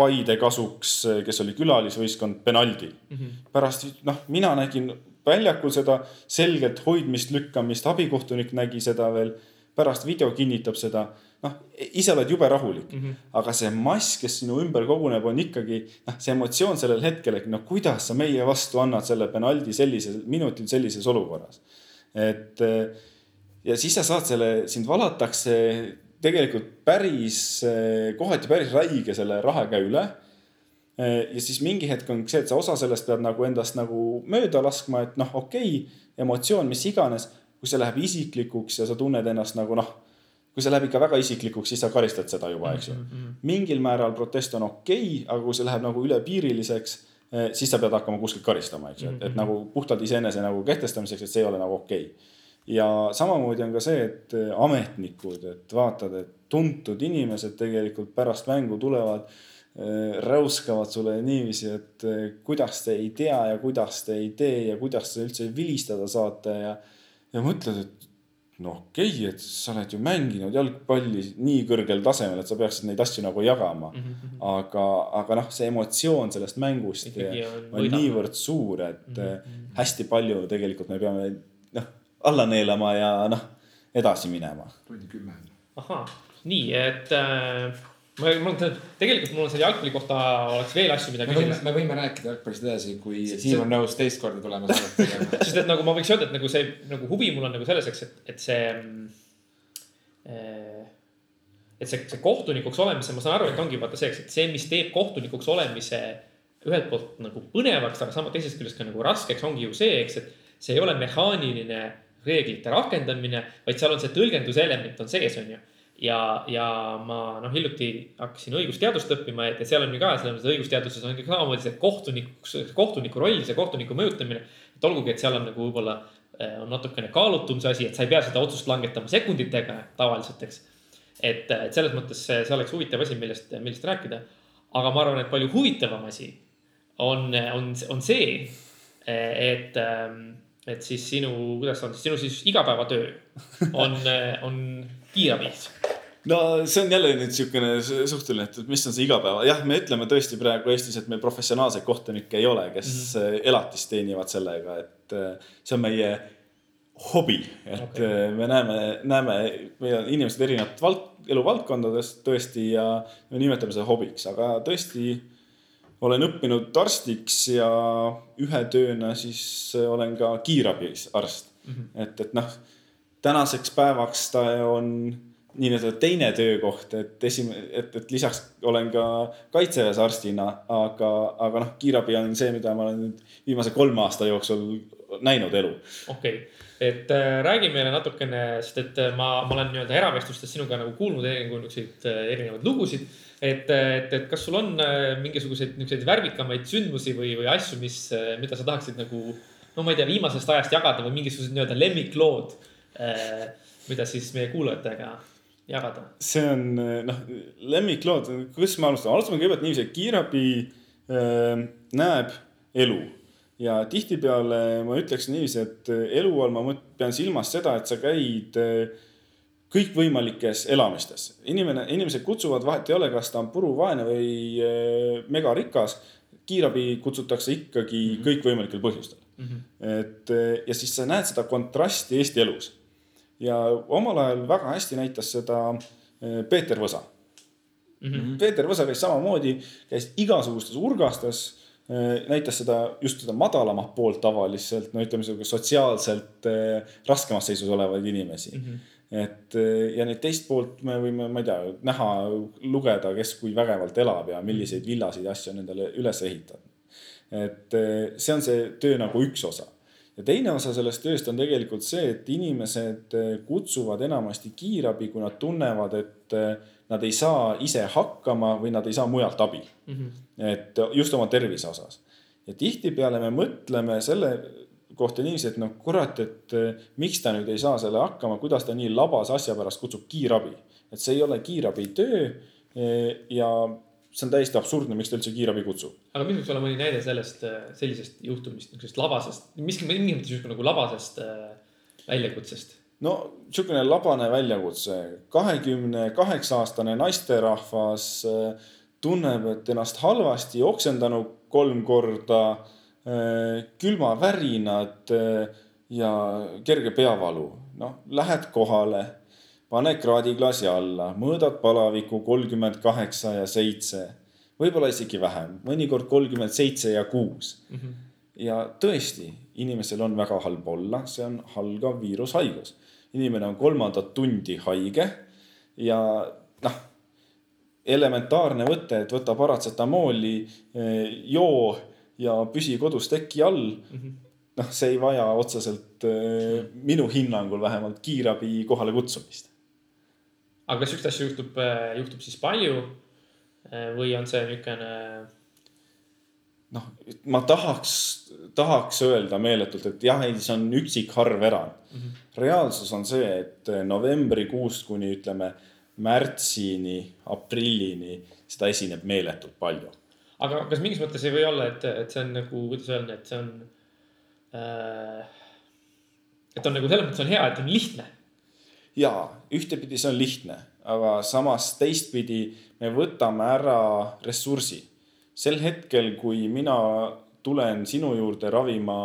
Paide kasuks, kes oli külalisvõistkond, penaldi mm. -hmm. pärast noh, mina nägin väljakul seda selgelt hoidmist, lükkamist, abikohtunik nägi seda veel. pärast video kinnitab seda. noh, ise oled jube rahulik mm, -hmm. aga see mass, kes sinu ümber koguneb, on ikkagi noh, see emotsioon sellel hetkel, et noh, kuidas sa meie vastu annad selle penaldi sellisel minutil sellises olukorras. et ja siis sa saad selle, sind valatakse tegelikult päris, kohati päris räige selle rahaga üle. Ja siis mingi hetk on see, et sa osa sellest pead nagu endast nagu mööda laskma, et noh, okei okay,, emotsioon, mis iganes. kui see läheb isiklikuks ja sa tunned ennast nagu noh, kui see läheb ikka väga isiklikuks, siis sa karistad seda juba, eks ju. Mm -hmm.. mingil määral protest on okei okay,, aga kui see läheb nagu ülepiiriliseks, siis sa pead hakkama kuskilt karistama, eks ju, et, et nagu puhtalt iseenese nagu kehtestamiseks, et see ei ole nagu okei. Okay ja samamoodi on ka see, et äh, ametnikud, et vaatad, et tuntud inimesed tegelikult pärast mängu tulevad, äh, räuskavad sulle niiviisi, et äh, kuidas te ei tea ja kuidas te ei tee ja kuidas te üldse vilistada saate ja, ja mõtled, et no okei okay,, et sa oled ju mänginud jalgpalli nii kõrgel tasemel, et sa peaksid neid asju nagu jagama mm. -hmm. aga, aga noh, see emotsioon sellest mängust Ikkagi on, on niivõrd suur, et mm -hmm. hästi palju tegelikult me peame noh alla neelama ja noh, edasi minema. tund kümme. ahah, nii et äh, ma, mul on tegelikult mul on selle jalgpalli kohta oleks veel asju, mida küsida. me võime rääkida jalgpallist edasi, kui Siim on nõus teist korda tulema saadet tegema sest et nagu ma võiks öelda, et nagu see nagu huvi mul on nagu selles, eks, et, et see äh, et see, see kohtunikuks olemise, ma saan aru, et ongi vaata see, et see, mis teeb kohtunikuks olemise ühelt poolt nagu põnevaks, aga samas teisest küljest ka nagu raskeks, ongi ju see, eks, et see ei ole mehaaniline reeglite rakendamine, vaid seal on see tõlgenduselement on sees, on ju. Ja, ja ma noh, hiljuti hakkasin õigusteadust õppima, et seal on ju ka selles mõttes õigusteaduses on samamoodi see kohtunikuks, kohtuniku roll, see kohtuniku mõjutamine. et olgugi, et seal on nagu võib-olla eh, on natukene kaalutum see asi, et sa ei pea seda otsust langetama sekunditega tavaliselt, eks. et, et selles mõttes see, see oleks huvitav asi, millest, millest rääkida. aga ma arvan, et palju huvitavam asi on, on, on see, et ähm, et siis sinu, kuidas on, sinu siis igapäevatöö on, on kiirabis no see on jälle nüüd niisugune suhteline, et mis on see igapäeva, jah, me ütleme tõesti praegu Eestis, et meil professionaalseid kohtunikke ei ole, kes mm -hmm. elatist teenivad sellega, et äh, see on meie hobi, et okay. Äh, me näeme, näeme, meil on inimesed erinevat vald, eluvaldkondadest tõesti ja me nimetame seda hobiks, aga tõesti olen õppinud arstiks ja ühe tööna siis olen ka kiirabis arst mm. -hmm. et, et noh, tänaseks päevaks ta on nii-öelda teine töökoht, et esimene, et, et lisaks olen ka kaitseväes arstina, aga, aga noh, kiirabi on see, mida ma olen nüüd viimase kolme aasta jooksul näinud elu. okei okay., et äh, räägi meile natukene, sest et äh, ma, ma olen nii-öelda eravestlustes sinuga nagu kuulnud erinevaid, erinevaid lugusid et, et, et kas sul on äh, mingisuguseid niisuguseid värvikamaid sündmusi või, või asju, mis, äh, mida sa tahaksid nagu, no ma ei tea, viimasest ajast jagada või mingisugused nii-öelda lemmiklood, äh, mida siis meie kuulajatega jagada? see on noh, lemmiklood, kus me alustame, alustame kõigepealt niiviisi, et kiirabi äh, näeb elu ja tihtipeale ma ütleks niiviisi, et elu all ma pean silmas seda, et sa käid äh, kõikvõimalikes elamistes. inimene, inimesed kutsuvad, vahet ei ole, kas ta on puruvaene või äh, megarikas. kiirabi kutsutakse ikkagi mm -hmm. kõikvõimalikel põhjustel mm. -hmm. et äh, ja siis sa näed seda kontrasti Eesti elus. ja omal ajal väga hästi näitas seda äh, Peeter Võsa mm. -hmm. Peeter Võsa käis samamoodi, käis igasugustes urgastes näitas seda just seda madalamat poolt tavaliselt, no ütleme sotsiaalselt raskemas seisus olevaid inimesi mm. -hmm et eh, ja nüüd teist poolt me võime, ma ei tea, näha, lugeda, kes kui vägevalt elab ja milliseid villasid ja asju on endale üles ehitanud. et eh, see on see töö nagu üks osa. ja teine osa sellest tööst on tegelikult see, et inimesed eh, kutsuvad enamasti kiirabi, kui nad tunnevad, et nad ei saa ise hakkama või nad ei saa mujalt abi mm. -hmm. et just oma tervise osas. ja tihtipeale me mõtleme selle kohta niiviisi, et noh, kurat, et eh, miks ta nüüd ei saa selle hakkama, kuidas ta nii labase asja pärast kutsub kiirabi. et see ei ole kiirabi töö. Eh, ja see on täiesti absurdne, miks ta üldse kiirabi kutsub. aga mis võiks olla mõni näide sellest, eh, sellisest juhtumist, niisugusest labasest, miski, mingi mõttes justkui nagu labasest väljakutsest? no niisugune labane väljakutse, kahekümne kaheksa aastane naisterahvas tunneb, et ennast halvasti oksendanud kolm korda, külmavärinad äh, ja kerge peavalu. noh, lähed kohale, pane kraadiklaasi alla, mõõdad palavikku kolmkümmend kaheksa ja seitse, võib-olla isegi vähem, mõnikord kolmkümmend seitse ja kuus mm. -hmm. ja tõesti, inimesel on väga halb olla, see on algav viirushaigus inimene on kolmandat tundi haige ja noh, elementaarne võte, et võta paratsetamooli, eh, joo ja püsi kodus teki all mm. -hmm. noh, see ei vaja otseselt eh, minu hinnangul vähemalt kiirabi kohale kutsumist. aga kas sihukest asja juhtub, eh, juhtub siis palju või on see niisugune noh, ma tahaks, tahaks öelda meeletult, et jah, ei, see on üksik harv erand mm. -hmm. reaalsus on see, et novembrikuust kuni ütleme märtsini, aprillini seda esineb meeletult palju. Aga kas mingis mõttes ei või olla, et, et see on nagu, kuidas öelda, et see on äh,. et on nagu selles mõttes on hea, et on lihtne. ja ühtepidi see on lihtne, aga samas teistpidi me võtame ära ressursi sel hetkel, kui mina tulen sinu juurde ravima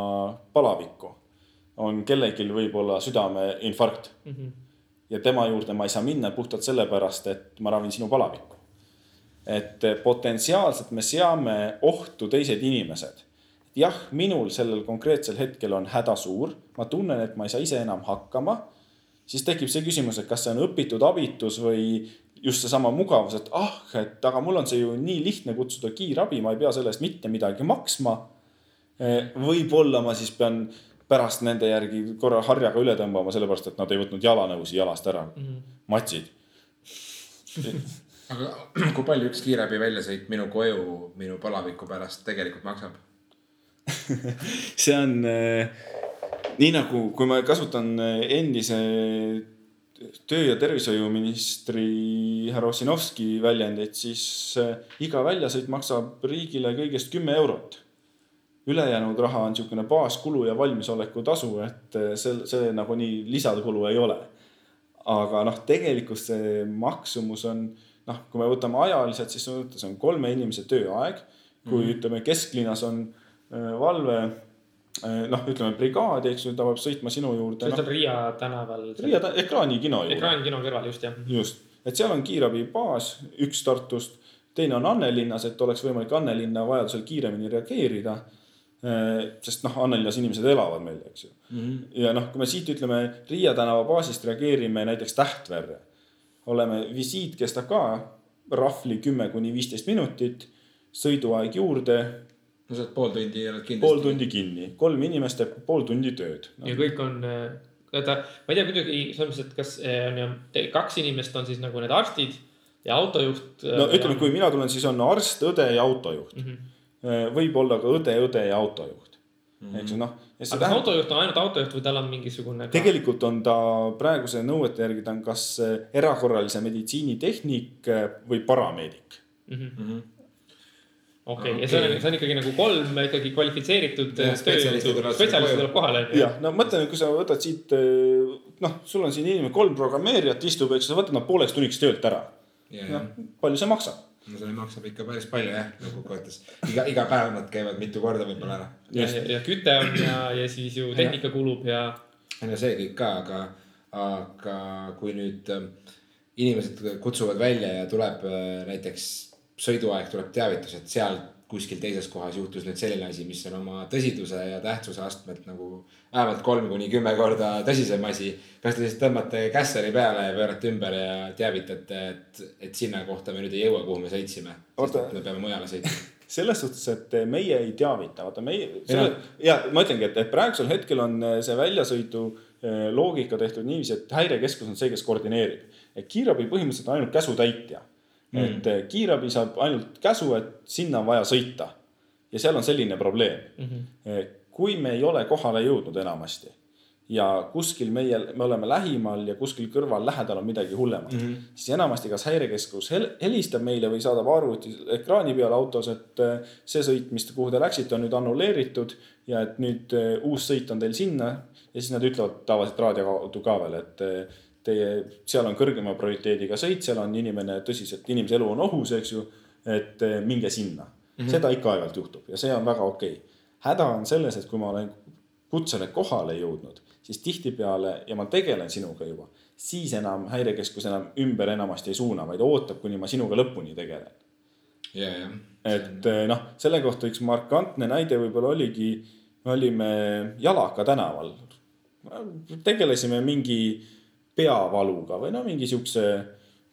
palavikku, on kellelgi võib-olla südameinfarkt mm. -hmm. ja tema juurde ma ei saa minna puhtalt sellepärast, et ma ravin sinu palavikku. Et potentsiaalselt me seame ohtu teised inimesed. jah, minul sellel konkreetsel hetkel on häda suur, ma tunnen, et ma ei saa ise enam hakkama siis tekib see küsimus, et kas see on õpitud abitus või just seesama mugavus, et ah, et aga mul on see ju nii lihtne kutsuda kiirabi, ma ei pea selle eest mitte midagi maksma. Eh, võib-olla ma siis pean pärast nende järgi korra harjaga üle tõmbama, sellepärast et nad ei võtnud jalanõusi jalast ära mm, -hmm. matsid aga kui palju üks kiirabi väljasõit minu koju minu palaviku pärast tegelikult maksab see on äh, nii nagu, kui ma kasutan endise töö- ja tervishoiuministri härra Ossinovski väljendit, siis eh, iga väljasõit maksab riigile kõigest kümme eurot. ülejäänud raha on niisugune baaskulu ja valmisoleku tasu, et eh, see, see nagunii lisakulu ei ole. aga noh, tegelikult see maksumus on noh, kui me võtame ajaliselt, siis see on kolme inimese tööaeg. kui mm ütleme, kesklinnas on eh, valve Äh, noh, ütleme brigaadi, eks ju, ta peab sõitma sinu juurde. see on no, Riia tänaval. Riia ta, ekraanikino juurde. ekraanikino kõrval just jah. just, et seal on kiirabibaas, üks Tartust, teine on Annelinnas, et oleks võimalik Annelinna vajadusel kiiremini reageerida. Äh, sest noh, Annelinnas inimesed elavad meil, eks ju mm. -hmm. ja noh, kui me siit ütleme Riia tänava baasist reageerime näiteks Tähtverre. Oleme, visiit kestab ka rahvli kümme kuni viisteist minutit, sõiduaeg juurde no sa oled pool tundi oled kindlasti. pool tundi kinni, kolm inimest teeb pool tundi tööd no.. ja kõik on, vaata, äh, ma ei tea muidugi selles mõttes, et kas äh, on ju kaks inimest on siis nagu need arstid ja autojuht. Äh, no ütleme, kui mina tulen, siis on arst, õde ja autojuht mm. -hmm. võib-olla ka õde, õde ja autojuht mm. -hmm. eks ju noh. aga kas tähend... autojuht on ainult autojuht või tal on mingisugune ka...? tegelikult on ta praeguse nõuete järgi, ta on kas erakorralise meditsiinitehnik või parameedik mm. -hmm okei okay. okay., ja see on, see on ikkagi nagu kolm ikkagi kvalifitseeritud spetsialisti tuleb kohale. jah, no mõtle nüüd, kui sa võtad siit, noh, sul on siin inimene, kolm programmeerijat istub, eks sa võtad nad pooleks tunniks töölt ära. noh, palju see maksab? No see maksab ikka päris palju jah, kokkuvõttes. iga, iga päev nad käivad mitu korda võib-olla ära. ja, ja, ja küte on ja, ja siis ju tehnika kulub ja. no see kõik ka, aga, aga kui nüüd äh, inimesed kutsuvad välja ja tuleb äh, näiteks sõiduaeg tuleb teavitus, et seal kuskil teises kohas juhtus nüüd selline asi, mis on oma tõsiduse ja tähtsuse astmelt nagu vähemalt kolm kuni kümme korda tõsisem asi. kas te siis tõmbate kässari peale ja pöörate ümber ja teavitate, et, et sinna kohta me nüüd ei jõua, kuhu me sõitsime. me peame mujale sõitma selles suhtes, et meie ei teavita, vaata meie, ja ma ütlengi, et, et praegusel hetkel on see väljasõidu eh, loogika tehtud niiviisi, et häirekeskus on see, kes koordineerib. et kiirabi põhimõtteliselt on ainult käsutäitja mm.. et kiirabi saab ainult käsu, et sinna on vaja sõita. ja seal on selline probleem mm. -hmm. kui me ei ole kohale jõudnud enamasti ja kuskil meie, me oleme lähimal ja kuskil kõrval lähedal on midagi hullemat mm, -hmm. siis enamasti kas häirekeskus hel helistab meile või saadab arvuti ekraani peal autos, et eh, see sõit, mis, kuhu te läksite, on nüüd annulleeritud ja et nüüd uus sõit on teil sinna. ja siis nad ütlevad tavaliselt raadio kaudu ka veel, et teie, seal on kõrgema prioriteediga sõit, seal on inimene tõsiselt, inimese elu on ohus, eks ju. et minge sinna mm, -hmm. seda ikka aeg-ajalt juhtub ja see on väga okei okay. häda on selles, et kui ma olen kutsele kohale jõudnud, siis tihtipeale ja ma tegelen sinuga juba, siis enam häirekeskus enam ümber enamasti ei suuna, vaid ootab, kuni ma sinuga lõpuni tegelen. ja, jah. et noh, selle kohta üks markantne näide võib-olla oligi, me olime Jalaka tänaval. tegelesime mingi peavaluga või no mingi siukse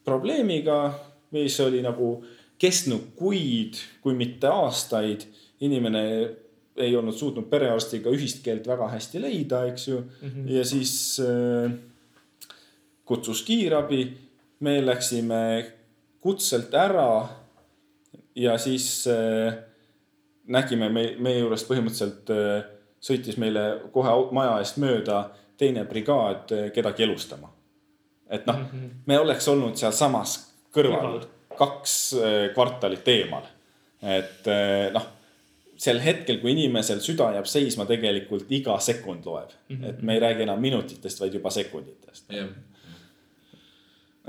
probleemiga, mis oli nagu kestnud kuid, kui mitte aastaid. inimene ei olnud suutnud perearstiga ühist keelt väga hästi leida, eks ju mm. -hmm. ja siis äh, kutsus kiirabi. me läksime kutselt ära. ja siis äh, nägime me, meie juurest põhimõtteliselt äh, sõitis meile kohe maja eest mööda teine brigaad äh, kedagi elustama. et noh mm, -hmm. me oleks olnud sealsamas kõrval kaks äh, kvartalit eemal. et äh, noh sel hetkel, kui inimesel süda jääb seisma, tegelikult iga sekund loeb mm. -hmm. et me ei räägi enam minutitest, vaid juba sekunditest yeah..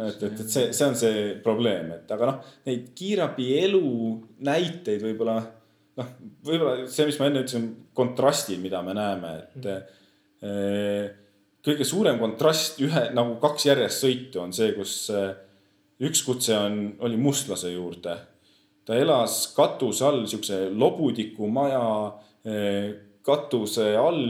et, et, et see, see on see probleem, et aga noh, neid kiirabi elu näiteid võib-olla noh, võib-olla see, mis ma enne ütlesin, kontrastid, mida me näeme, et mm. -hmm. Kõige suurem kontrast ühe nagu kaks järjest sõitu on see, kus eh, üks kutse on, oli mustlase juurde ta elas katuse all, siukse lobudiku maja eh, katuse all,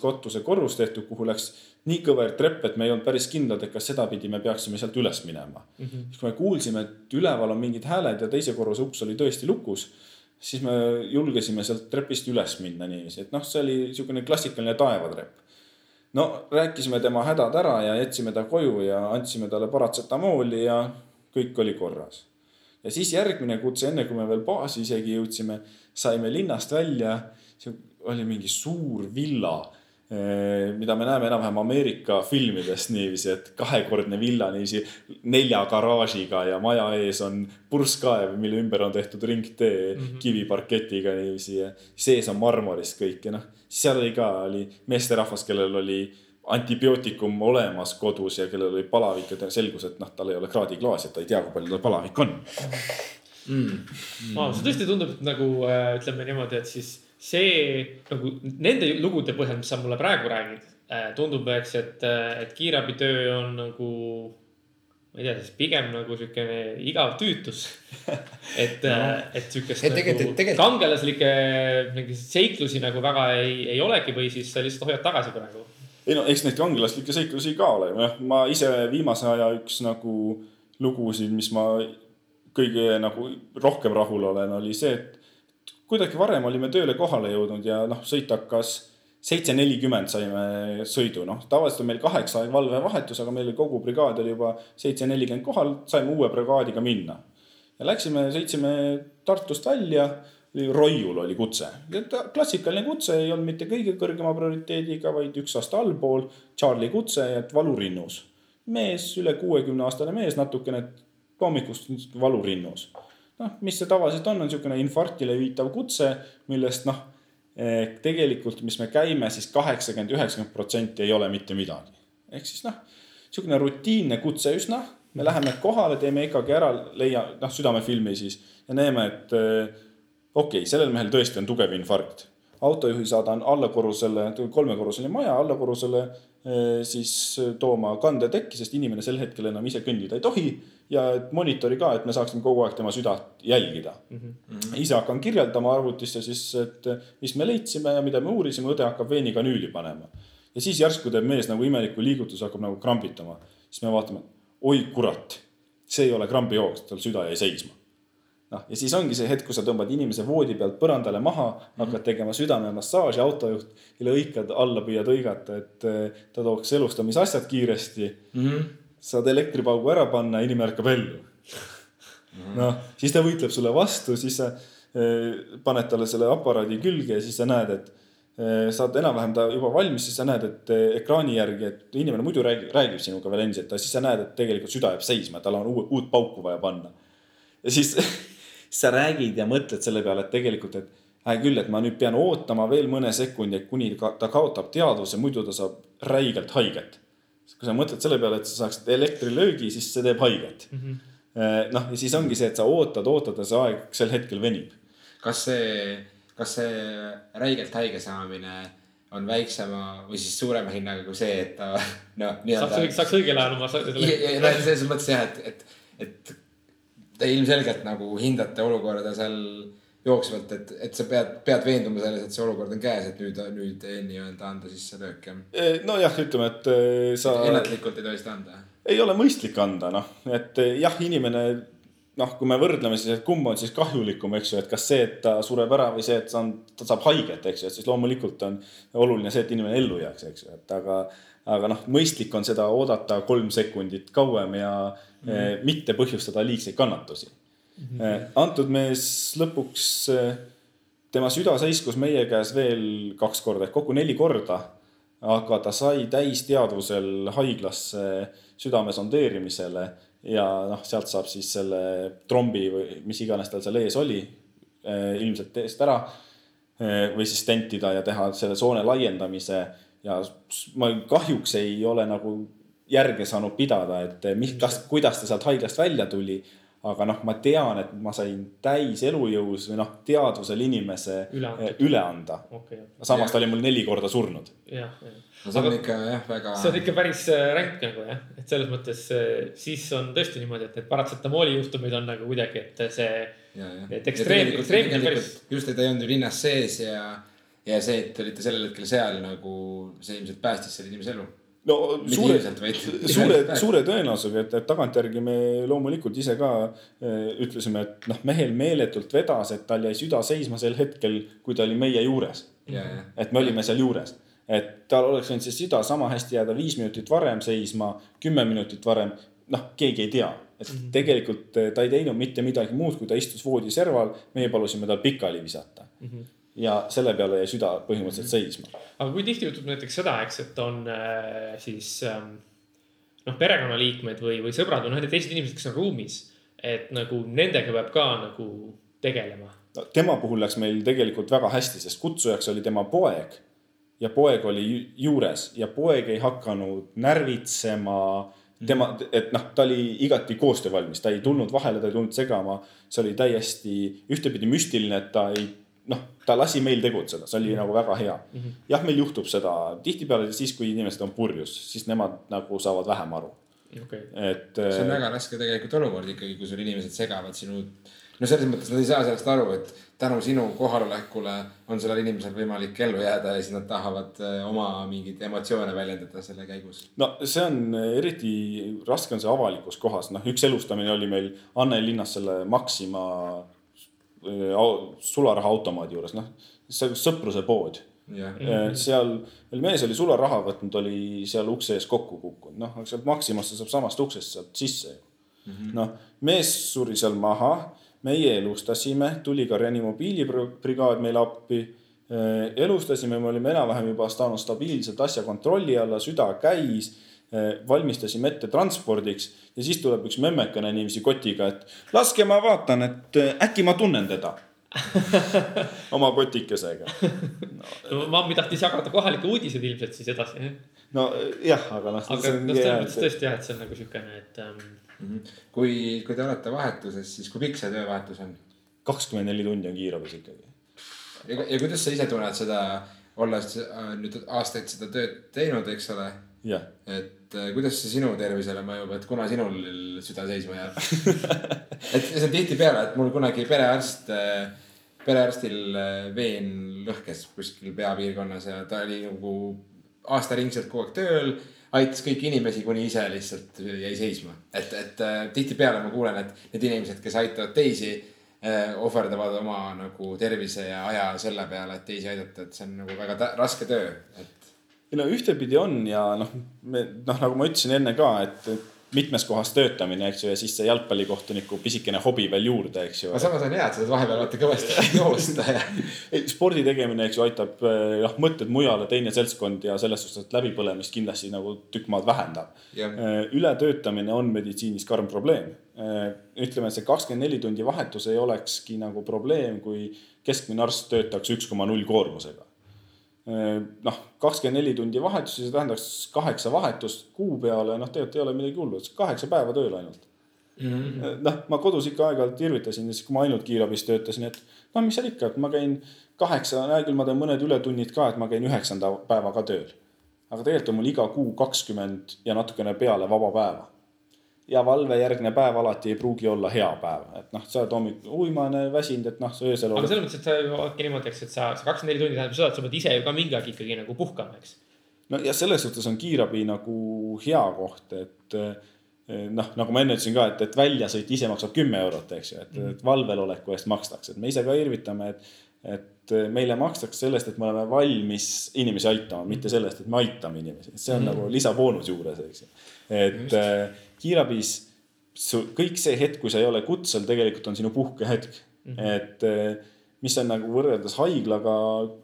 katuse korrus tehtud, kuhu läks nii kõver trepp, et me ei olnud päris kindlad, et kas sedapidi me peaksime sealt üles minema mm. -hmm. siis kui me kuulsime, et üleval on mingid hääled ja teise korruse uks oli tõesti lukus, siis me julgesime sealt trepist üles minna niiviisi, et noh, see oli niisugune klassikaline taevatrepp. No rääkisime tema hädad ära ja jätsime ta koju ja andsime talle paratsetamooli ja kõik oli korras ja siis järgmine kutse, enne kui me veel baasi isegi jõudsime, saime linnast välja. see oli mingi suur villa, mida me näeme enam-vähem Ameerika filmidest niiviisi, et kahekordne villa niiviisi nelja garaažiga ja maja ees on purskkaev, mille ümber on tehtud ringtee mm -hmm. kiviparketiga niiviisi ja sees on marmorist kõik ja noh, seal oli ka, oli meesterahvas, kellel oli antibiootikum olemas kodus ja kellel oli palavik ja selgus, et noh, tal ei ole kraadiklaasi, et ta ei tea, kui palju tal palavik on mm.. Mm. Wow, see tõesti tundub nagu äh, ütleme niimoodi, et siis see nagu nende lugude põhjal, mis sa mulle praegu räägid, äh, tundub, eks, et, äh, et kiirabitöö on nagu ma ei tea, siis pigem nagu siukene igav tüütus. et no., et siukest nagu tegelikult... kangelaslikke mingeid seiklusi nagu väga ei, ei olegi või siis sa lihtsalt hoiad tagasi praegu ei no eks neid kangelaslikke seiklusi ka ole, jah, ma ise viimase aja üks nagu lugusid, mis ma kõige nagu rohkem rahul olen, oli see, et kuidagi varem olime tööle kohale jõudnud ja noh, sõit hakkas seitse nelikümmend saime sõidu, noh, tavaliselt on meil kaheksa valvevahetus, aga meil kogu brigaad oli juba seitse nelikümmend kohal, saime uue brigaadiga minna. ja läksime, sõitsime Tartust välja Roiul oli kutse, klassikaline kutse ei olnud mitte kõige kõrgema prioriteediga, vaid üks aasta allpool. Charlie kutse, et valurinnus. mees, üle kuuekümne aastane mees, natukene hommikust valurinnus. Noh, mis see tavaliselt on, on niisugune infarktile viitav kutse, millest noh, eh, tegelikult, mis me käime siis kaheksakümmend, üheksakümmend protsenti ei ole mitte midagi. ehk siis noh, niisugune rutiinne kutse üsna, me läheme kohale, teeme EKG ära, leia, noh, südamefilmi siis ja näeme, et eh, okei okay,, sellel mehel tõesti on tugev infarkt. autojuhi saadan allakorrusele, kolmekorruseline maja, allakorrusele siis tooma kandetekki, sest inimene sel hetkel enam ise kõndida ei tohi. ja monitori ka, et me saaksime kogu aeg tema südant jälgida mm. -hmm. ise hakkan kirjeldama arvutisse siis, et mis me leidsime ja mida me uurisime, õde hakkab veenikanüüli panema. ja siis järsku teeb mees nagu imeliku liigutuse, hakkab nagu krambitama. siis me vaatame, oi kurat, see ei ole krambijooks, tal süda jäi seisma noh, ja siis ongi see hetk, kus sa tõmbad inimese voodi pealt põrandale maha mm, -hmm. hakkad tegema südamemassaaži, autojuht lõikad alla, püüad hõigata, et eh, ta tooks elustamisasjad kiiresti mm. -hmm. saad elektripaugu ära panna, inimene ärkab ellu mm -hmm.. noh, siis ta võitleb sulle vastu, siis sa eh, paned talle selle aparaadi külge ja siis sa näed, et eh, saad enam-vähem ta juba valmis, siis sa näed, et ekraani järgi, et inimene muidu räägib, räägib sinuga veel endiselt, aga siis sa näed, et tegelikult süda jääb seisma, tal on uut, uut pauku vaja panna. ja siis sa räägid ja mõtled selle peale, et tegelikult, et hea küll, et ma nüüd pean ootama veel mõne sekundi, kuni ta kaotab teadvuse, muidu ta saab räigelt haiget. kui sa mõtled selle peale, et sa saaksid elektrilöögi, siis see teeb haiget mm. -hmm. noh, ja siis ongi see, et sa ootad, ootad ja see aeg sel hetkel venib. kas see, kas see räigelt haige saamine on väiksema või siis suurema hinnaga kui see, et ta noh. saaks, saaks õigel ajal oma. selles mõttes jah, et, et, et te ilmselgelt nagu hindate olukorda seal jooksvalt, et, et sa pead, pead veenduma selles, et see olukord on käes, et nüüd, nüüd nii-öelda anda siis see löök jah? nojah, ütleme, et sa. ennatlikult ei tohi seda anda? ei ole mõistlik anda, noh, et jah, inimene noh, kui me võrdleme siis, et kumb on siis kahjulikum, eks ju, et kas see, et ta sureb ära või see, et ta on, ta saab haiget, eks ju, et siis loomulikult on oluline see, et inimene ellu jääks, eks ju, et aga. aga noh, mõistlik on seda oodata kolm sekundit kauem ja mm mitte põhjustada liigseid kannatusi mm. -hmm. antud mees lõpuks, eh, tema süda seiskus meie käes veel kaks korda ehk kokku neli korda. aga ta sai täisteadvusel haiglasse südame sondeerimisele ja noh, sealt saab siis selle trombi või mis iganes tal seal ees oli ilmselt eest ära. või siis stentida ja teha selle soone laiendamise ja ma kahjuks ei ole nagu järge saanud pidada, et mis, kas, kuidas ta sealt haiglast välja tuli aga noh, ma tean, et ma sain täis elujõus või noh, teadvusel inimese üle, üle anda okay.. samas ta oli mul neli korda surnud. jah, jah. no see on aga, ikka jah, väga. see on ikka päris äh, ränk nagu jah, et selles mõttes siis on tõesti niimoodi, et need paratsetamooli juhtumid on nagu kuidagi, et see. et ekstreem, ekstreem on päris. just, et ta ei olnud ju linnas sees ja, ja see, et te olite sellel hetkel seal nagu see ilmselt päästis selle inimese elu no suure, suure, suure tõenäosusega, et, et tagantjärgi me loomulikult ise ka äh, ütlesime, et noh, mehel meeletult vedas, et tal jäi süda seisma sel hetkel, kui ta oli meie juures. et me olime seal juures, et tal oleks võinud see süda sama hästi jääda viis minutit varem seisma, kümme minutit varem. noh, keegi ei tea, et mm -hmm. tegelikult äh, ta ei teinud mitte midagi muud, kui ta istus voodiserval, meie palusime tal pikali visata mm. -hmm ja selle peale jäi süda põhimõtteliselt seisma. aga kui tihti juhtub näiteks seda, eks, et on äh, siis ähm, noh, perekonnaliikmed või, või sõbrad või noh, need teised inimesed, kes on ruumis, et nagu nendega peab ka nagu tegelema no,. tema puhul läks meil tegelikult väga hästi, sest kutsujaks oli tema poeg ja poeg oli juures ja poeg ei hakanud närvitsema tema, et noh, ta oli igati koostöövalmis, ta ei tulnud vahele, ta ei tulnud segama. see oli täiesti ühtepidi müstiline, et ta ei noh, ta lasi meil tegutseda, see oli mm -hmm. nagu väga hea mm. -hmm. jah, meil juhtub seda tihtipeale siis, kui inimesed on purjus, siis nemad nagu saavad vähem aru okay.. et. see on äh, väga raske tegelikult olukord ikkagi, kui sul inimesed segavad sinu. no selles mõttes nad ei saa sellest aru, et tänu sinu kohalolekule on sellel inimesel võimalik ellu jääda ja siis nad tahavad äh, oma mingeid emotsioone väljendada selle käigus. no see on eriti raske on see avalikus kohas, noh, üks elustamine oli meil Anne linnas selle Maxima sularahaautomaadi juures, noh, see sõpruse pood. Yeah.. seal mees oli sularaha võtnud, oli seal ukse ees kokku kukkunud, noh, sealt Maximasse saab samast uksest sealt sisse. Ju mm -hmm.. noh, mees suri seal maha, meie elustasime, tuli ka reanimobiilibrigaad meile appi. elustasime, me olime enam-vähem juba saanud stabiilselt asja kontrolli alla, süda käis valmistasime ette transpordiks ja siis tuleb üks memmekene niiviisi kotiga, et laske ma vaatan, et eh, äkki ma tunnen teda oma kotikesega no.. no mammi tahtis jagada kohalikke uudiseid ilmselt siis edasi. no jah, aga noh. aga noh, selles mõttes tõesti jah, et see on nagu siukene, et ähm.... -hmm. kui, kui te olete vahetuses, siis kui pikk see töövahetus on? kakskümmend neli tundi on kiirabis ikkagi. ja, ja kuidas sa ise tunned seda, olles äh, nüüd aastaid seda tööd teinud, eks ole et äh, kuidas see sinu tervisele mõjub, et kuna sinul süda seisma jääb? Et see on tihtipeale, et mul kunagi perearst, äh, perearstil äh, veen lõhkes kuskil peapiirkonnas ja ta oli nagu aastaringselt kogu aeg tööl aitas kõiki inimesi, kuni ise lihtsalt jäi seisma. et, et tihtipeale ma kuulen, et need inimesed, kes aitavad teisi ohverdavad oma nagu tervise ja aja selle peale, et teisi aidata, et see on nagu väga raske töö, et ei no ühtepidi on ja noh, me noh, nagu ma ütlesin enne ka, et mitmes kohas töötamine, eks ju, ja siis see jalgpallikohtuniku pisikene hobi veel juurde, eks ju. aga samas on hea, et sa saad vahepeal vaata kõvasti joosta ja. spordi tegemine, eks ju, aitab jah, mõtted mujale, teine seltskond ja selles suhtes, et läbipõlemist kindlasti nagu tükk maad vähendab. ületöötamine on meditsiinis karm probleem. ütleme, see kakskümmend neli tundi vahetus ei olekski nagu probleem, kui keskmine arst töötaks üks koma null koormusega noh, kakskümmend neli tundi vahetusi, see tähendaks kaheksa vahetust kuu peale, noh, tegelikult ei ole midagi hullu, kaheksa päeva tööl ainult. Mm -hmm.. noh, ma kodus ikka aeg-ajalt irvitasin, siis kui ma ainult kiirabis töötasin, et no mis seal ikka, et ma käin kaheksa, hea küll, ma teen mõned ületunnid ka, et ma käin üheksanda päeva ka tööl. aga tegelikult on mul iga kuu kakskümmend ja natukene peale vaba päeva ja valvejärgne päev alati ei pruugi olla hea päev, et noh, sa oled hommikul uimane, väsinud, et noh, sa öösel. aga selles mõttes, et sa oledki niimoodi, eks, et sa, sa kakskümmend neli tundi tähendab seda, et sa pead ise ju ka mingi aeg ikkagi nagu puhkama, eks. no ja selles suhtes on kiirabi nagu hea koht, et noh, nagu ma enne ütlesin ka, et, et väljasõit ise maksab kümme eurot, eks ju, et, et valveloleku eest makstakse, et me ise ka irvitame, et, et meile makstakse sellest, et me oleme valmis inimesi aitama, mitte sellest, et me aitame inimesi, see on mm -hmm. nagu lisaboonus juures, eks ju. Et Just kiirabis su kõik see hetk, kui sa ei ole kutsel, tegelikult on sinu puhkehetk mm. -hmm. et eh, mis on nagu võrreldes haiglaga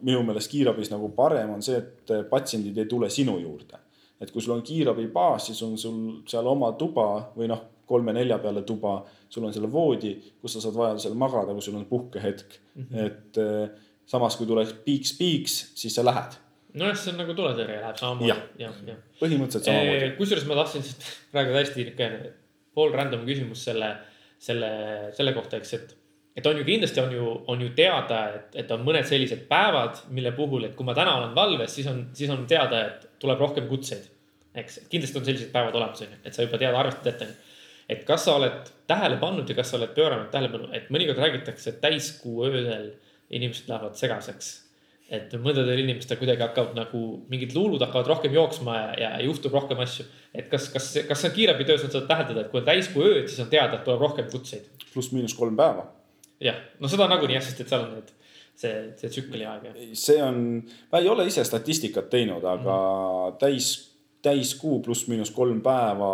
minu meelest kiirabis nagu parem, on see, et eh, patsiendid ei tule sinu juurde. et kui sul on kiirabibaas, siis on sul seal oma tuba või noh, kolme-nelja peale tuba, sul on seal voodi, kus sa saad vajadusel magada, kui sul on puhkehetk mm. -hmm. et samas, kui tuleks piiks-piiks, siis sa lähed nojah, see on nagu tuletõrje läheb samamoodi ja,. jah, jah. põhimõtteliselt samamoodi. kusjuures ma tahtsin praegu täiesti niisugune pool random küsimus selle, selle, selle kohta, eks, et. et on ju kindlasti on ju, on ju teada, et, et on mõned sellised päevad, mille puhul, et kui ma täna olen valves, siis on, siis on teada, et tuleb rohkem kutseid. eks, kindlasti on sellised päevad olemas, on ju, et sa juba tead, arvestad ette. et kas sa oled tähele pannud ja kas sa oled pööranud tähelepanu, et mõnikord räägitakse, et täiskuu öösel inimesed lähevad segaseks et mõndadel inimestel kuidagi hakkavad nagu mingid luulud hakkavad rohkem jooksma ja, ja juhtub rohkem asju. et kas, kas, kas see on kiirabitöös on seda täheldada, et kui on täiskuu ööd, siis on teada, et tuleb rohkem kutseid. pluss-miinus kolm päeva. jah, no seda nagunii jah, sest et seal on need, see, see tsükli aeg. see on, ma ei ole ise statistikat teinud, aga mm. täis, täiskuu pluss-miinus kolm päeva,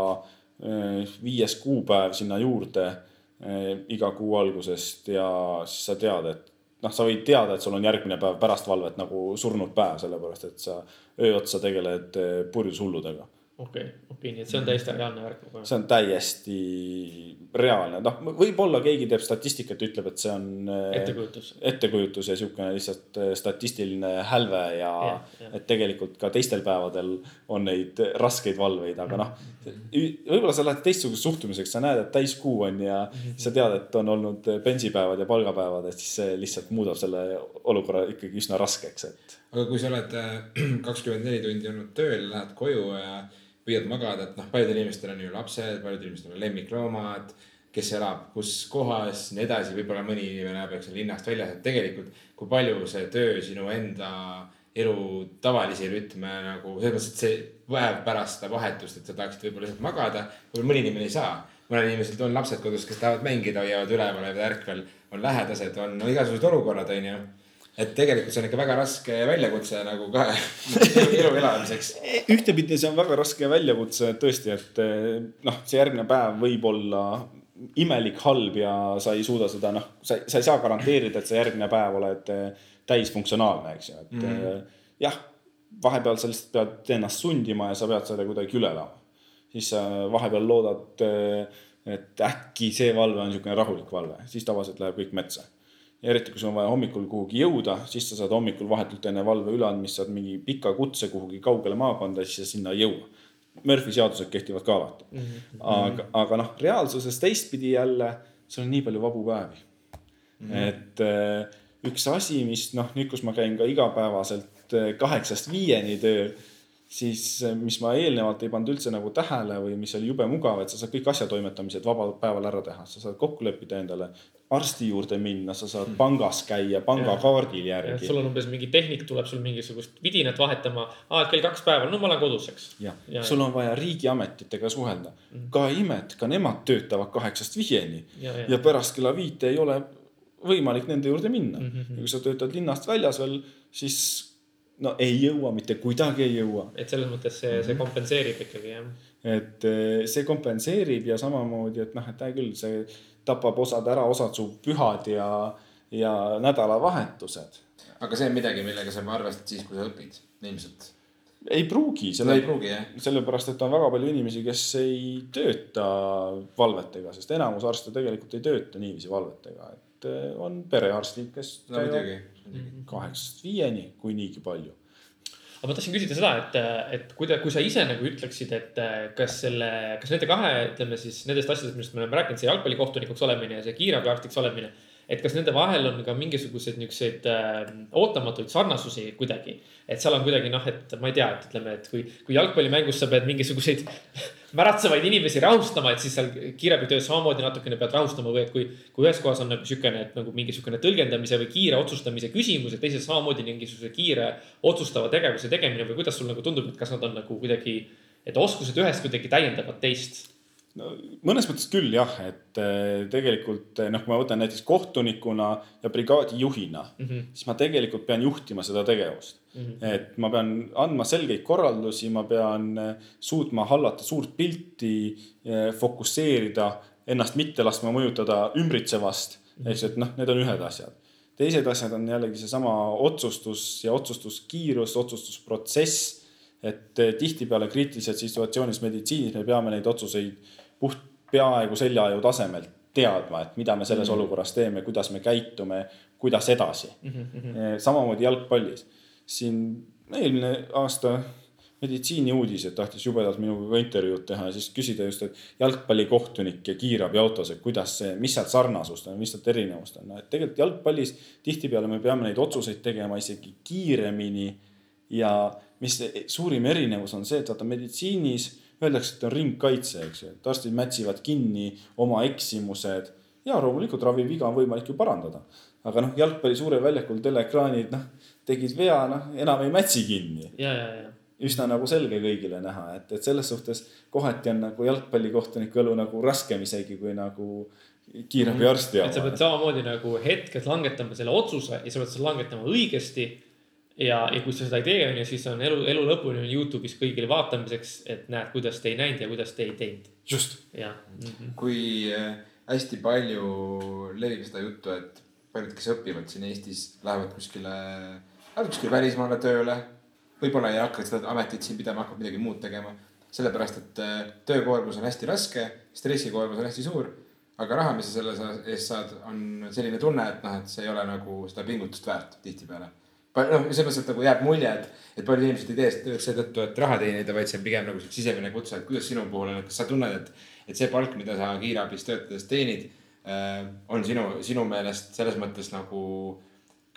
eh, viies kuupäev sinna juurde eh, iga kuu algusest ja siis sa tead, et noh, sa võid teada, et sul on järgmine päev pärast valvet nagu surnud päev, sellepärast et sa öö otsa tegeled eh, purjus hulludega okei okay,, okei okay,, nii et see on täiesti reaalne värk. see on täiesti reaalne, noh, võib-olla keegi teeb statistikat, ütleb, et see on. Äh, ettekujutus. ettekujutus ja sihukene lihtsalt äh, statistiline hälve ja, ja, ja et tegelikult ka teistel päevadel on neid raskeid valveid, aga noh. võib-olla sa lähed teistsuguse suhtumiseks, sa näed, et täiskuu on ja mm -hmm. sa tead, et on olnud bensipäevad ja palgapäevad, et siis see lihtsalt muudab selle olukorra ikkagi üsna raskeks, et. aga kui sa oled äh, kakskümmend neli tundi olnud tööl, lähed koju ja püüad magada, et noh, paljudel inimestel on ju lapsed, paljudel inimestel on lemmikloomad, kes elab kus kohas, nii edasi, võib-olla mõni inimene elab, eks ole, linnast väljas, et tegelikult kui palju see töö sinu enda elu tavalisi rütme nagu selles mõttes, et see päev pärast seda vahetust, et sa tahaksid võib-olla lihtsalt magada, võib-olla mõni inimene ei saa. mõnel inimesel on lapsed kodus, kes tahavad mängida, hoiavad üleval, hoiavad ärkvel, on lähedased, on no, igasugused olukorrad, onju et tegelikult see on ikka väga raske väljakutse nagu ka elu elamiseks. ühtepidi see on väga raske väljakutse tõesti, et eh, noh, see järgmine päev võib olla imelik, halb ja sa ei suuda seda noh, sa, sa ei saa garanteerida, et sa järgmine päev oled eh, täisfunktsionaalne, eks ju, et mm -hmm. jah, vahepeal sa lihtsalt pead ennast sundima ja sa pead selle kuidagi üle elama. siis sa vahepeal loodad, et äkki see valve on niisugune rahulik valve, siis tavaliselt läheb kõik metsa ja eriti, kui sul on vaja hommikul kuhugi jõuda, siis sa saad hommikul vahetult enne valve üleandmist saad mingi pika kutse kuhugi kaugele maakonda, siis sa sinna ei jõua. Murphy seadused kehtivad ka alati mm. -hmm. aga, aga noh, reaalsuses teistpidi jälle, sul on nii palju vabu päevi mm. -hmm. et äh, üks asi, mis noh, nüüd, kus ma käin ka igapäevaselt äh, kaheksast viieni tööl siis, äh, mis ma eelnevalt ei pannud üldse nagu tähele või mis oli jube mugav, et sa saad kõik asjatoimetamised vabal päeval ära teha, sa saad kokku leppida endale arsti juurde minna, sa saad hmm. pangas käia pangakaardil järgi. sul on umbes mingi tehnik tuleb sul mingisugust vidinat vahetama. aa, et kell kaks päeval, no ma olen kodus, eks. jah ja, sul on vaja riigiametitega suhelda mm.. ka imet, ka nemad töötavad kaheksast viieni. Ja, ja. ja pärast kella viite ei ole võimalik nende juurde minna mm. -hmm. ja kui sa töötad linnast väljas veel, siis no ei jõua, mitte kuidagi ei jõua. et selles mõttes see mm, -hmm. see kompenseerib ikkagi jah. et eh, see kompenseerib ja samamoodi, et noh, et hea küll, see tapab osad ära, osad su pühad ja, ja nädalavahetused. aga see on midagi, millega sa arvestad siis, kui sa õpid, ilmselt? ei pruugi, selle, sellepärast, et on väga palju inimesi, kes ei tööta valvetega, sest enamus arste tegelikult ei tööta niiviisi valvetega, et eh, on perearstid, kes no, kaheksast viieni, kui niigi palju aga ma tahtsin küsida seda, et, et kui te, kui sa ise nagu ütleksid, et kas selle, kas nende kahe, ütleme siis nendest asjadest, millest me oleme rääkinud, see jalgpallikohtunikuks olemine ja see kiirabiarstiks olemine et kas nende vahel on ka mingisuguseid niisuguseid äh, ootamatuid sarnasusi kuidagi. et seal on kuidagi noh, et ma ei tea, et ütleme, et kui, kui jalgpallimängus sa pead mingisuguseid märatsevaid inimesi rahustama, et siis seal kiirabitöös samamoodi natukene pead rahustama või et kui, kui ühes kohas on nagu niisugune, et nagu mingisugune tõlgendamise või kiire otsustamise küsimus, et teises samamoodi mingisuguse kiire otsustava tegevuse tegemine või kuidas sul nagu tundub, et kas nad on nagu kuidagi, et oskused ühest kuidagi täiendavad teist no mõnes mõttes küll jah, et eh, tegelikult eh, noh, kui ma võtan näiteks kohtunikuna ja brigaadijuhina mm, -hmm. siis ma tegelikult pean juhtima seda tegevust mm. -hmm. et ma pean andma selgeid korraldusi, ma pean eh, suutma hallata suurt pilti, fokusseerida, ennast mitte laskma mõjutada ümbritsevast mm, -hmm. eks et noh, need on ühed asjad. teised asjad on jällegi seesama otsustus ja otsustuskiirus, otsustusprotsess et tihtipeale kriitilises situatsioonis meditsiinis me peame neid otsuseid puht peaaegu seljaaju tasemelt teadma, et mida me selles mm -hmm. olukorras teeme, kuidas me käitume, kuidas edasi mm. -hmm. samamoodi jalgpallis. Siin eelmine aasta meditsiiniuudised tahtis jubedalt minuga intervjuud teha ja siis küsida just, et jalgpallikohtunik ja kiirabiautos, et kuidas see, mis sealt sarnasust on, mis sealt erinevust on, et tegelikult jalgpallis tihtipeale me peame neid otsuseid tegema isegi kiiremini. ja mis suurim erinevus on see, et vaata meditsiinis öeldakse, et on ringkaitse, eks ju, et arstid mätsivad kinni oma eksimused ja loomulikult raviviga on võimalik ju parandada. aga noh, jalgpalli suurel väljakul teleekraanid, noh, tegid vea, noh, enam ei mätsi kinni. üsna nagu selge kõigile näha, et, et selles suhtes kohati on nagu jalgpallikohtuniku elu nagu raskem isegi kui nagu kiirabiarsti oma. et sa pead samamoodi nagu hetkes langetama selle otsuse ja sa pead selle langetama õigesti ja, ja kui sa seda ei tee, on ju, siis on elu, elu lõpuni on Youtube'is kõigile vaatamiseks, et näed, kuidas te ei näinud ja kuidas te ei teinud. just. mm -hmm.. kui äh, hästi palju levib seda juttu, et paljud, kes õpivad siin Eestis, lähevad kuskile, lähevad kuskile välismaale tööle. võib-olla ei hakka seda ametit siin pidama, hakkab midagi muud tegema. sellepärast, et äh, töökoormus on hästi raske, stressikoormus on hästi suur. aga raha, mis sa selle eest saad, on selline tunne, et noh, et see ei ole nagu seda pingutust väärt tihtipeale noh, selles mõttes, et nagu jääb mulje, et, et paljud inimesed ei tee seda tööd seetõttu, et raha teenida, vaid see on pigem nagu sisemine kutse, et kuidas sinu puhul on, et kas sa tunned, et, et see palk, mida sa kiirabis töötades teenid äh,, on sinu, sinu meelest selles mõttes nagu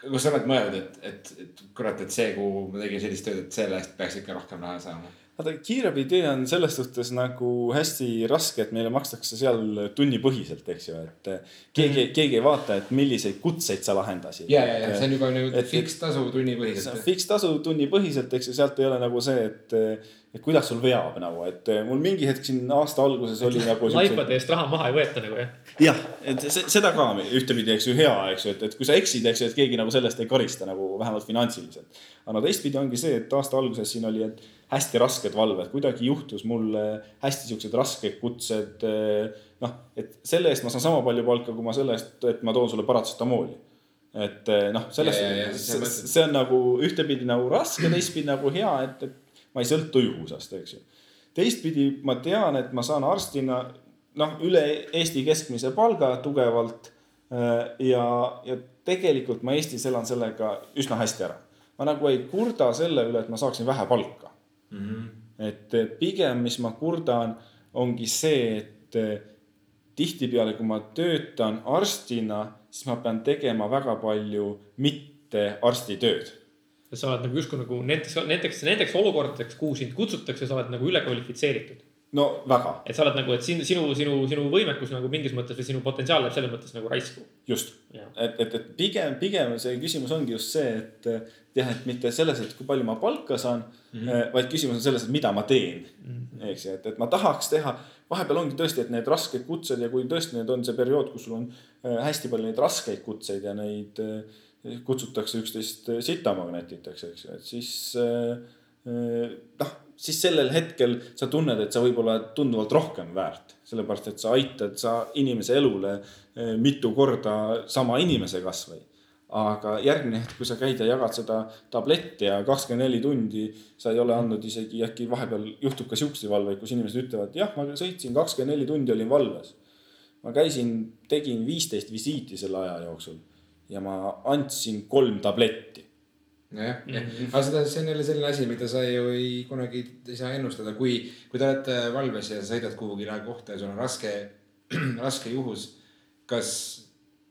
kas sa oled mõelnud, et, et, et kurat, et see, kuhu ma tegin sellist tööd, et selle eest peaks ikka rohkem raha saama? vaata, kiirabitöö on selles suhtes nagu hästi raske, et meile makstakse seal tunnipõhiselt, eks ju, et keegi mm., keegi ei vaata, et milliseid kutseid sa lahendasid. ja, ja, ja see on juba nagu fikstasu tunnipõhiselt. fikstasu tunnipõhiselt, eks ju, sealt ei ole nagu see, et, et kuidas sul veab nagu, et mul mingi hetk siin aasta alguses oli nagu. laipade eest raha maha ei võeta nagu jah? jah, et seda ka ühtepidi, eks ju, hea, eks ju, et, et kui sa eksid, eks ju, et keegi nagu sellest ei karista nagu vähemalt finantsiliselt. aga no teistpidi ongi see, et aasta alguses siin oli, et hästi rasked valved, kuidagi juhtus mul hästi siuksed rasked kutsed. noh, et selle eest ma saan sama palju palka, kui ma selle eest, et ma toon sulle paratsetamooli. et noh, selles, see, see on nagu ühtepidi nagu raske, teistpidi nagu hea, et, et ma ei sõltu juhusest, eks ju. teistpidi ma tean, et ma saan arstina noh, üle Eesti keskmise palga tugevalt. ja, ja tegelikult ma Eestis elan sellega üsna hästi ära. ma nagu ei kurda selle üle, et ma saaksin vähe palka mm. -hmm. et pigem, mis ma kurdan, ongi see, et eh, tihtipeale, kui ma töötan arstina, siis ma pean tegema väga palju mitte arsti tööd sa oled nagu justkui nagu nendeks, nendeks, nendeks olukordadeks, kuhu sind kutsutakse, sa oled nagu ülekvalifitseeritud no väga. et sa oled nagu, et sinu, sinu, sinu, sinu võimekus nagu mingis mõttes või sinu potentsiaal läheb selles mõttes nagu raisku. just, et, et, et pigem, pigem see küsimus ongi just see, et jah, et mitte selles, et kui palju ma palka saan mm, -hmm. vaid küsimus on selles, et mida ma teen mm. -hmm. eks ju, et, et ma tahaks teha, vahepeal ongi tõesti, et need rasked kutsed ja kui tõesti nüüd on see periood, kus sul on äh, hästi palju neid raskeid kutseid ja neid äh, kutsutakse üksteist sitamagnetiteks, eks ju, et siis noh siis sellel hetkel sa tunned, et sa võib-olla tunduvalt rohkem väärt. sellepärast, et sa aitad sa inimese elule eh, mitu korda sama inimese kasvõi. aga järgmine hetk, kui sa käid ja jagad seda tabletti ja kakskümmend neli tundi sa ei ole andnud isegi äkki vahepeal juhtub ka siukseid valveid, kus inimesed ütlevad, jah, ma sõitsin kakskümmend neli tundi olin valves. ma käisin, tegin viisteist visiiti selle aja jooksul ja ma andsin kolm tabletti nojah, jah, mhm. aga seda, see on jälle selline asi, mida sa ju ei kunagi ei saa ennustada, kui, kui te olete valves ja sõidad kuhugi kohta ja sul on raske, raske juhus. kas,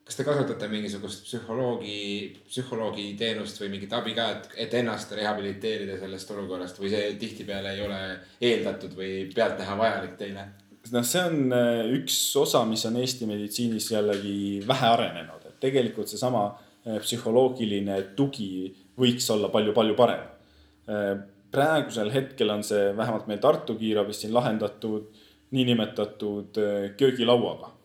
kas te kasutate mingisugust psühholoogi, psühholoogi teenust või mingit abi ka, et, et ennast rehabiliteerida sellest olukorrast või see tihtipeale ei ole eeldatud või pealtnäha vajalik teile? noh, see on äh, üks osa, mis on Eesti meditsiinis jällegi vähe arenenud, tegelikult seesama äh, psühholoogiline tugi võiks olla palju-palju parem. Äh, praegusel hetkel on see vähemalt meil Tartu kiirabis siin lahendatud niinimetatud äh, köögilauaga.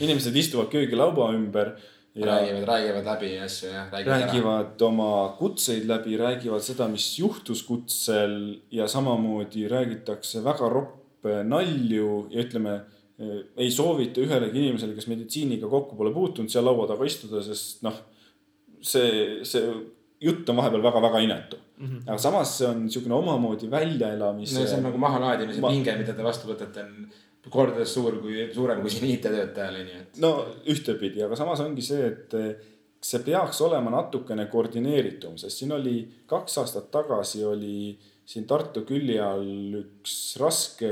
inimesed istuvad köögilaua ümber. räägivad, räägivad läbi asju jah. räägivad ära. oma kutseid läbi, räägivad seda, mis juhtus kutsel ja samamoodi räägitakse väga roppe nalju ja ütleme ei soovita ühelegi inimesele, kes meditsiiniga kokku pole puutunud, seal laua taga istuda, sest noh, see, see jutt on vahepeal väga-väga inetu mm. -hmm. aga samas see on niisugune omamoodi väljaelamise. no see on nagu mahalaadimise ma... pinge, mida te vastu võtate, on kordades suur kui, suurem kui siin IT-töötajal on ju, et. no ühtepidi, aga samas ongi see, et see peaks olema natukene koordineeritum, sest siin oli kaks aastat tagasi oli siin Tartu külje all üks raske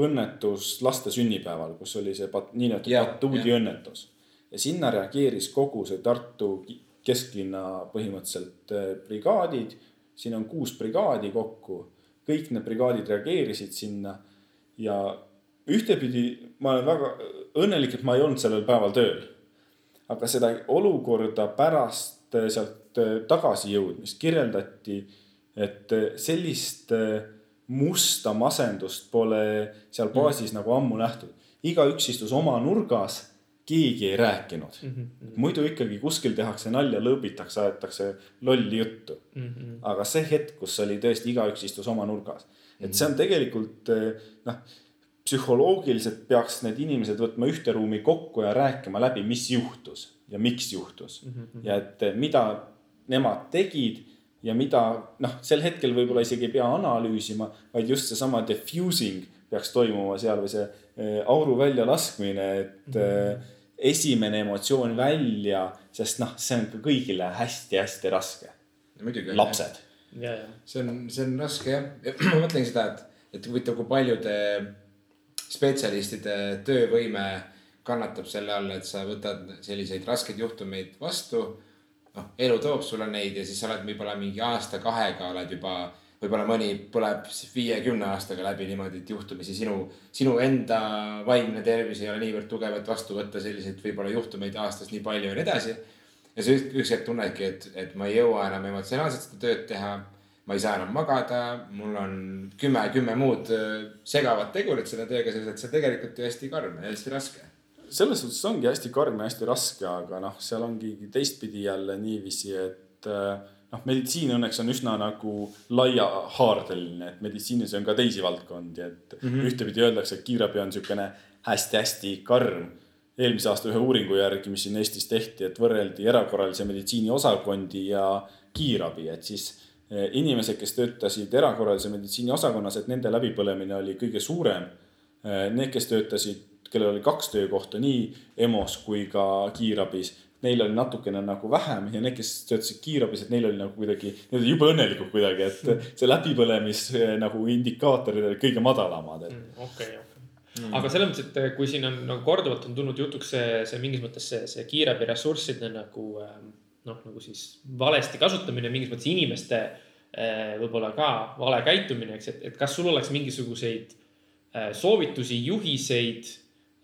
õnnetus laste sünnipäeval, kus oli see pat, niinimetatud batuudi õnnetus. ja sinna reageeris kogu see Tartu kesklinna põhimõtteliselt äh, brigaadid. siin on kuus brigaadi kokku, kõik need brigaadid reageerisid sinna ja ühtepidi ma olen väga õnnelik, et ma ei olnud sellel päeval tööl. aga seda olukorda pärast äh, sealt äh, tagasijõudmist kirjeldati, et sellist musta masendust pole seal baasis mm. nagu ammu nähtud. igaüks istus oma nurgas keegi ei rääkinud mm. -hmm. muidu ikkagi kuskil tehakse nalja, lõõbitakse, aetakse lolli juttu mm. -hmm. aga see hetk, kus oli tõesti igaüks istus oma nurgas, et see on tegelikult eh, noh, psühholoogiliselt peaks need inimesed võtma ühte ruumi kokku ja rääkima läbi, mis juhtus ja miks juhtus mm. -hmm. ja et eh, mida nemad tegid ja mida noh, sel hetkel võib-olla isegi ei pea analüüsima, vaid just seesama diffusing peaks toimuma seal või see eh, auru väljalaskmine, et mm. -hmm esimene emotsioon välja, sest noh, see on ka kõigile hästi-hästi raske. lapsed. see on, see on raske jah, ma mõtlengi seda, et, et huvitav, kui paljude spetsialistide töövõime kannatab selle all, et sa võtad selliseid raskeid juhtumeid vastu. Noh, elu toob sulle neid ja siis sa oled võib-olla mingi aasta-kahega oled juba võib-olla mõni põleb viiekümne aastaga läbi niimoodi, et juhtumisi sinu, sinu enda vaimne tervis ei ole niivõrd tugev, et vastu võtta selliseid võib-olla juhtumeid aastas nii palju ja nii edasi. ja sa üks hetk tunnedki, et, et ma ei jõua enam emotsionaalselt seda tööd teha. ma ei saa enam magada, mul on kümme, kümme muud äh, segavat tegurit selle tööga seoses, et see on tegelikult ju hästi karm ja hästi raske selles suhtes ongi hästi karm ja hästi raske, aga noh, seal ongi teistpidi jälle niiviisi, et äh, noh, meditsiin õnneks on üsna nagu laiahaardeline, et meditsiinis on ka teisi valdkondi, et mm -hmm. ühtepidi öeldakse, et kiirabi on niisugune hästi-hästi karm. eelmise aasta ühe uuringu järgi, mis siin Eestis tehti, et võrreldi erakorralise meditsiini osakondi ja kiirabi, et siis eh, inimesed, kes töötasid erakorralise meditsiini osakonnas, et nende läbipõlemine oli kõige suurem. Eh, need, kes töötasid, kellel oli kaks töökohta nii EMO-s kui ka kiirabis neil oli natukene nagu vähem ja need, kes töötasid kiirabis, et neil oli nagu kuidagi, need olid jube õnnelikud kuidagi, et mm. see läbipõlemis nagu indikaatorid olid kõige madalamad. Mm, okei, okei. Mm. aga selles mõttes, et eh, kui siin on nagu korduvalt on tulnud jutuks see, see mingis mõttes see, see kiirabi ressursside nagu ähm, noh, nagu siis valesti kasutamine mingis mõttes inimeste äh, võib-olla ka vale käitumine, eks, et, et kas sul oleks mingisuguseid soovitusi, juhiseid.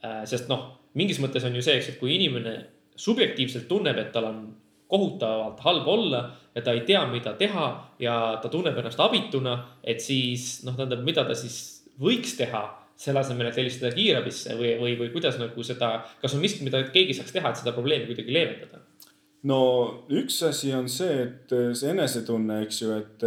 Sest noh, mingis mõttes on ju see, eks, et kui inimene subjektiivselt tunneb, et tal on kohutavalt halb olla ja ta ei tea, mida teha ja ta tunneb ennast abituna, et siis noh, tähendab, mida ta siis võiks teha selle asemel, et helistada kiirabisse või, või, või kuidas nagu seda, kas on miski, mida keegi saaks teha, et seda probleemi kuidagi leevendada? no üks asi on see, et see enesetunne, eks ju, et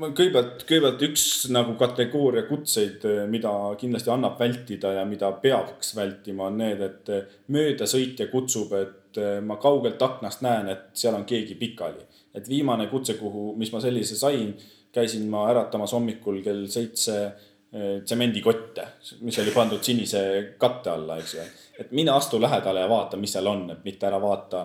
ma kõigepealt, kõigepealt üks nagu kategooria kutseid, mida kindlasti annab vältida ja mida peaks vältima, on need, et möödasõitja kutsub, et ma kaugelt aknast näen, et seal on keegi pikali. et viimane kutse, kuhu, mis ma sellise sain, käisin ma äratamas hommikul kell seitse eh, tsemendikotte, mis oli pandud sinise katte alla, eks ju. et mine astu lähedale ja vaata, mis seal on, et mitte ära vaata,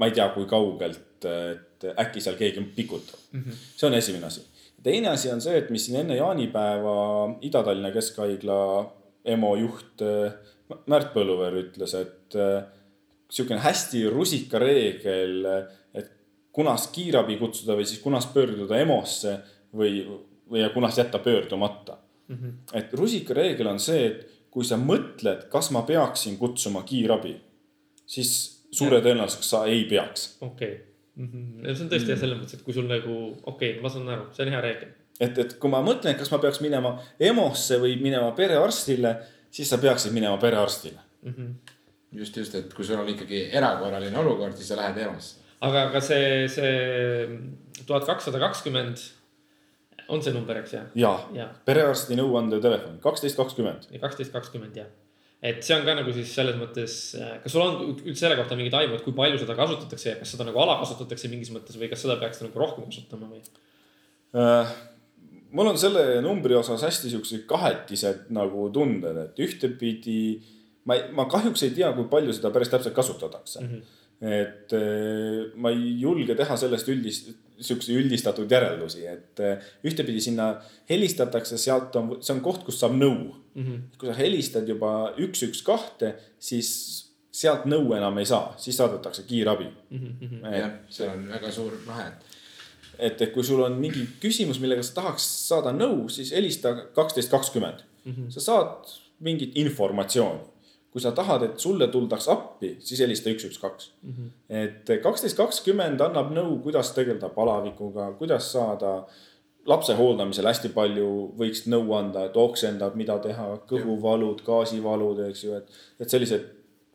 ma ei tea, kui kaugelt, et äkki seal keegi pikutab mm. -hmm. see on esimene asi teine asi on see, et mis siin enne jaanipäeva Ida-Tallinna Keskhaigla EMO juht äh, Märt Põlluveer ütles, et äh, sihukene hästi rusikareegel, et kunas kiirabi kutsuda või siis kunas pöörduda EMO-sse või, või kunas jätta pöördumata mm. -hmm. et rusikareegel on see, et kui sa mõtled, kas ma peaksin kutsuma kiirabi, siis suure tõenäosusega sa ei peaks. okei okay mm. -hmm. see on tõesti jah, selles mõttes, et kui sul nagu, okei okay,, ma saan aru, see on hea reegel. et, et kui ma mõtlen, kas ma peaks minema EMO-sse või minema perearstile, siis sa peaksid minema perearstile mm. -hmm. just, just, et kui sul on ikkagi erakorraline olukord, siis sa lähed EMO-sse. aga, aga see, see tuhat kakssada kakskümmend on see number, eks ja? ja, ja., perearsti nõuandev telefon kaksteist kakskümmend. kaksteist kakskümmend jah et see on ka nagu siis selles mõttes, äh, kas sul on üldse selle kohta mingit aimu, et kui palju seda kasutatakse ja kas seda nagu alakasutatakse mingis mõttes või kas seda peaks nagu rohkem kasutama või äh,? mul on selle numbri osas hästi siuksed kahetised nagu tunded, et ühtepidi ma, ma kahjuks ei tea, kui palju seda päris täpselt kasutatakse mm. -hmm et äh, ma ei julge teha sellest üldist, sihukese üldistatud järeldusi, et äh, ühtepidi sinna helistatakse, sealt on, see on koht, kus saab nõu mm. -hmm. kui sa helistad juba üks, üks, kahte, siis sealt nõu enam ei saa, siis saadetakse kiirabi mm. -hmm. Jah, see on väga suur vahe. et, et kui sul on mingi küsimus, millega sa tahaks saada nõu, siis helista kaksteist kakskümmend. Mhm. sa saad mingit informatsiooni kui sa tahad, et sulle tuldaks appi, siis helista üks, üks, kaks. Mhm. et kaksteist kakskümmend annab nõu, kuidas tegeleda palavikuga, kuidas saada lapse hooldamisel hästi palju võiks nõu anda, et oksendab, mida teha, kõhuvalud, gaasivalud, eks ju, et, et sellised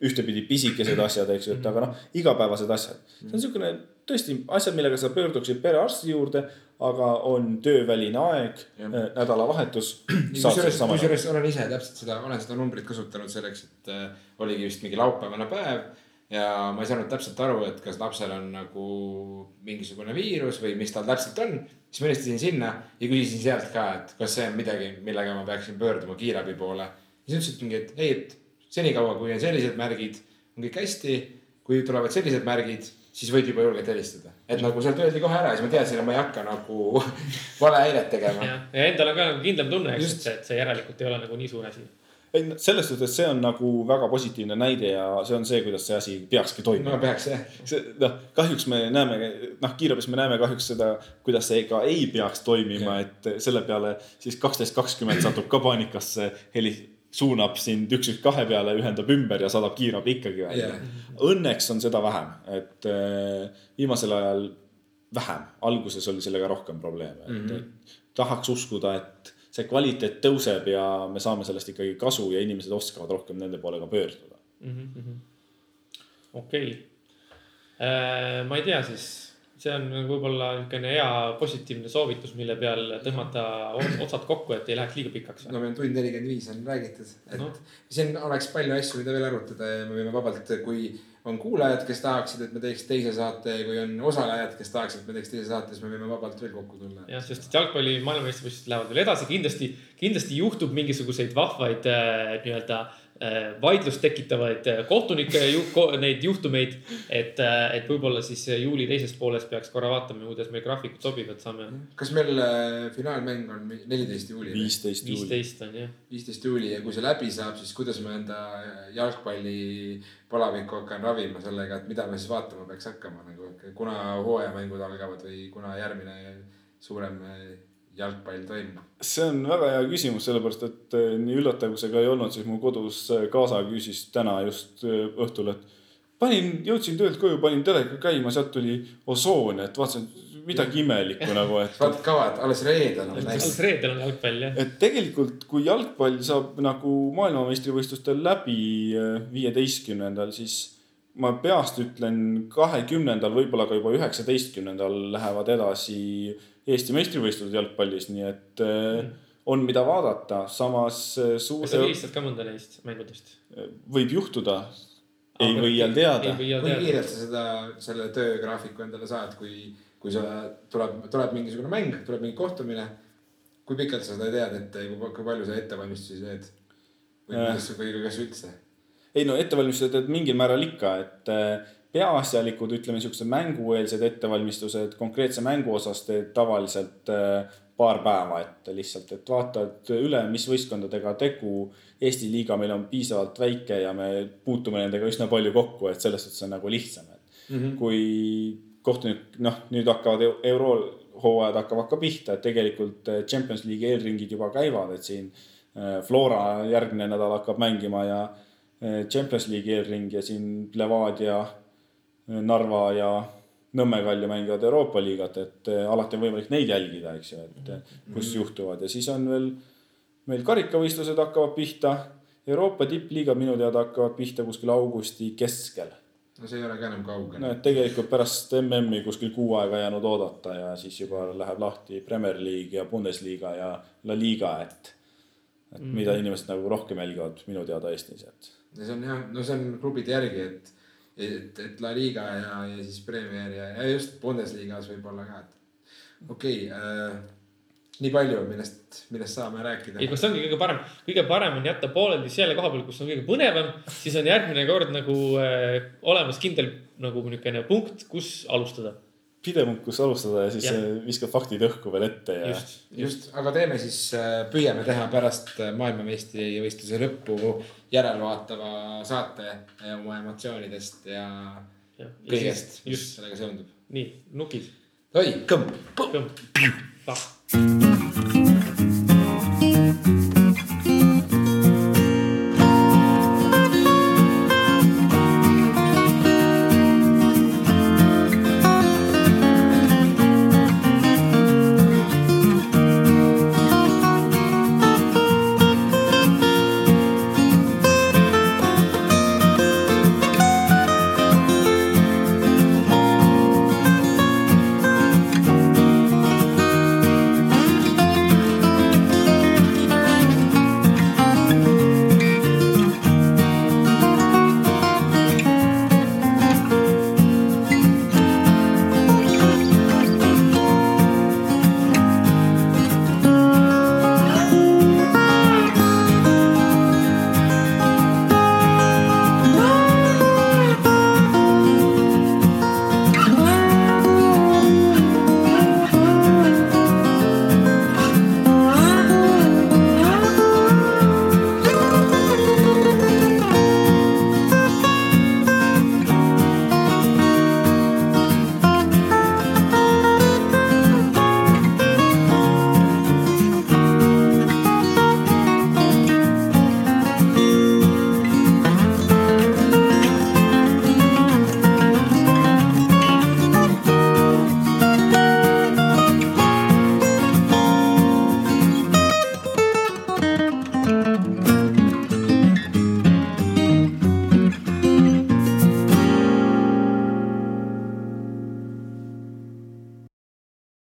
ühtepidi pisikesed asjad, eks ju, et aga noh, igapäevased asjad. see on niisugune tõesti asjad, millega sa pöörduksid perearsti juurde, aga on tööväline aeg, äh, nädalavahetus. kusjuures, kusjuures olen ise täpselt seda, olen seda numbrit kasutanud selleks, et äh, oligi vist mingi laupäevane päev ja ma ei saanud täpselt aru, et kas lapsel on nagu mingisugune viirus või mis tal täpselt on. siis ma helistasin sinna ja küsisin sealt ka, et kas see on midagi, millega ma peaksin pöörduma kiirabi poole. siis ütlesid mingi, et ei, et senikaua, kui on sellised märgid, on kõik hästi. kui tulevad sellised märgid, siis võid juba julgelt helistada. et nagu sealt öeldi kohe ära, siis ma teadsin, et ma ei hakka nagu valehäiret tegema. ja endal on ka nagu kindlam tunne, eks, et, et see järelikult ei ole nagu nii suur asi ei, selles suhtes see on nagu väga positiivne näide ja see on see, kuidas see asi peakski toimuma. no peaks jah. see noh, kahjuks me näeme, noh kiirabis me näeme kahjuks seda, kuidas see ka ei peaks toimima, et selle peale siis kaksteist kakskümmend satub ka paanikasse, heli suunab sind üks, üks, kahe peale, ühendab ümber ja saadab kiirabi ikkagi välja. Yeah.. Õnneks on seda vähem, et äh, viimasel ajal vähem, alguses oli sellega rohkem probleeme mm, -hmm. et mhm. tahaks uskuda, et see kvaliteet tõuseb ja me saame sellest ikkagi kasu ja inimesed oskavad rohkem nende poole ka pöörduda. Mm -hmm.. okei. Äh, ma ei tea siis, see on võib-olla niisugune hea positiivne soovitus, mille peal tõmmata otsad kokku, et ei läheks liiga pikaks. no meil on tund nelikümmend viis on räägitud, et no. siin oleks palju asju, mida veel arutada ja me võime vabalt, kui on kuulajad, kes tahaksid, et me teeks teise saate, kui on osalejad, kes tahaksid, et me teeks teise saate, siis me võime vabalt veel kokku tulla. jah, sest jalgpalli maailmameistrivõistlused lähevad veel edasi, kindlasti, kindlasti juhtub mingisuguseid vahvaid äh, nii-öelda äh, vaidlust tekitavaid äh, kohtunike ju, neid juhtumeid. et, äh, et võib-olla siis juuli teises pooles peaks korra vaatama, kuidas meil graafikud sobivad, saame. kas meil finaalmäng on neliteist juuli? viisteist juuli. viisteist on jah. viisteist juuli ja kui see läbi saab, siis kuidas ma enda jalgpalli palavikku hakkan ravima sellega, et mida me siis vaatama peaks hakkama nagu, kuna hooajamängud algavad või kuna järgmine suurem jalgpall toimub? see on väga hea küsimus, sellepärast et eh, nii üllatav kui see ka ei olnud, siis mu kodus eh, kaasa küsis täna just eh, õhtul, et panin, jõudsin töölt koju, panin teleka käima, sealt tuli osoon, et vaatasin midagi imelikku nagu, et. vaata kava, et alles reedel on. alles reedel on jalgpall jah. et tegelikult, kui jalgpall saab nagu maailmameistrivõistlustel läbi viieteistkümnendal, siis ma peast ütlen kahekümnendal, võib-olla ka juba üheksateistkümnendal lähevad edasi Eesti meistrivõistlused jalgpallis, nii et mm. on, mida vaadata, samas suur.... kas sa vilistad ka mõnda neist mängudest? võib juhtuda. ei või iial teada. kui kiirelt sa seda, selle töögraafiku endale saad, kui, kui sa, tuleb, tuleb mingisugune mäng, tuleb mingi kohtumine. kui pikalt sa seda tead ette, kui palju sa ettevalmistusi teed? või kuidas, või kas üldse? Ei no ettevalmistused teed mingil määral ikka, et peaasjalikud, ütleme siuksed mängueelsed ettevalmistused konkreetse mängu osas teed tavaliselt äh, paar päeva ette lihtsalt, et vaatad üle, mis võistkondadega tegu. Eesti liiga meil on piisavalt väike ja me puutume nendega üsna palju kokku, et selles suhtes on nagu lihtsam, et mm -hmm. kui kohtunik, noh, nüüd hakkavad eurohooajad hakkavad ka pihta, et tegelikult äh, Champions League'i eelringid juba käivad, et siin äh, Flora järgmine nädal hakkab mängima ja Champions League'i eelring ja siin Levadia Narva ja Nõmme Kalju mängivad Euroopa liigat, et eh, alati on võimalik neid jälgida, eks ju, et eh, kus mm. juhtuvad ja siis on veel meil karikavõistlused hakkavad pihta. Euroopa tippliigad minu teada hakkavad pihta kuskil augusti keskel. no see ei ole ka enam kaugel. no et tegelikult pärast MM-i kuskil kuu aega jäänud oodata ja siis juba läheb lahti Premier League ja Bundesliga ja La Liga, et. et mm. mida inimesed nagu rohkem jälgivad minu teada Eestis, et. Ja see on jah, no see on klubide järgi, et et, et La Liga ja, ja siis Premier ja, ja just Bundesliga's võib-olla ka, et okei okay, äh, nii palju, millest, millest saame rääkida. ei, kus ongi kõige parem, kõige parem on jätta pooleli selle koha peal, kus on kõige põnevam, siis on järgmine kord nagu äh, olemas kindel nagu niisugune punkt, kus alustada pidev punkt, kus alustada ja siis ja. viskad faktid õhku veel ette ja. just, just, aga teeme siis, äh, püüame teha pärast äh, maailmameistrivõistluse lõppu järelvaatava saate äh, oma emotsioonidest ja, ja kõigest, mis sellega seondub. nii, nukid. oi, kõmm. kõmm.